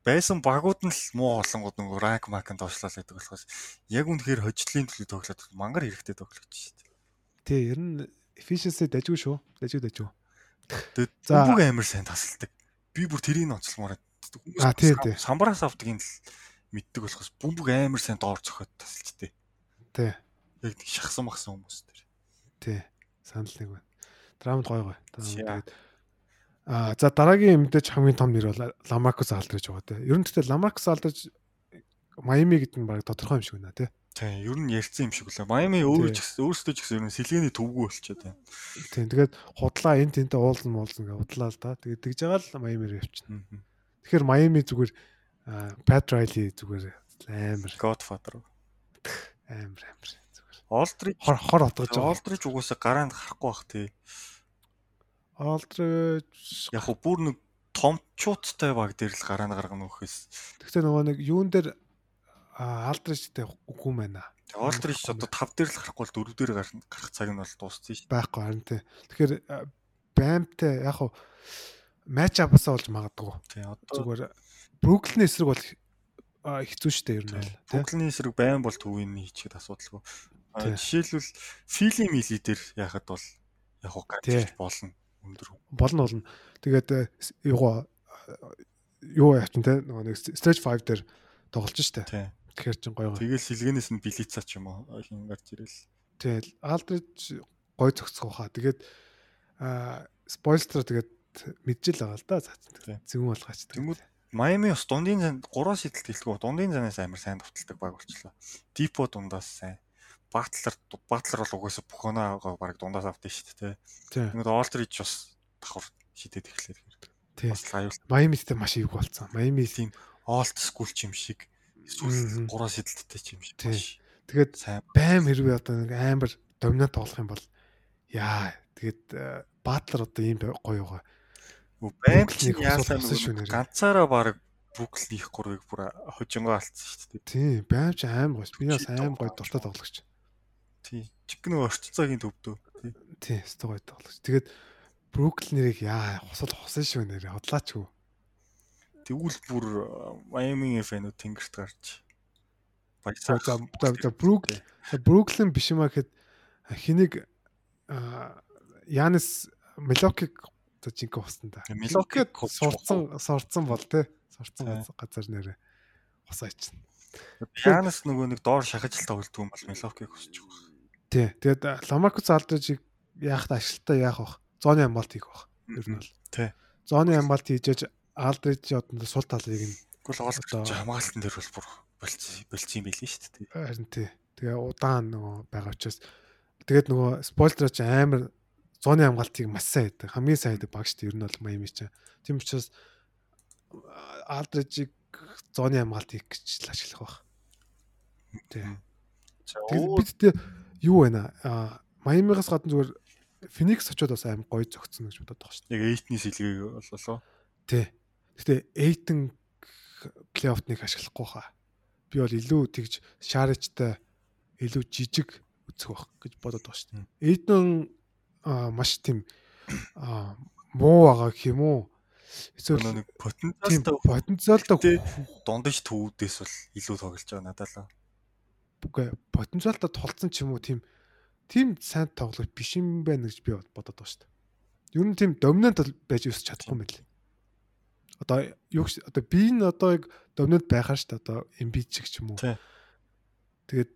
байсан багууд нь л муу олонгууд нөгөө ранк марканд доошлол гэдэг болохоос яг үнэхээр хожлын төлөв тоглоод мангар хэрэгтэй тоглож шүү дээ. Тий, ер нь efficiency дажгүй шүү. Дажгүй дажгүй. Тэгээд бүгд амар сайн тасалдаг. Би бүр тэрийг онцлмоор А тий, тий. Самбараас авдгийг л мэддэг болохоос бөмбөг амар сайн доор цохоод тасалчтэй. Тий. Яг шахсан махсан хүмүүс төр. Тий. Санал нэг байна. Драмд гой гой. Тэгээд А за дараагийн мэдээж хамгийн том нэр бол Ламаркус Алдриж байгаа тийм. Ер нь тэгтээ Ламаркус Алдриж Майами гэдэг нь баг тодорхой юм шиг байна тийм. Тийм, ер нь ярьсан юм шиг үлээ. Майами өөрөө ч гэсэн өөрсдөө ч гэсэн ер нь сэлгээний төвгүй болчиход байна. Тийм, тэгээд худлаа энэ тэнтэй уулзсан муулсан гэж худлаа л да. Тэгээд тэгж байгаа л Майамир явчихна. Тэгэхээр Майами зүгээр Pat Riley зүгээр амар Godfather. Амар амар зүгээр. Олдрич хор хор отгож байгаа. Олдрич угаасаа гараанд харахгүй бах тий. Олдрич яг хөө бүр нэг томчуудтай баг дээр л гараана гаргана нөхөөс. Тэгтээ нөгөө нэг юун дээр Алдричтэй үгүй мэнэ. Олдрич одоо 5 дээр л гарахгүй бол 4 дээр гарах цаг нь бол дууссан шүү. Байхгүй харин тий. Тэгэхээр баймтай яг хуу матч апасаа болж магадгүй. Тий одоо зүгээр Бруклин эсрэг бол хэцүү шүү дээ ер нь бол. Бруклин эсрэг байм бол төвийн хийчихэд асуудалгүй. Жишээлбэл Фили мили дээр яхад бол яг хуу гадчих болно өндөр. Болно болно. Тэгээд юугаа юу яачин те нөгөө нэг stage 5 дээр тоглож штэ. Тэгэхээр чин гоё гоё. Тэгэл сэлгэнээс нь билицаа ч юм уу хин гарч ирэл. Тэгэл алдрж гой зөксөх хаа. Тэгээд аа спойлстер тэгээд мэджил байгаа л да цаацсан. Зүүн болгаач. Тэнгүүд Майами бас дундын зан 3 сэтэлт хэлдэг. Дундын занаас амар сайн товтолдог баг болчихлоо. Дипо дундаас сайн. Батлер батлер бол угаасаа оноогоо баг дундаас авдсан шүү дээ. Тэнгүүд Олдрич бас давхар шидэт эхлэх хэрэг. Тийм. Майамитэй маш ийг болцсон. Майами тийм олд скул ч юм шиг эсвэл гураа сэдэлттэй ч юм шиг. Тэгээд байм хэрвээ одоо нэг амар доминант болох юм бол яа тэгээд баатлар одоо ийм гоё байгаа. Ч яасан шүү ганцаараа баг бүкл их гурыг бүр хожингоо алдсан шүү дээ. Тийм, байм ч аим гоё. Би бас аим гоё дуртай тоглогч. Тийм. Чиг нэг орццоогийн төвдөө. Тийм. Өстой гоё тоглогч. Тэгээд Бруклин нэрийг яа хусал хусан шүү нэрээ хотлаач юу. Тэгвэл бүр Майамигийн фэнүүд тэнгэрт гарч баясаа. За Бруклин Бруклин биш юмаа гэхэд хэнийг Янис Мелокиг за жинхэнэ хусна да. Мелокиг сурцсан сурцсан бол те сурцсан газар нэрээ хусаа чинь. Янис нөгөө нэг доор шахаж л тоглолтгүй юм бол Мелокиг хүсэж байгаа. Тий. Тэгээд Ламаркус алдрыг яахад ашигтай яах вэ? Зооны амбалт хийх баг. Ер нь бол. Тий. Зооны амбалт хийж Алдрич одонд сул талыг нь гол олж хамгаалтан дээр бол бүр болцсон болцсон юм билээ шүү дээ. Харин тий. Тэгээ удаан нөгөө байгаа учраас тэгээд нөгөө спойлер ч амар зооны хамгаалтыг маш сайн хийдэг. Хамгийн сайн хийдэг баг шүү дээ. Ер нь бол Майами ч. Тийм учраас Алдричийг зооны хамгаалт хийх гэж л ашиглах баг. Тий. Тэгээд бид юу байна аа Майамигаас гадна зүгээр Феникс очиод бас аим гоё зөгцсөн гэж бодоод байгаа шүү дээ. Яг эйтний сэлгээ боллоо. Тий. Гэтэ Эйтэн плей-оффт нэг ашиглахгүй хаа. Би бол илүү тэгж Шаричтай илүү жижиг үзэх байх гэж бодоод байгаа шүү дээ. Эйтэн маш тийм муу байгаа гэх юм уу? Эсвэл нэг потенциалтай потенциалтай дундаж төвүүдээс бол илүү тоглож байгаа надад л. Үгүй потенциалтай тулцсан ч юм уу тийм тийм сайн тоглож биш юм байна гэж би бодоод байгаа шүү дээ. Ер нь тийм доминант байж өсч чадахгүй юм байл одоо юу одоо би энэ одоо яг доминант байхаар шүү дээ одоо эмбид чиг ч юм уу. Тэгээд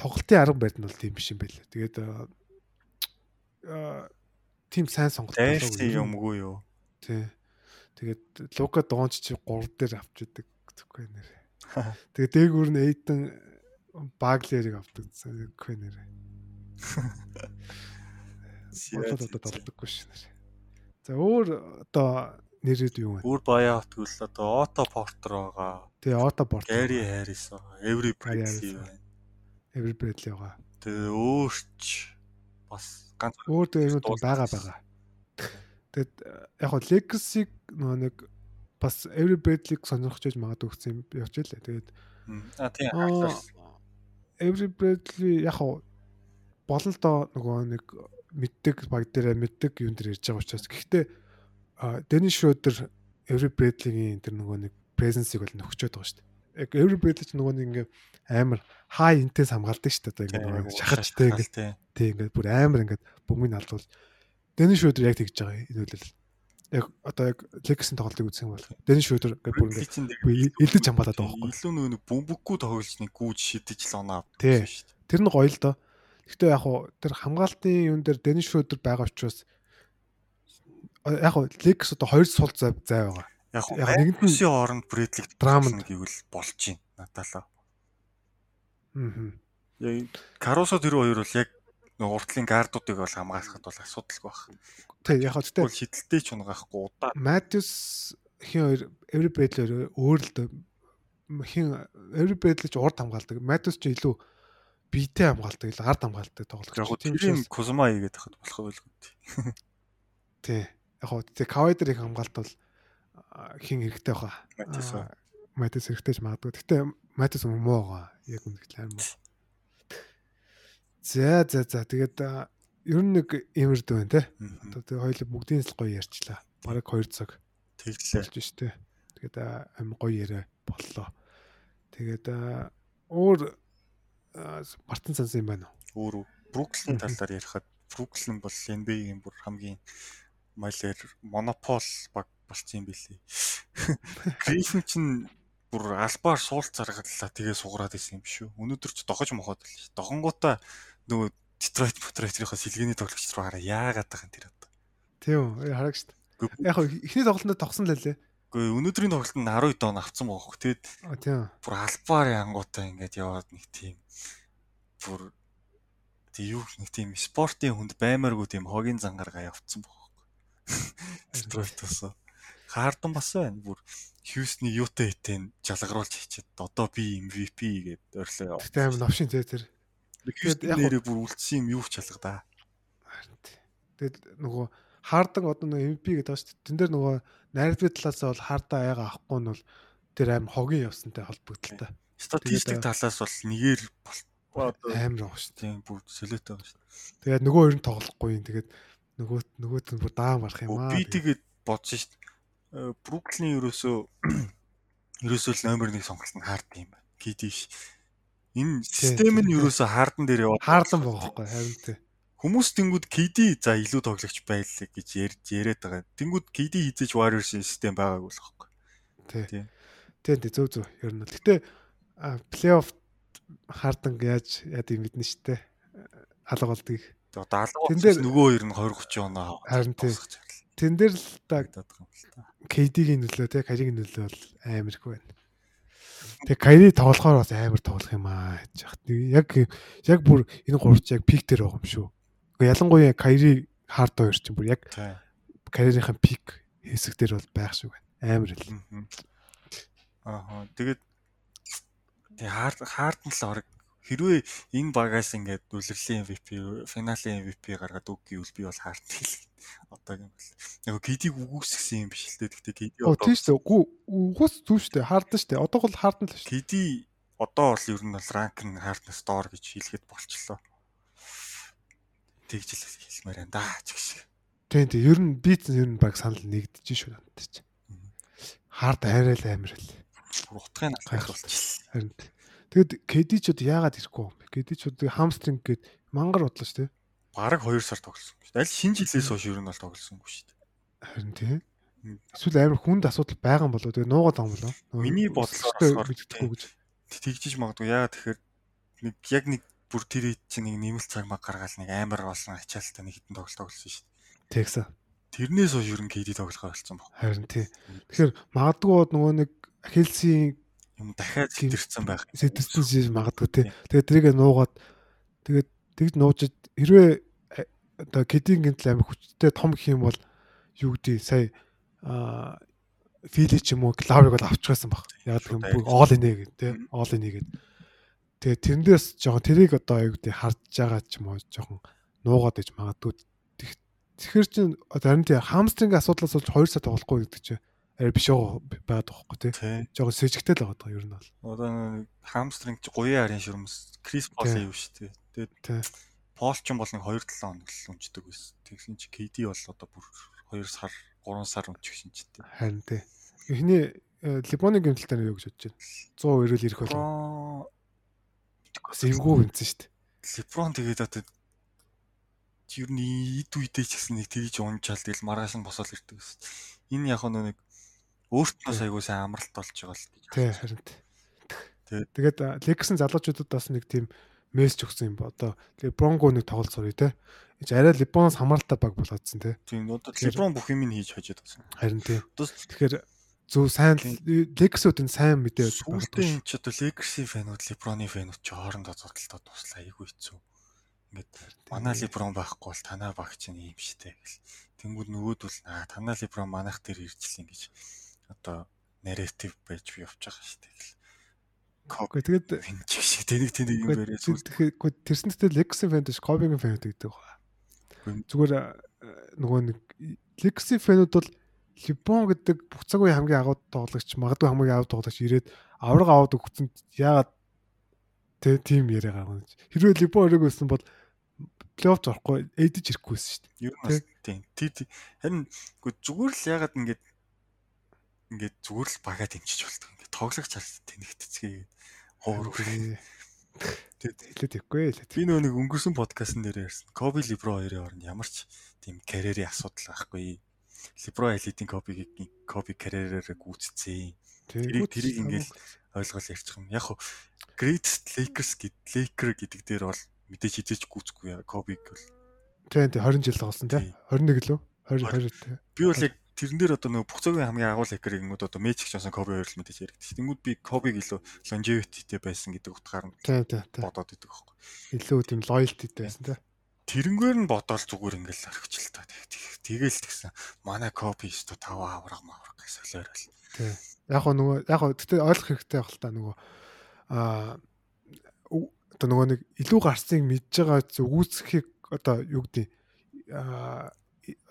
тоглолтын арга барил нь бол тийм биш юм байл. Тэгээд тийм сайн сонголт болоогүй юмгүй юу. Тий. Тэгээд Лука Донч чи 3 дээр авч идэг гэхгүй нэр. Тэгээд дээгүүр нь Эйден Баглерийг авдаг гэхгүй нэр. Сиэт одоо толдоггүй ш. За өөр одоо нэрэд юу вэ? Бүр баяа тэгвэл одоо Ото Портер байгаа. Тэгээ Ото Портер. Гэри Харрис байгаа. Эври Брэдли байна. Эври Брэдли байгаа. Тэгээ өөрч бас ганц өөр дээр юм байгаа байгаа. Тэгээд яг хоо Legacy нөгөө нэг бас Every Bradley-г сонирхож байж магадгүй гэсэн юм явж илээ. Тэгээд а тийм Every Bradley яг хоо бололдоо нөгөө нэг мэддэг баг дээр мэддэг юм дээр ярьж байгаа учраас гэхдээ Дэнни Шрёдер Every Bradley-гийн тэр нөгөө нэг presence-ийг бол нөхчөөд байгаа шүү дээ. Яг Every Bradley ч нөгөө нэг ингээм амар high intense хамгаалдаг шүү дээ. Одоо ингээд шахаж тэ ингээд тий ингээд бүр амар ингээд бөмбөгийг алдвал Дэнни Шрёдер яг тэгж байгаа энэ үйл яг одоо яг Legacy-ийн тоглолтыг юм бол Дэнни Шрёдер ингээд бүр ингээд элдэж хамгаалаад байгаа байхгүй. Илүү нөгөө бөмбөггүй тоглож нэг гүйж шидэж л оноо авдаг шүү дээ. Тэр нь гоё л доо. Гэхдээ яг хуу тэр хамгаалтын юун дээр Дэнни Шрёдер байгаа учраас яг хуу Legacy одоо хоёр сул зай байгаа. Яг нэгэн нь хооронд Брэдлиг драманд гэвэл болж байна надалаа. Аа. Яг Карусо тэр хоёр бол яг уртлын гардуудыг бол хамгаалахад бол асуудалгүй байна. Тэг яг хөө тэгтээ шидэлтэй ч унагаахгүй удаа. Матиус хин хоёр Every Bradley өөр л хин Every Bradley ч урд хамгаалдаг. Матиус ч илүү биетэй хамгаалдаг, илүү ард хамгаалдаг тоглогч. Яг тийм тийм Кузма хийгээд байхад болох байлгүй. Тий. Яг хөө тэг Кавайдер их хамгаалт бол хин хэрэгтэй баха. Матис. Матис хэрэгтэй ч магадгүй. Гэтэ Матис муу байгаа. Яг үнэхээр муу. За за за тэгээд ер нь нэг имэрд байна те. Одоо тэг хоёул бүгдийн л гоё ярьчлаа. Бараг 2 цаг тэглээ болж штэ. Тэгээд амар гоё яриа боллоо. Тэгээд өөр Мартин сансан юм байна уу? Өөр Бруклин талаар ярихад Бруклин бол NBA-ийн бүр хамгийн Малер монопол баг болцсон юм билий. Гриффин чинь бүр албаар суул заргаллаа тэгээ сугараад исэн юм шүү. Өнөөдөр ч дохож мохоод л ш. Дохонгуудаа нөгөө Детройт Детройт-ийнхаа сэлгээний тоглогч руу хараа яагаад байгаа юм тэр одоо. Тийм үү хараг штт. Яг ихний тоглолтод тогсон л лээ. Гэхдээ өнөөдрийн тоглолтод 12 дон авцсан байгаа хөх. Тэгэд тийм. Бүр албаар янгуудаа ингээд яваад нэг тийм бүр тэг юу нэг тийм спортын хүнд баймааргүй тийм хогийн зангаргаа явцсан баг. Детройт-оос хаардан бас байна. Бүр Хьюсны юутай хитэн жалгаруулж хийчихэд одоо би MVP гэдээ өрлөө. Тэгтээ аим новшин зэ тэр. Тэгээд яг нэрээ бүр үлдсэн юм юу ч чалга да. Тэгэд нөгөө хаардан одоо нөгөө MVP гэдэг байна шүү дээ. Тэн дээр нөгөө найрдын талаас бол хаардаа аяга авахгүй нь бол тэр аим хогийн явсантай холбогдолтой. Статистик талаас бол нэгээр амар байгаа шүү дээ. Бүр солиотой байгаа шүү дээ. Тэгээд нөгөө хоёр нь тоглохгүй юм. Тэгээд нөгөө нөгөөт нь бүр даан барах юм аа. Би тэгээд бодсон шүү дээ. Бруклин ерөөсөө ерөөсөө л номер 1 сонголт нь хаард юм байна. Кидиш. Энэ систем нь ерөөсөө хаардан дээр яваад хаарлан байгаа байхгүй харин тий. Хүмүүс тэнгууд KD за илүү тоглогч байлаа гэж ярьж яриад байгаа. Тэнгууд KD хизээж Warriors-ийн систем байгаагүй л байхгүй. Тий. Тий, тий зөв зөв. Ер нь л. Гэтэ плей-офф хаардан яаж яд юм мэднэ штэ. Алга болдгийг. Одоо алга болсон нөгөө хоёр нь 20 30 оноо харин тий. Тэн дээр л та KD-гийн нөлөө те Каригийн нөлөө бол амар их байна. Тэгээ Кари тоглохоор бас амар тоглох юм аа гэж яхад. Яг яг бүр энэ гурч яг пик дээр байгаа юм шүү. Гэхдээ ялангуяа Кари хард хоёр чинь бүр яг карьерийнхэн пик хэсэг дээр бол байх шиг байна. Амар л. Аа тэгээд тэг хард хард нь л орог хэрвээ энэ багаас ингээд үлрэлийн MVP, финалийн MVP гаргаад үг гэвэл би бол хаарт хэл. Одоогийн бол. Яг KD-г үгүйсгсэн юм биш л дээ. Гэхдээ KD одоо тийм шүү. Үгүй үгүйс зүв шүү дээ. Хаардан шүү дээ. Одоо бол хаардан л шүү. KD одоо бол ер нь бол ранк нь хартнаас доор гэж хэлэхэд болчлоо. Тэгж л хэлмээр энэ даа ч гэх шиг. Тийм тийм ер нь бит ер нь баг санал нэгдэж шүү надад чи. Хард арай л амир л. Утгын гайх болчихлоо. Харин Тэгэд одоо яагаад ирэхгүй юм бэ? Одоо хамстринг гээд мангар бодлоо шүү дээ. Бараг 2 сар тоглосон. Аль шинэ жилээс хойш ер нь бол тоглосонгүй шүү дээ. Харин тийм. Эсвэл амар хүнд асуудал байгаа юм болоо тэгээ нуугаад байгаа юм болоо. Миний бодлоор мэддэггүй гэж. Тэгжиж магадгүй яагаад тэгэхээр нэг яг нэг бүр тэр чинь нэг нэмэлт цаг маг гаргаал нэг амар болсон ачаалтаа нэг хитэн тоглолт тоглосон шүү дээ. Тэгсэн. Тэрнээс хойш ер нь KD тоглохоо болсон баг. Харин тий. Тэгэхээр магадгүй нөгөө нэг Хелсийн юм дахиад сэтэрсэн байх. Сэтэрсэн шиг магадгүй тий. Тэгээд тэрийг нуугаад тэгээд тэгж нуужид хэрвээ одоо KD-ийн гинтл амар хүчтэй том гэх юм бол юу гэдэг сая аа Фили ч юм уу Клауриг бол авчихсан баг. Яг бүх оол инэ гэдэг тий. Оол инэ гэдэг. Тэгээ тэрнээс жоохон тэрийг одоо юу гэдэг харж байгаа ч юм уу жоохон нуугаад иж магадгүй Тэгэхээр чин харин тий хамстринг асуудлаас болж 2 сар тоглохгүй гэдэг чинь арай биш байгаад байгаа байхгүй тий. Жогоо сэжигтэй л байгаа ер нь бол. Одоо хамстринг чи гуян арын шүрмс Крис Пол юу шүү дээ. Тэгээд Пол ч юм бол нэг 2 7 хоног л унждаг байсан. Тэгсэн чи KD бол одоо бүр 2 сар 3 сар унчих шинжтэй. Харин тий. Эхний Либоны гэмтэлтэй юу гэж бодож байна? 100 ирэл ирэх болов. Эвгүй гинцэн шүү дээ. Либрон тэгээд одоо ер нь ид үедээ ч гэсэн нэг тэгж унжаал тэгэл маргааш нь босоод ирдэг гэсэн. Энэ яг нэг өөртнөөс айгуу сайн амралт болж байгаа л гэж. Тий харин. Тэгээд Лексэн залуучуудад бас нэг тийм мессеж өгсөн юм ба. Одоо Лебронго нэг тоглолт сурыг те. Энд арай Леброноос хамааралтай баг болоодсэн те. Тийм одоо Леброн бүх юм хийж хожоод байсан. Харин тий. Тэгэхээр зөв сайн Лексүүд нь сайн мэдээ байгаа. Сүүлдээ энэ ч одоо Лекси фэнүүд Леброны фэнүүд ч хоорондоо зодтолтой туслаа айгүй хэцүү. Ингээд манай Леброн байхгүй бол танаа багч нь юм шитэй гэл. Тэнгүүд нөгөөдөл аа танаа Леброн манайх дээр ирчлээ гэж одоо нарратив байж явж байгаа шүү дээ гэл. Кого тэгээд энэ шиг тэнийг тэнийг юм бэрээ зүйл тэгэхээр тэрсэнтэй Лекси фэн дэш Кобигийн фэн гэдэг байгаа. Зүгээр нөгөө нэг Лекси фэнүүд бол Либон гэдэг бүх цаг үеийн хамгийн агуу тоглогч магадгүй хамгийн агуу тоглогч ирээд авраг аваад өгсөн яагаад тэ тим яриа гаргана. Хэрвээ Либон өрөөг өссөн бол плей-офф зорохгүй эдэж ирэхгүйсэн шүү дээ. Ер нь бас тийм. Тий. Харин зүгээр л яагаад ингэж ингээд зүгээр л багаа дэмжиж болдог. Ингээд тоглох чалс тэнэгтцгээ ховор үрээ. Тэгээд хэлээд ихгүй л. Би нөө нэг өнгөрсөн подкастн дээр ярьсан. Коби Либро хоёрын хооронд ямар ч тийм карьерийн асуудал байхгүй. Либро элитийн Кобигийн Коби карьераараа гүйцэцээ. Тэрийг тэрийг ингээл ойлгол ярьчих юм. Яг хуу Great Lakers гэд Laker гэдэг дээр бол мэдээж хизээч гүйцэхгүй Кобиг бол. Тийм 20 жил болсон тийм 21 лөө 20 20 тийм. Би бол яг тэрэн дээр одоо нөгөө бүх цагийн хамгийн агуул Laker гингүүд одоо Magic Johnson Kobe хоёр л мэдээж яригдчих. Тэнгүүд би Kobe-г илүү longevity-тэй байсан гэдэг утгаар нь бодоод идэг байхгүй. Илүү тийм loyalty-тэй байсан тийм тэрнгээр нь бодоол зүгээр ингээл орхичлаа та. Тэгэл тэгсэн. Манай шүү дээ 5 авраг мавраг гэсэн солиорол. Тий. Яг гоо нөгөө яг гоо тэгтээ ойлгох хэрэгтэй байх л та нөгөө аа одоо нөгөө нэг илүү гарцыг мэдж байгаа зүгүүцхийг одоо юу гэдэг аа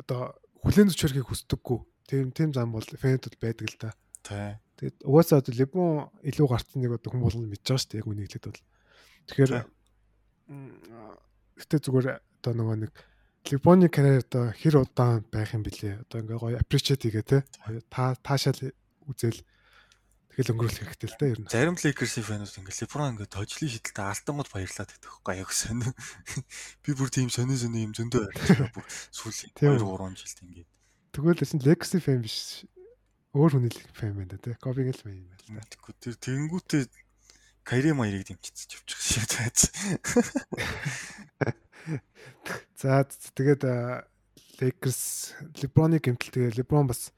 одоо хүлэн зөвшөөрөхийг хүсдэггүй. Тийм тийм зам бол фэнтүүд байдаг л да. Тий. Тэгээд угаасаа одоо Лебон илүү гарцныг одоо хүмүүс болгоно мэдж байгаа шүү дээ яг үнийг хэлээд бол. Тэгэхээр гэтээ зүгээр одоо нөгөө нэг Лебоны карьер одоо хэр удаан байх юм бэлээ. Одоо ингээ гоё appreciate хийгээ те. Та таашаал үзэл тэгэл өнгөрүүлэх хэрэгтэй л да ер нь. Зарим Lakers-ийн фанууд ингээ Леброн ингээ тожлын шидэлтэй алтангууд баярлаад байдаг байхгүй аяг сонь. Би бүр тийм сонин сонин юм зөндөө ярьж бүр сүүлийн 2 3 жилд ингээ. Тэгвэл эсэнд Lakers-ийн фан биш өөр хүний фан байна те. Kobe-гийн л фан юм байна л да. Тэгэхгүй тэр тэнгүүтээ Кайри маярыг дэмжиж явчих шиг тааж. За тэгээд Lakers LeBron-ы гэмтэл тэгээ LeBron бас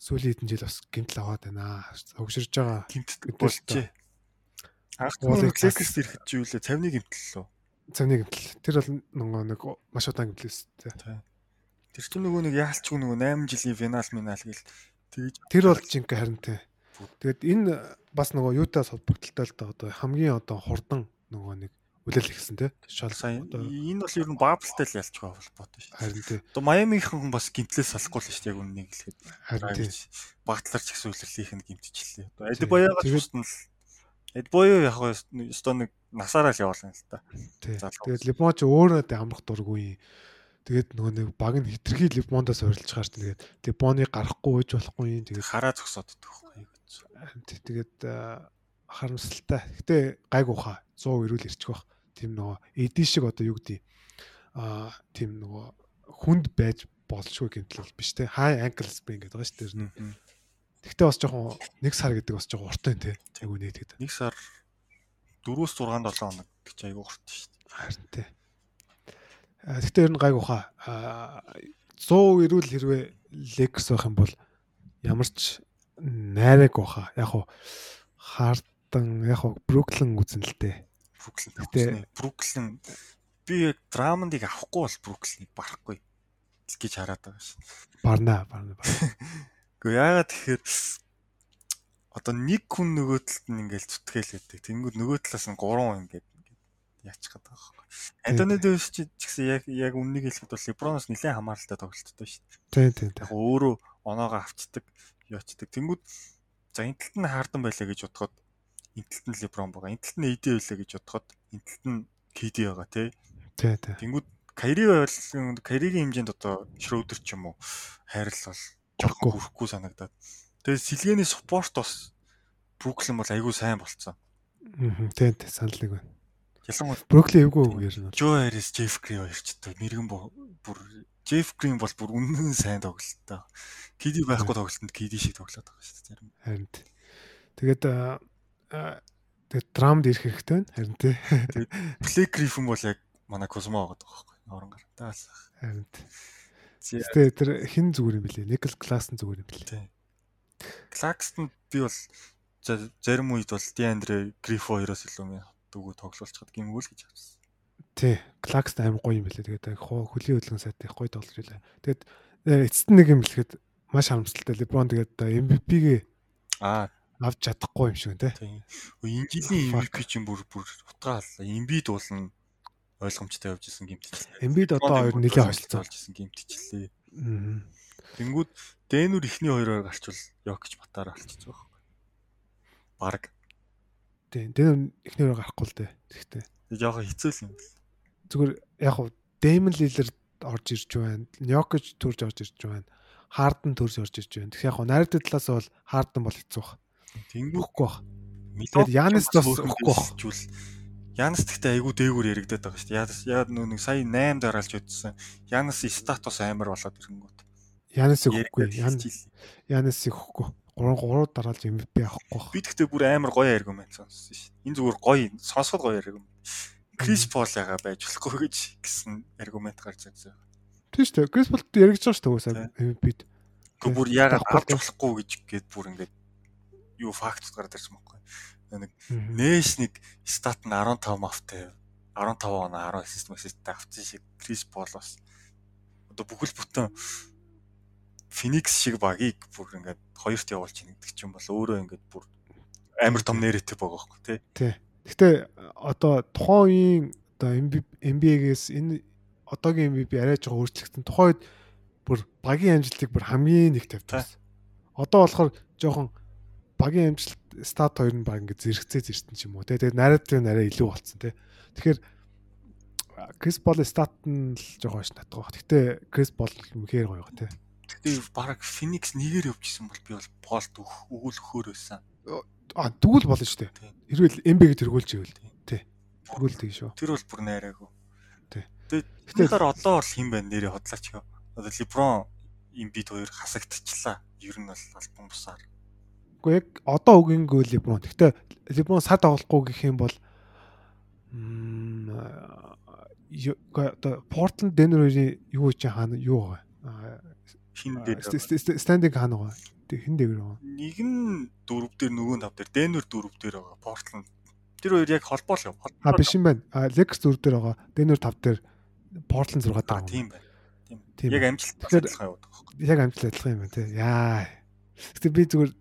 сүүлийн хэдэн жил бас гэмтэл аваад байна. Хөгширж байгаа. Гэмтэл болжээ. Анх Lakers ирэхэд чи юу лээ 50-ны гэмтэл лөө. 50-ны гэмтэл. Тэр бол нөгөө нэг маш удаан гэмтэлээс тий. Тэр чинь нөгөө нэг яалчгүй нөгөө 8 жилийн финал минал гэл тэгж Тэр бол жинхэнэ харин тий. Тэгээд энэ бас нөгөө юутай холбогдолтой л да одоо хамгийн одоо хурдан нөгөө нэг үлээл ихсэн те. Шал сайн. Энэ бол ер нь баблтай л ялч байгаа холбоотой шүү. Харин тий. Одоо Майамигийн хүн бас гимтлээс салахгүй л шүү яг үнийг хэлэхэд. Харин тий. Багтлаар ч гэсэн үлэрлийнх нь гимтчихлээ. Одоо бас нь л Эдбоё яг өстой нэг насаараа л явуулсан л та. Тэгээд Лимон ч өөрөө амрах дургүй. Тэгээд нөгөө нэг баг нь хитрхий Лимондоос урилж гаарч тэгээд Лимоны гарахгүй ууж болохгүй. Тэгээд хараа зогсоод идэх Тэгээд харамсалтай. Гэтэ гайгууха 100 ирүүл ирчих бах. Тийм нөгөө эди шиг одоо юу гэдэг аа тийм нөгөө хүнд байж болшгүй гэмтэл биш те. High ankle sprain гэдэг байгаа шүү дээ. Тэгтээ бас жоохон нэг сар гэдэг бас жоохон урт байна те. Яг үнэ тэгээд. Нэг сар 4-6 7 хоног гэж айгүй урт шүү дээ. Харин те. Тэгтээ ер нь гайгууха. 100 ирүүл хэрвээ Lakers байх юм бол ямар ч найраг баха. Яг хуу Хартон яг хуу Бруклин үзэн л дээ. Бруклин тэгтээ Бруклин би яг Драмондыг авахгүй бол Бруклинийг барахгүй гэж хараад байгаа шин. Барна, барна. Гэхдээ яагаад тэгэхээр одоо нэг хүн нөгөө талд нь ингээл зүтгэлээдэг. Тэнгүүд нөгөө талаас нь гурван ингээд яачих гээд байгаа байхгүй. Антони Дэвис ч гэсэн яг яг үннийг хэлэхэд бол Леброноос нэлээд хамааралтай тоглолттой шүү дээ. Тийм тийм. Яг өөрөө оноогоо авчдаг, яачдаг. Тэнгүүд за энэ талд нь хаардан байлаа гэж бодоход энэ талд нь Леброн байгаа. Энэ талд нь AD байлаа гэж бодоход энэ талд нь KD байгаа тий. Тий тий. Тэнгүүд Кайри бол Кайригийн хэмжээнд одоо Шрөдер ч юм уу хайрлал жоохгүй хүрэхгүй санагдаад. Тэгээ сэлгээний спорт бас Бруклин бол айгүй сайн болцсон. Аа тий тий санал нэг байна. Ялангуяа Бруклин эвгүй ярина. Жо Харис, Джеф Грин хоёрчдаг. Мэргэн бүр Джеф Грин бол бүр үнэн сайн тоглолттой. KD байхгүй тоглолтод KD шиг тоглоод байгаа шүү дээ. Харин тэгээд тэгээд драмд ирэх хэрэгтэй байна. Харин тий. Плей Гриффин бол яг манай Космо байгаа байхгүй. Орон гарантаас. Харин. Тэгээд тэр хин зүгээр юм бэлээ. Никл Классен зүгээр юм бэлээ. Клакстон би бол зарим үед бол Диандре Грифо хоёроос илүү мэн дүүгөө тоглуулчихад гимгүү л гэж харсан. Тий, Клакс амар гоё юм билээ. Тэгээд хөлийн хөдөлгөөн сайтай гоё тоглож байлаа. Тэгээд эцэст нэг юм хэлэхэд маш харамсалтай. Леброн тэгээд MVP-гээ аа авч чадахгүй юм шиг тий. Энэ жилийн MVP чинь бүр бүр утгааллаа. Эмбид уулна ойлгомжтой явж исэн гимтчихлээ. Эмбид одоо хоёр нэлээд хойшлцоолж исэн гимтчихлээ. Тэнгүүд Дэнүр ихний хоёроор гарчвал Йокич батаар байгаа байхгүй. Бараг Тийм. Тэр эхнэрээ гарахгүй л дээ. Тэгтээ. Жохоо хэцүү л юм. Зүгээр яг хуу Дэймон Лилерд орж ирж байна. Ньокич төрж орж ирж байна. Харден төрж орж ирж байна. Тэгэхээр яг хуу найрдаг талаас бол Харден бол хэцүү баг. Тэнгүүхгүй баг. Тэгээд Янис бас өгөхгүй баг. Янис гэхдээ айгүй дээгүүр яригадаад байгаа шүү дээ. Яа нэг сая 8 дараалж үтсэн. Янис статус амар болоод ирэнгүүт. Янис өгөхгүй. Янис өгөхгүй. 3 3 дараалж MVP авахгүй баг. Би тэгтээ бүр амар гоё аргумент сонссон шин. Энэ зүгээр гоё сонсоход гоё аргумент. Крис Пол яга байж болохгүй гэж гэсэн аргумент гарч ирсэн. Тийм шүү дээ. Крис Пол яригдж байгаа шүү дээ MVP-д. Гэхдээ бүр ягаад авч болохгүй гэж гээд бүр ингээд юу факт гараад ирсэн байхгүй. Нэг нээш нэг стат нь 15 мавтай 15 оноо 10 ассист массисттай авсан шиг Крис Пол бас одоо бүхэл бүтэн Phoenix шиг багийг бүр ингээд хоёрт явуулж ийн гэдэг чинь бол өөрөө ингээд бүр амар том нэрэттэй байгаа байхгүй тий. Тий. Гэтэ одоо тухайн үеийн одоо NBA-гээс энэ одоогийн MVP арай жоо өөрчлөгдсөн. Тухайд бүр багийн амжилтыг бүр хамгийн нэг тавьчихсан. Одоо болохоор жоохон багийн амжилт стат хоёр нь баг ингээд зэрэгцээ зэрсэн ч юм уу. Тэгээд нарратив нь арай илүү болцсон тий. Тэгэхээр Крис Бол стат нь л жоохон ш татгаа. Гэтэ Крис Бол үнэхээр гоё тий. Тэгээ баг Phoenix нэгээр явжсэн бол би бол Полт өгөөл өхөр байсан. А тэгвэл болно шүү дээ. Хэрвээ MB-г тэргүүлж ивэл тий. Тэргүүлдэг шүү. Тэр бол бүр найраагүй. Тий. Тэгээд тэр одоо бол хин байна нэрээ хотлаач. Одоо LeBron Embiid хоёр хасагдчихлаа. Ер нь бол альбом бусаар. Уу яг одоо үгэнгүй LeBron. Гэхдээ LeBron сад тоглохгүй гэх юм бол одоо Portland Denver хоёрын юу чи хаана юу байгаа хин дээр стандинг хаана байгаа? Хин дээр байгаа. Нэг нь дөрөв дээр нөгөө тав дээр Денвер дөрөв дээр байгаа. Портланд. Тэр хоёр яг холбоо л юм. А биш юм байна. А Лекс дөрөв дээр байгаа. Денвер тав дээр Портланд 6 дээр байгаа. Тийм байна. Тийм. Яг амжилт адилхан яваад байгаа. Яг амжилт адилхан юм байна тий. Яа. Гэтэ би зүгээр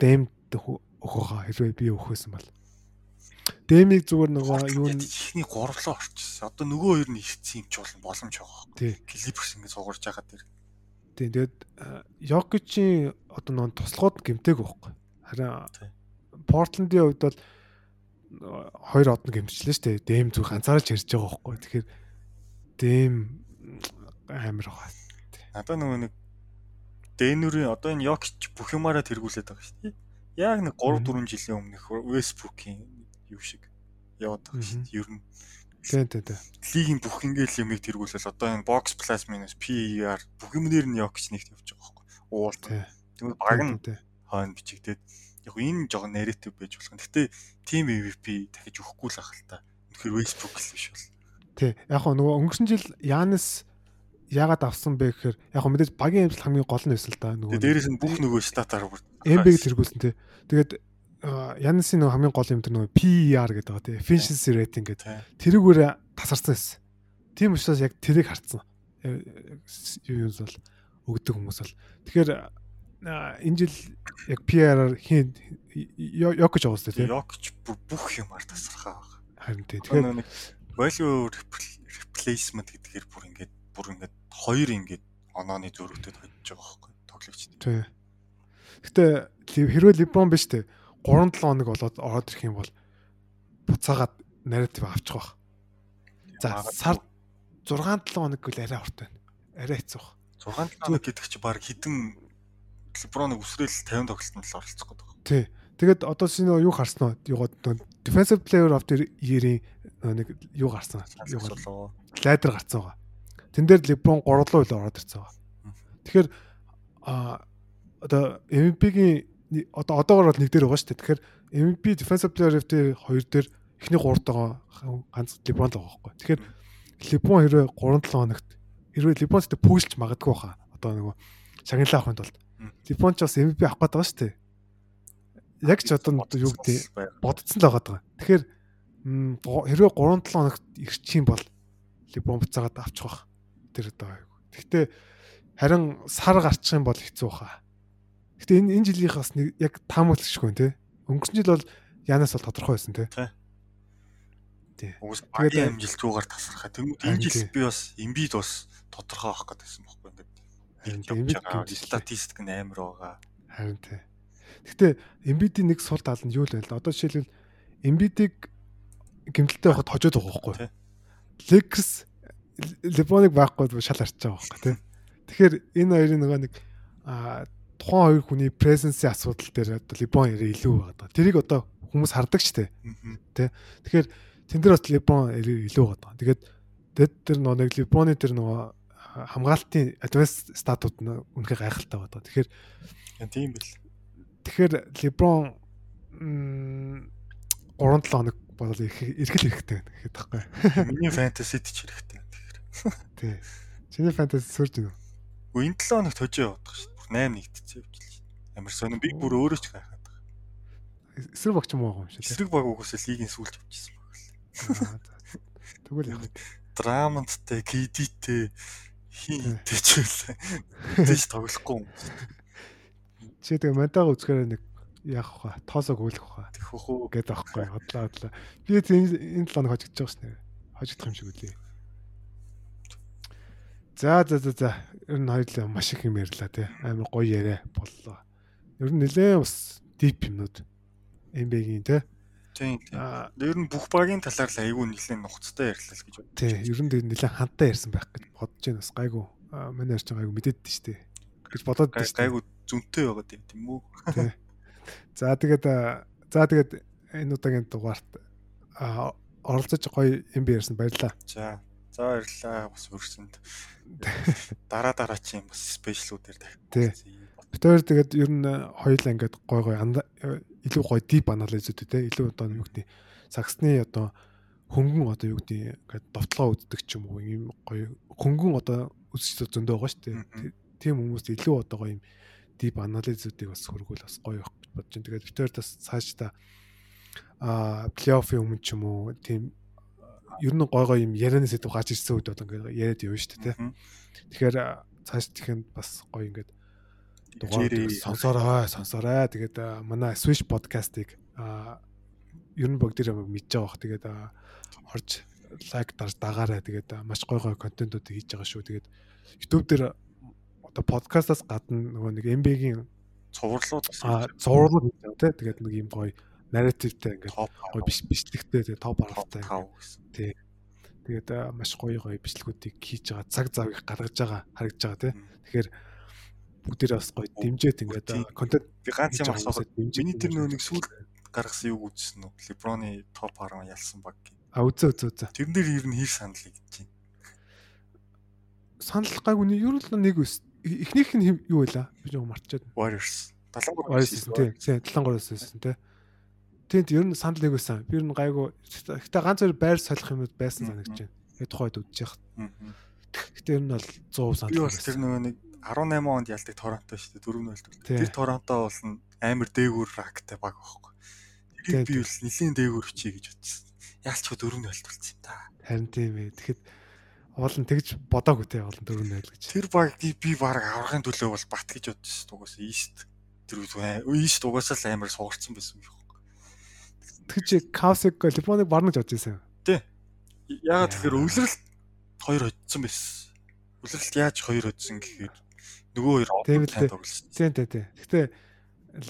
дэмд өгөхөө хэрвээ би өгөхөөсөн бол. Дэмиг зүгээр нөгөө юу нь ихний гурлаа орчихсон. Одоо нөгөө хоёр нь ихсэн юм ч боломж байгаа. Тий. Клиперс ингэ сугарж байгаа дэр. Тийм тэгээд Йокичийн одоо нөө туслахууд гэмтэйг байхгүй. Харин Портландын хувьд бол хоёр одно гэмтчлээ шүү дээ. Дэм зүг ганцаарч ярьж байгаа байхгүй. Тэгэхээр дэм амар байгаа. Надаа нөгөө нэг Дэнүрийн одоо энэ Йокич бүх юмараа тэргүүлээд байгаа шүү дээ. Яг нэг 3 4 жилийн өмнөх Westbrook-ийн юу шиг яваад байгаа шүү дээ. Ер нь Тийм тийм тийм. Лигийн бүх ингээл юмыг тэргүүлэл одоо энэ box plus minus PER бүх юмнэр нь Йокич нэгт явж байгаа байхгүй. Уул. Тэгвэл баг нь хойно бичигдээд яг энэ жоохон narrative байж болох. Гэтэ team MVP дахиж өгөхгүй л ах л та. Тэгэхээр Westbrook л биш бол. Тий. Яг нөгөө өнгөрсөн жил Янис яагаад авсан бэ гэхээр яг хөө мэдээж багийн амжилт хамгийн гол нь байсан л да нөгөө дээрээс нь бүх нөгөө статаар MB-г тэргүүлсэн тий. Тэгээд Янсын нөгөө хамгийн гол юм тэр нөгөө PER гэдэг байгаа тий. Efficiency rating гэдэг. Тэрүүгээр тасарсан байсан. Тийм учраас яг тэрийг харцсан. Юу юм бол өгдөг хүмүүс бол. Тэгэхээр энэ жил яг PR-аар хийн Йокич байгаа үстэй тий. Йокич бүх юмар тасархаа байна. Харин тий. Тэгэхээр value replacement гэдгээр бүр ингээд бүр ингээд хоёр ингээд онооны зөрөгдөд хоцож байгаа байхгүй тоглогч. Тий. Гэтэ хэрвээ либрон биш те 3-7 хоног болоод ороод ирэх юм бол буцаагаад нарратив авчих واخ. За сар 6-7 хоног гэл арай орт байна. Арай хэцүүх. 6-7 хоног гэдэг чи баг хідэн либроныг үсрээл 50 тоглолтод л оролцох гэдэг. Тий. Тэгээд одоо шинэ юу харсан нь юу гоо defensive player of the year-ийн нэг юу гарсан юу гарсан лайдер гарсан байгаа. Тэн дээр LeBron 3 луу илүү ороод ирсэн байгаа. Тэгэхээр а одоо MVP-ийн одоо одоогор бол нэг дээр байгаа шүү дээ. Тэгэхээр MVP Defensive Player of the 2 дээр эхний 3 тагаа ганц LeBron л байгаа байхгүй. Тэгэхээр LeBron хэрвээ 3-7 хоногт хэрвээ LeBron гэдэг пүүжилж магадгүй хаа. Одоо нөгөө шагналаа авахын тулд LeBron ч бас MVP авах гэдэг байгаа шүү дээ. Яг ч одоо юу гэдэг бодцсон л байгаа. Тэгэхээр хэрвээ 3-7 хоногт ирчих юм бол LeBron буцаагаад авчих واخ. Тэр одоо. Гэхдээ харин сар гарчих юм бол хэцүү баха. Гэхдээ энэ энэ жилийнх бас нэг яг таамаглагчгүй тий. Өнгөрсөн жил бол Янаас бол тодорхой байсан тий. Тий. Уус багийн амжилтгүйгээр тасархаа. Тэгмүүд энэ жил би бас имбид бас тодорхой авах гэдсэн бохгүй ингээд. Ингээд статистик нь амар байгаа. Харин тий. Гэхдээ Embiid-ийн нэг сул тал нь юу л вэ? Одоо жишээлбэл Embiid-ийг гимтэлтэй байхад хожоод байгаа байхгүй. Lakers LeBron-ыг байхгүй шал байгаа байхгүй тий. Тэгэхээр энэ хоёрын нөгөө нэг тухайн хоёр хүний presence-ийн асуудал дээр одоо LeBron ярэ илүү байгаа. Тэрийг одоо хүмүүс хардаг ч тий. Тэ. Тэгэхээр тэн дээр бас LeBron илүү байгаа. Тэгээд тэд тэр нөгөө LeBron-ы тэр нөгөө хамгаалтын advanced статууд нь үнэхээр гайхалтай байгаа. Тэгэхээр тийм бил. Тэгэхээр LeBron 3 7 хоног бол эргэл хэрэгтэй байна гэхэд таахгүй. Миний фэнтезид ч хэрэгтэй байна. Тий. Чиний фэнтези сүрж гэнэ. Үгүй энэ 7 хоногт хожоо явах шүү дээ. 8 нэгтцээ явчихлаа. Ямар сонин би бүр өөрөө ч гайхаад байгаа. Эсрэг багч юм уу юм шиг. Эсрэг баг угсаа лигийн сүүлж явчихсан баг. Тэгвэл яг драманттай, кидитэй хин тэжүүлээ. Тэж тоглохгүй юм. Чи тэгээ модаа үзэхээр нэг яах вэ? Тоосоо гүйлэх вэ? Тэхөх үү гэдэг аахгүй хотлоо хотлоо. Би энэ энэ талаар хожигдож байгаа шнэ. Хожигдох юм шиг үлээ. За за за за. Ер нь хоёулаа маш их юм ярьлаа тий. Амар гоё яриа боллоо. Ер нь нэлээ бас дип юмнууд NBA-гийн тий. Тийм. Ер нь бүх багийн талаар л айгүй нэлээд нухацтай ярьлаа гэж байна. Тийм. Ер нь нэлээд хантай ярьсан байх гэж бодож байна бас гайгүй. Манай ярьж байгаа айгүй мэдээд штэ гэж бодоод штэ. Гайгүй зүнтэй байгаа тийм үү? Тий. За тэгээд за тэгээд энэ удаагийн дугаарт оролцож гоё би ярьсан баярлаа. За. За баярлалаа бас өрсөнд. Дараа дараа чи юм бас спешиалүүдээр тавь. Тий. Битээр тэгээд ер нь хоёулаа ингээд гой гой илүү гой дип анализүүд те илүү одоо юу гэдэг саксны одоо хөнгөн одоо юу гэдэг ингээд довтлогоо үздэг ч юм уу ийм гоё хөнгөн одоо үзэж зөндөө байгаа шүү дээ. Тийм хүмүүс илүү одоо гоё юм дип анализүүдийг бас хөргөл бас гоё байх гэж бодож байна. Тэгээд битээр бас цаашдаа а плей-оффын өмнө ч юм уу тийм ер нь гой гой юм ярианы сэдв гарч ирсэн үед бол ингээд яриад явна шүү дээ. Тэгэхээр цааш тийхэнд бас гоё ингээд дугаар сонсороо сонсороо. Тэгээд манай Swish podcast-ыг ер нь бүгд тэр мэдж байгаа бох тэгээд орж лайк дарж дагаарай. Тэгээд маш гой гой контентууд хийж байгаа шүү. Тэгээд YouTube дээр одоо подкастаас гадна нөгөө нэг MB-гийн цувралууд цувралууд тий тэгээд нэг юм гоё нарративтай ингээд гоё биш бичлэгтэй тэгээ топ аргатай. тий. Тэгээд маш гоё гоё бичлэгүүдийг хийж байгаа. Цаг зав их гаргаж байгаа харагдаж байгаа тий. Тэгэхээр бүгдээр бас гоё дэмжээд ингээд контент ганц юм асууад миний тэр нөгөө нэг сүүл гаргасан юу үзсэн үү? Либроны топ 10 ялсан баг а үзээ үзээ үзээ тэрэн дээр ер нь хийх санал гэж байна? Санал гайгүй ер нь нэг өс эхнийх нь юу байлаа? Би жоо мартчихад. Warriors. 73 тийм. Тийм 73-аас байсан тийм. Тэнд ер нь санал нэг байсан. Би ер нь гайгүй. Гэтэ ганц хоёр байр солих юмуд байсан санагдаж байна. Тэгээ тухайд үдчих. Гэтэ ер нь бол 100% санал. Би бас тэр нөгөө нэг 18 онд ялдаг Торонто шүү дээ 4-0 төл. Тэр Торонто бол амар дээгүүр рактай баг байхгүй. Тэрийг би бол нэлийн дээгүүр хичээ гэж бодсон. Яалч хөө 4-0 тулсан та. Харин тийм ээ. Тэгэхэд уул нь тэгж бодоагүй те уул нь 4-0 гэж. Тэр баг би баг аврагын төлөө бол бат гэж бодсон. Угаас ийст тэр ийст угаасаа л амар сугарсан байсан юм Тэгж Каусик Липоныг барнаж одж байсан. Тий. Яагаад тэгэхээр өвлөрөлт хоёр хоцсон байсан. Өвлөрөлт яаж хоёр хоцсон гэхээр нөгөө хоёр тань тоглосон. Тийм тийм тийм. Гэтэ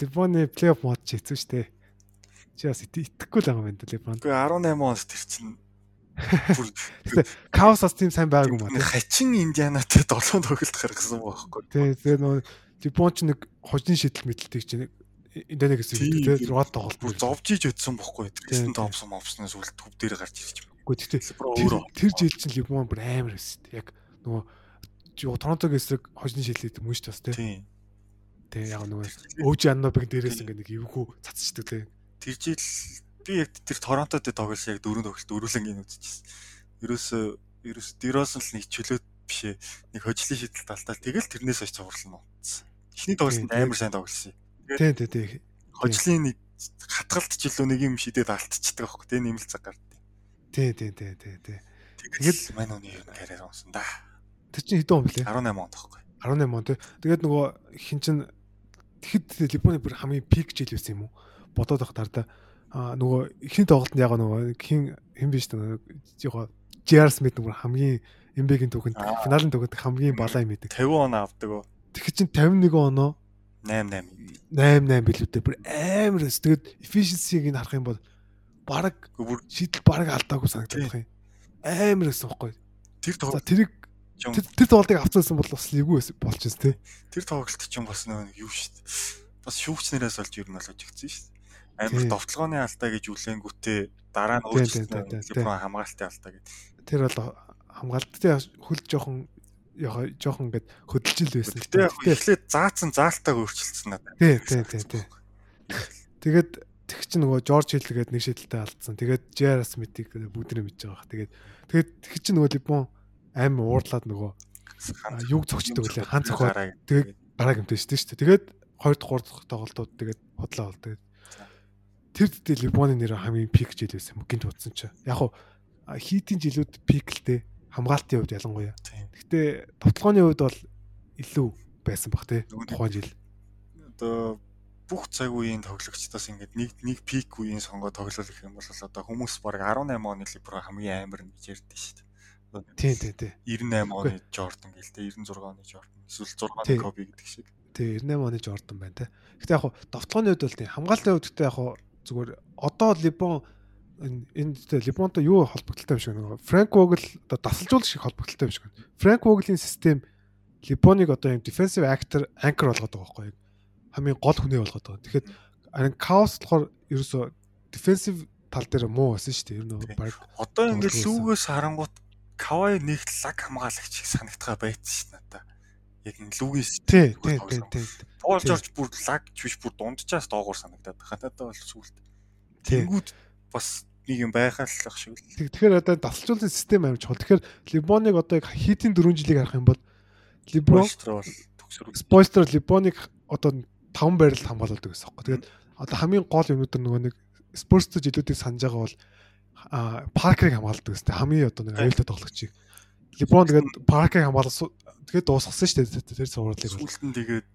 Либоны плей-офф мод ч хэцүү шүү дээ. Чи бас итгэхгүй л байгаа юм байна Либон. Гэхдээ 18 оноос тэр чинь Каусас тийм сайн байгаагүй юм байна. Хачин Индианатай 7 тоглолт гаргасан байхгүй. Тий, тэгээ нөгөө Либон ч нэг хожны шийдэл мэдлэлтэй чинь Индиана гэсэн үг тий 6 тоглолт бүр зовж иж өдсөн бохгүй. Тэгсэн Томсон мовснаас үл төв дээр гарч ирж байна. Үгүй тэгтээ тэр жил чинь Либон бүр амар өссөн. Яг нөгөө Торонтог эсрэг хожны шийдэл юм шүү дээ тий. Тэ яг нөгөө өөж аннобыг дээрээс ингээ нэг эвгүй цацчдаг лээ. Тэр жил би яг тэр Торонтод тоглосон яг дөрөв тоглолт өрүүлэнгийн үзчихсэн. Ерөөсөө ерөөс Диросон л нэг чөлөөт биш ээ. Нэг хожлын шийдэл талтаа тэгэл тэрнээс хойш цуврал нь утсан. Эхний тоглолтод амар сайн тоглосон. Тий, тий, тий. Хожлын нэг хатгалт ч илүү нэг юм шидэд алдчихдаг байхгүй тий нэмэлт цаг гард. Тий, тий, тий, тий, тий. Тэгэл мань үний юм карьер онсон да. Тэр чинь хэдэн он блэ? 18 он тахгүй. 18 он тий. Тэгээд нөгөө хин чин тэгэхэд Липоны бүр хамгийн пик жил байсан юм уу? Бодоод байх тар да. А нөгөө ихний тоглолтод яг нөгөө хин хэн биш нөгөө яг JR Smith нөгөө хамгийн MB-гийн түүхэнд финалын түүхэнд хамгийн балаа юм идэг. 50 он авдаг? Тэгэхээр чин 51 оноо 88 88 билүүтэй бүр амар өс. Тэгээд efficiency-г нь харах юм бол баг шийдэл баг алдаагүй санагдах юм. Амар өссөн байхгүй. Тэр тоглолт Тэр тэр тоглолтыг авцсан бол бас эвгүй болж байна тий. Тэр тоглолт чинь бас нөө юу шүү дээ. Бас шүүгчнэрээс олж ер нь болж игдсэн шүү дээ. Амар довтлогооны алдаа гэж үлээнгүүтээ дараа нь өөрчлөлт Леброн хамгаалтын алдаа гэдэг. Тэр бол хамгаалттай хөл жоохон яга жоохон ингээд хөдөлжил байсан. Гэтэ яг эхлээд заацсан заалтайг өөрчилсөн надад. Тий, тий, тий, тий. Тэгээд тэг чи нөгөө Жорж Хиллгээд нэг шийдэлтэй алдсан. Тэгээд Джер Смитийг бүгд нэ мэдж байгаа. Тэгээд тэгээд тэг чи нөгөө Лебон аим уурлаад нөгөө юг зогчдөг үлээ хан цохоо тэгээд гараа гэмтэн шүү дээ. Тэгээд 2 дахь 3 дахь тоглолтууд тэгээд бодлоо бол тэгээд тэр дээл Либоны нэр хамгийн пик жил байсан гинт утсан чи. Яг хуу хийтийн жилүүд пик л дээ хамгаалтын хувьд ялангуяа. Гэтэ тоглооны хувьд бол илүү байсан бах тий тухайн жил. Одоо бүх цаг үеийн тоглогчдоос ингээд нэг нэг пик үеийн сонгоо тоглол гэх юм бол одоо хүмүүс баг 18 оны Либро хамгийн амар нь гэж ярьдээ шүү дээ. Тий, тий, тий. 98 оны Jordan гэлтэй 96 оны Jordan эсвэл 6 оны Kobe гэдэг шиг. Тий, 98 оны Jordan байна те. Гэтэ яг хуу довтлооны хувьд бол тий хамгаалтын хувьд гэтэ яг хуу зүгээр одоо Либон энэ Либонто юу холбогдолтой юм шиг нэг Франк Вогл одоо дасалжуулагч шиг холбогдолтой юм шиг. Франк Воглийн систем Либоныг одоо юм defensive actor anchor болгоод байгаа байхгүй юу? Хамгийн гол хүнээ болгоод байгаа. Тэгэхээр харин Chaos болохоор ерөөсөө defensive тал дээр муу байсан шүү дээ. Ер нь баг одоо ингээд лүүгээс харангуут Кавай нэг лаг хамгаалагч шиг санагдгаа байсан шүү дээ надаа. Яг энэ лүгээс тий, тий, тий. Пол Жорж бүр лаг биш бүр дунджаас доогуур санагдаад байна. Надад бол сүулт. Тэнгүүд бас нэг юм байхаа л ах шиг л. Тэгэхээр одоо дасалжуулсан систем амин чухал. Тэгэхээр Либоныг одоо хийтийн 4 жилиг харах юм бол Либон бол. Спойстер Либоныг одоо 5 байралд хамгаалдаг гэсэн юм. Тэгээд одоо хамгийн гол юмнууд нөгөө нэг Спорстой жилүүдийг санаж байгаа бол Паркерыг хамгаалдаг гэсэн хамгийн одоо нэг аюултай тоглогчийг. Леброн тэгээд Паркерыг хамгаалсан тэгээд дуусгасан шүү дээ тэр цувралыг. Сүүлдэн тэгээд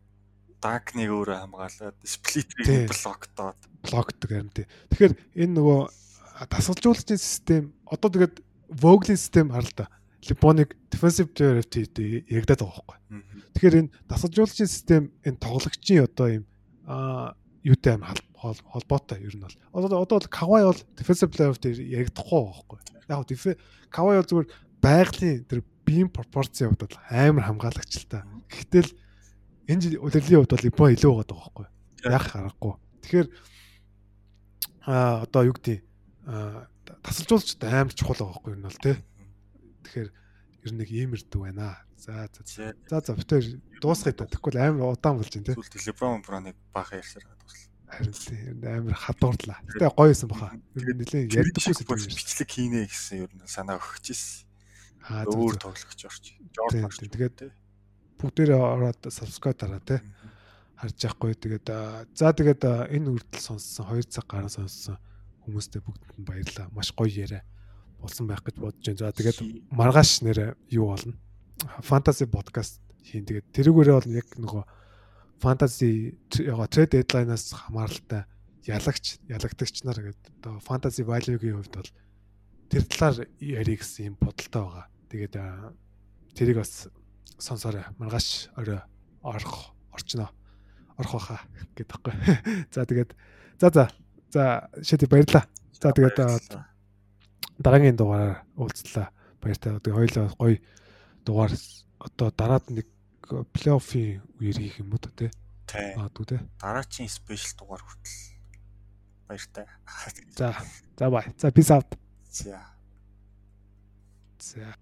Дагныг өөрөө хамгаалаад сплитрийг блоктоод блоктдог юм тий. Тэгэхээр энэ нөгөө тасалжуулагчийн систем одоо тэгээд Vogel-ийн систем харал та. Лебоныг defensive player of the year яригадаад байгаа байхгүй. Тэгэхээр энэ тасалжуулагчийн систем энэ тоглогчийн одоо юм аа юутай аим холбоотой ер нь бол. Одоо одоо Кавай бол defensive player дээр яригдахгүй байхгүй. Яг нь Кавай бол зүгээр байгалийн тэр beam пропорцийн хувьд бол амар хамгаалагч л та. Гэхдээ л энэ жил удирдлагын хувьд бол Ибо илүү байгаа байхгүй. Яг харахгүй. Тэгэхээр а одоо юу гэдэг тасалжуулагчд амар чухал байгаа байхгүй юу бол тий. Тэгэхээр ер нь нэг иймэрдүү байна. За за. За за битээр дуусгая та. Тэгэхгүй амар удаан болж байна тий. Сүүлд Леброн Броныг баахан ярьсаар Харин амар хадуурлаа. Гэтэ гоё юмсан баха. Нилээ ярьдаггүйсэн бичлэг хийнэ гэсэн ер нь санаа өгч ирсэн. Аа өөр тоглогч орч. Жорж тэгээд бүгдээрээ ороод subscribe дараа те харж яахгүй тэгээд за тэгээд энэ үрдэл сонссон 2 цаг гараа сонссон хүмүүстээ бүгдэнд нь баярлалаа. Маш гоё яриа болсон байх гэж бодож байна. За тэгээд маргааш нэрэ юу болно? Fantasy podcast хийн. Тэгээд тэрүүгээрээ бол яг нөгөө fantasy яга trade deadline-аас хамааралтай ялагч ялагдагч нар гэдэг одоо fantasy value-гийн хувьд бол тэр талаар ярих гэсэн юм бодолтой байгаа. Тэгээд тэрийг бас сонсоорой. Маргааш орой орох орчноо орох баха гэдэг таахгүй. За тэгээд за за за шиди баярлаа. За тэгээд дараагийн дугаараар уулзлаа. Баяртай. Тэгээд хоёлоо гоё дугаар одоо дараад нэг плей-оффын үеэр хийх юм уу те? Тий. Магадгүй те. Дараачийн спешиал дугаар хүртэл баяртай. За. За бай. За peace out. За. За.